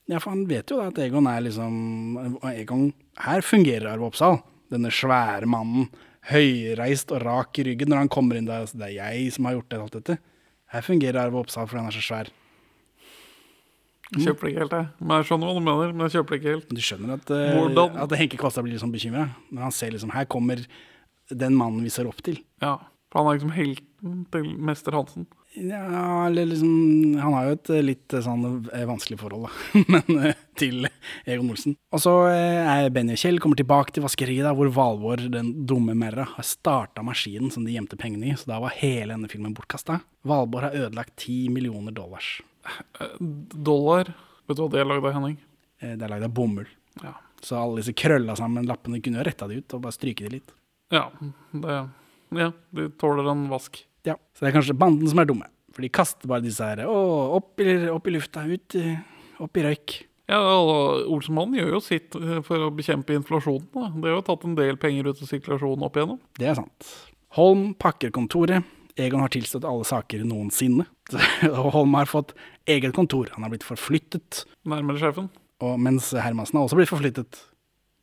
Speaker 1: Ja, for han vet jo da at Egon er liksom Egon, Her fungerer Arve Oppsal. Denne svære mannen. Høyreist og rak i ryggen når han kommer inn der. altså, Det er jeg som har gjort det, alt dette. Her fungerer Arve Oppsal fordi han er så svær.
Speaker 2: Jeg kjøper det ikke helt, jeg. Men jeg skjønner hva du mener, men jeg kjøper det ikke helt.
Speaker 1: Du skjønner at,
Speaker 2: uh,
Speaker 1: at Henke Kvalstad blir litt sånn bekymra. Når han ser liksom Her kommer den mannen vi ser opp til.
Speaker 2: Ja, for han er liksom helten til mester Hansen.
Speaker 1: Ja, eller liksom Han har jo et eh, litt eh, sånn eh, vanskelig forhold, da. Men til Egon Olsen. Og så er Benny og Kjell kommer tilbake til vaskeriet, da, hvor Valvor, den dumme Merra, har starta maskinen som de gjemte pengene i. Så da var hele denne filmen bortkasta. Valborg har ødelagt ti millioner dollars.
Speaker 2: Dollar. Vet du hva det er lagd av, Henning?
Speaker 1: Det er lagd av bomull.
Speaker 2: Ja.
Speaker 1: Så alle disse krølla sammen lappene kunne jo retta de ut og bare stryke de litt.
Speaker 2: Ja, det Ja, de tåler en vask.
Speaker 1: Ja, Så det er kanskje banden som er dumme. For de kaster bare disse her å, opp, i, opp i lufta, ut, i- opp i røyk.
Speaker 2: Ja, og Olsenmannen gjør jo sitt eh, for å bekjempe inflasjonen. Da. Det har jo tatt en del penger ut av sirkulasjonen opp igjennom.
Speaker 1: Det er sant. Holm pakker kontoret. Egon har tilstått alle saker noensinne. Og Holm har fått eget kontor. Han har blitt forflyttet.
Speaker 2: Nærmere sjefen.
Speaker 1: Og mens Hermansen har også blitt forflyttet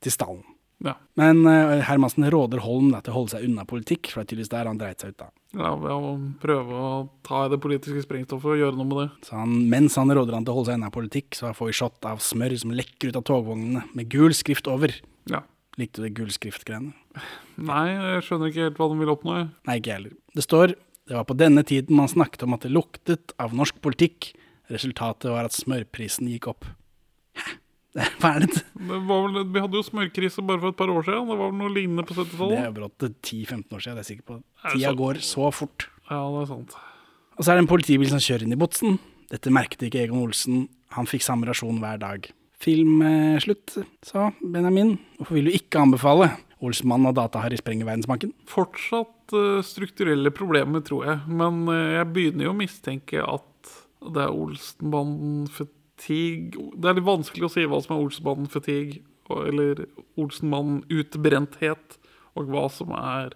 Speaker 1: til stallen.
Speaker 2: Ja.
Speaker 1: Men uh, Hermansen råder Holm da, til å holde seg unna politikk, for det er tydeligvis der han dreit seg ut. da.
Speaker 2: Ja, ved å prøve å ta i det politiske sprengstoffet og gjøre noe med det.
Speaker 1: Så han, mens han råder han til å holde seg unna politikk, så får vi shot av smør som lekker ut av togvognene med gul skrift over.
Speaker 2: Ja.
Speaker 1: Likte du det gul skrift-greiene?
Speaker 2: Nei, jeg skjønner ikke helt hva de vil oppnå. jeg.
Speaker 1: Nei, ikke jeg heller. Det står det var på denne tiden man snakket om at det luktet av norsk politikk. Resultatet var at smørprisen gikk opp. Hæ? Hva er det?
Speaker 2: Det var vel, vi hadde jo smørkrise bare for et par år siden. Det var vel noe lignende på 70-tallet?
Speaker 1: Det er brått 10-15 år siden, det er jeg sikker på. Tida går så fort.
Speaker 2: Ja, det er sant.
Speaker 1: Og så er det en politibil som kjører inn i botsen. Dette merket ikke Egon Olsen. Han fikk samme rasjon hver dag. Film eh, sa Benjamin. Hvorfor vil du ikke anbefale Olsmann og Data-Harry sprenger Verdensbanken?
Speaker 2: Fortsatt eh, strukturelle problemer, tror jeg. Men eh, jeg begynner jo å mistenke at det er Olsenbanden-fatigue Det er litt vanskelig å si hva som er Olsenmannen-fatigue, eller Olsenmannen-utbrenthet, og hva som er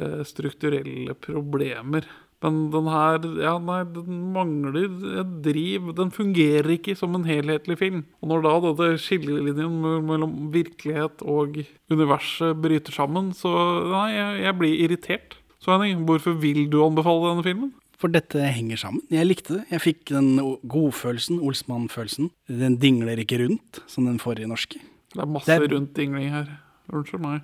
Speaker 2: eh, strukturelle problemer. Men den her ja, nei, den mangler et driv. Den fungerer ikke som en helhetlig film. Og når da dette skillelinjen mellom virkelighet og universet bryter sammen, så nei, jeg, jeg blir irritert. Så Henning, hvorfor vil du anbefale denne filmen?
Speaker 1: For dette henger sammen. Jeg likte det. Jeg fikk den godfølelsen, Olsmann-følelsen. Den dingler ikke rundt, som den forrige norske.
Speaker 2: Det er masse
Speaker 1: Det er-
Speaker 2: rundt dingling her. Unnskyld meg.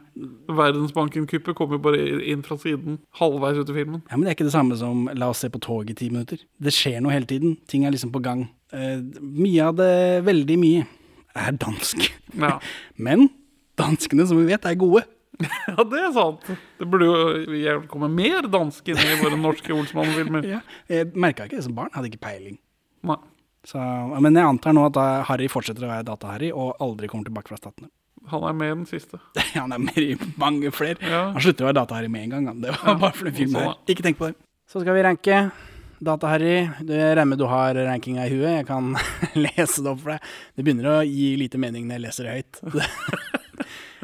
Speaker 2: Verdensbanken-kuppet kommer bare inn fra siden, halvveis ut i filmen.
Speaker 1: Ja, Men det er ikke det samme som la oss se på tog i ti minutter. Det skjer noe hele tiden. Ting er liksom på gang. Uh, mye av det, veldig mye, er dansk.
Speaker 2: Ja.
Speaker 1: Men danskene, som vi vet, er gode.
Speaker 2: ja, det er sant. Det burde jo komme mer dansk inn i våre norske Olsmann-filmer.
Speaker 1: Ja. Jeg merka ikke det som barn. Hadde ikke peiling.
Speaker 2: Nei.
Speaker 1: Så, men jeg antar nå at Harry fortsetter å være Data-Harry og aldri kommer tilbake fra Statene.
Speaker 2: Han er med i den siste.
Speaker 1: Han er med i mange flere.
Speaker 2: Ja.
Speaker 1: Han slutter å være Data-Harry med en gang. Det var bare for den filmen her. Ikke tenk på det. Så skal vi ranke. Data-Harry, du jeg regner med du har rankinga i huet. Jeg kan lese det opp for deg. Det begynner å gi lite mening når jeg leser det høyt.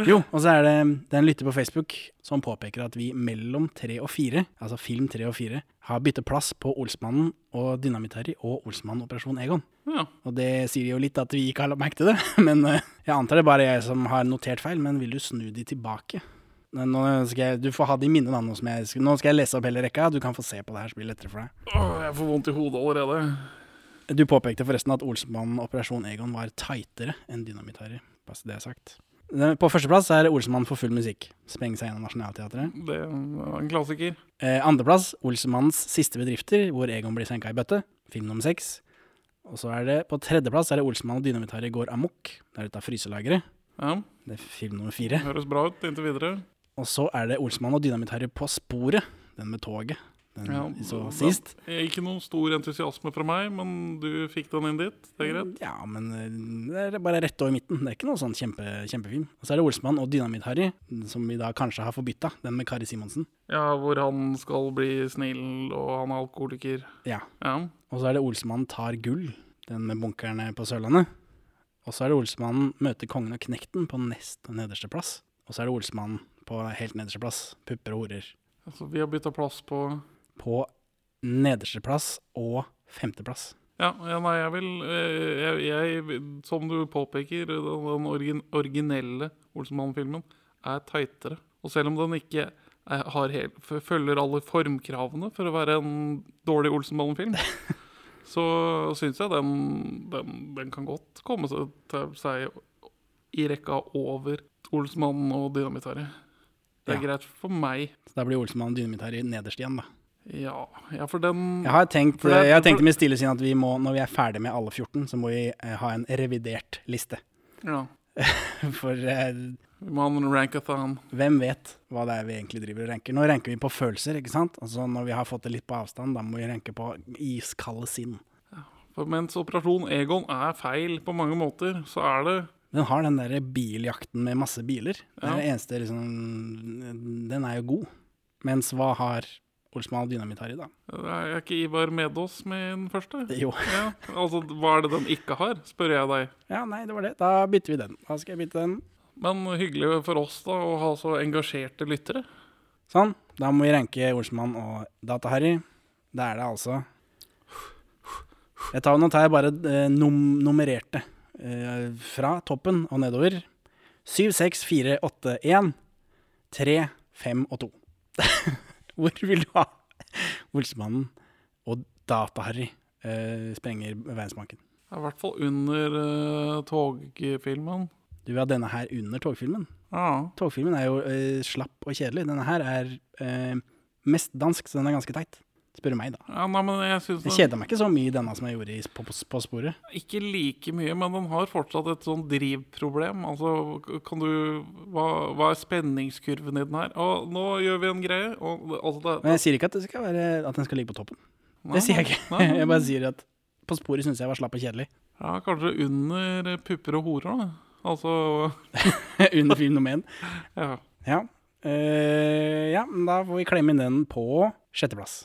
Speaker 1: Jo, og så er det, det er en lytter på Facebook som påpeker at vi mellom tre og fire, altså film tre og fire, har byttet plass på Olsmannen og Dynamitt-Harry og Olsmannen Operasjon Egon.
Speaker 2: Ja.
Speaker 1: Og det sier jo litt at vi ikke har lagt merke til det. Men eh, jeg antar det er bare jeg som har notert feil. Men vil du snu de tilbake? Nå skal jeg, du får ha det i minne, da. Nå, som jeg, nå skal jeg lese opp hele rekka. Du kan få se på det her, så blir det lettere for deg.
Speaker 2: Åh, jeg får vondt i hodet allerede.
Speaker 1: Du påpekte forresten at Olsmannen Operasjon Egon var tightere enn Dynamitt-Harry. Bare så det er sagt. På førsteplass er Olsmannen for full musikk. Sprenge seg gjennom Nationaltheatret.
Speaker 2: Det var en klassiker.
Speaker 1: Eh, Andreplass Olsmannens siste bedrifter, hvor Egon blir senka i bøtte. Film nummer seks. Og så er det på tredjeplass er det Olsemann og Dynamitt-Harry går amok. Det er ute av fryselageret.
Speaker 2: Ja,
Speaker 1: Det er film nummer fire.
Speaker 2: Høres bra ut inntil videre.
Speaker 1: Og så er det Olsemann og Dynamitt-Harry på sporet. Den med toget. Den
Speaker 2: Ja,
Speaker 1: vi så sist.
Speaker 2: Ja, Ikke noen stor entusiasme fra meg, men du fikk den inn dit. Det er greit.
Speaker 1: Ja, men eh, det er bare rett over midten. Det er ikke noe sånn kjempe, kjempefilm. Og så er det Olsmann og Dynamitt-Harry, som vi da kanskje har forbytta. Den med Kari Simonsen.
Speaker 2: Ja, hvor han skal bli snill, og han er alkoholiker.
Speaker 1: Ja.
Speaker 2: Ja.
Speaker 1: Og så er det Olsmann tar gull. Den med bunkerne på Sørlandet. Og så er det Olsmannen møter kongen og knekten på nest nederste plass. Og så er det Olsmannen på helt nederste plass. Pupper og horer.
Speaker 2: Altså, vi har bytta plass på
Speaker 1: På nederste plass og femteplass.
Speaker 2: Ja, ja nei, jeg vil eh, jeg, jeg, Som du påpeker, den, origin, originelle Olsenmann-filmen er tightere. Og selv om den ikke er, har helt, følger alle formkravene for å være en dårlig Olsenmann-film, så syns jeg den, den, den kan godt komme seg, til seg i rekka over Olsenmann og Dynamitt-Harry. Det er
Speaker 1: Ja.
Speaker 2: greit for meg.
Speaker 1: Så da blir Olsenmann og Dynamitt-Harry nederst igjen, da.
Speaker 2: Ja, ja for den
Speaker 1: Jeg har tenkt,
Speaker 2: det-
Speaker 1: jeg har tenkt med stille sinn at vi må, når vi er ferdig med alle 14, så må vi eh, ha en revidert liste.
Speaker 2: Ja,
Speaker 1: For eh,
Speaker 2: vi må ha en rankathon.
Speaker 1: hvem vet hva det er vi egentlig driver og ranker. Nå ranker vi på følelser, ikke sant? Altså Når vi har fått det litt på avstand, da må vi ranke på iskalde sinn.
Speaker 2: For mens Operasjon Egon er feil på mange måter, så er det
Speaker 1: Den har den derre biljakten med masse biler. Det er det eneste liksom Den er jo god. Mens hva har Olsmann og Dynamitt-Harry, da?
Speaker 2: Er ikke Ivar Medås med i den første?
Speaker 1: Jo.
Speaker 2: Ja, altså, Hva er det den ikke har, spør jeg deg.
Speaker 1: Ja, nei, det var det. Da bytter vi den. Da skal jeg bytte den.
Speaker 2: Men hyggelig for oss da å ha så engasjerte lyttere.
Speaker 1: Sånn. Da må vi ranke Olsmann og Data-Harry. Det er det altså Jeg tar, Nå tar jeg bare eh, num nummererte eh, fra toppen og nedover. 7, 6, 4, 8, 1, 3, 5 og 2. Hvor vil du ha Olsemannen og Data-Harry eh, sprenger verdensbanken?
Speaker 2: Er I hvert fall under uh, togfilmen.
Speaker 1: Du vil ha denne her under togfilmen?
Speaker 2: Ja.
Speaker 1: Togfilmen er jo eh, slapp og kjedelig. Denne her er eh, mest dansk, så den er ganske teit. Spør du meg, da.
Speaker 2: ja, nei, jeg
Speaker 1: Jeg kjeda meg ikke så mye i denne som jeg gjorde i, på, på, sporet.
Speaker 2: Ikke like mye, men den har fortsatt et sånn drivproblem. Altså, kan du Hva, hva er spenningskurven i den her? Og nå gjør vi en greie. Og, altså, det,
Speaker 1: Men jeg sier ikke at, det skal være, at den skal ligge på toppen.
Speaker 2: Nei,
Speaker 1: Det sier jeg ikke.
Speaker 2: nei,
Speaker 1: Jeg bare sier at på sporet syns jeg var slapp og kjedelig.
Speaker 2: Ja, kanskje under pupper og horer, da. Altså
Speaker 1: Under én.
Speaker 2: Ja.
Speaker 1: Ja. Uh, ja, da får vi klemme inn den på sjetteplass.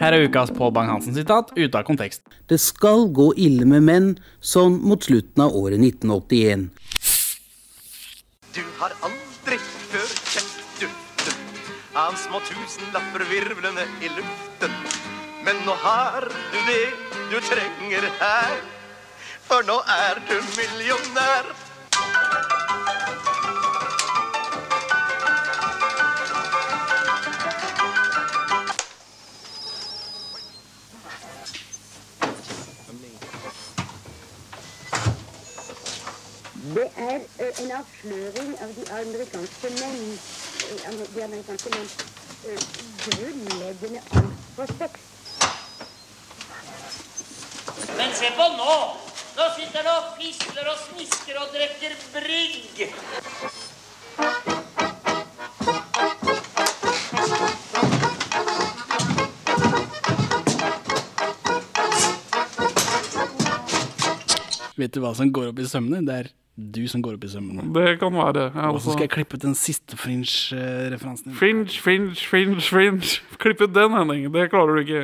Speaker 1: Her er ukas Pål Bang-Hansen-sitat ute av kontekst.
Speaker 8: Det skal gå ille med menn sånn mot slutten av året 1981.
Speaker 6: Du har aldri før kjent duften av små tusenlapper virvlende i luften. Men nå har du det du trenger her, for nå er du millionær.
Speaker 9: Det er eh, en avsløring av de amerikanske menn. eh, De amerikanske menn grunnleggende angst for sex.
Speaker 10: Men se på nå! Nå sitter han og fisler og smisker og drikker brygg.
Speaker 1: Vet du hva som går opp i sømmene? Det er du som går opp i sømmene.
Speaker 2: Det kan være. Ja,
Speaker 1: Og så
Speaker 2: altså.
Speaker 1: skal jeg klippe ut den siste fringe-referansen.
Speaker 2: Fringe, fringe, fringe, fringe. Klipp ut den, Henning. Det klarer du ikke.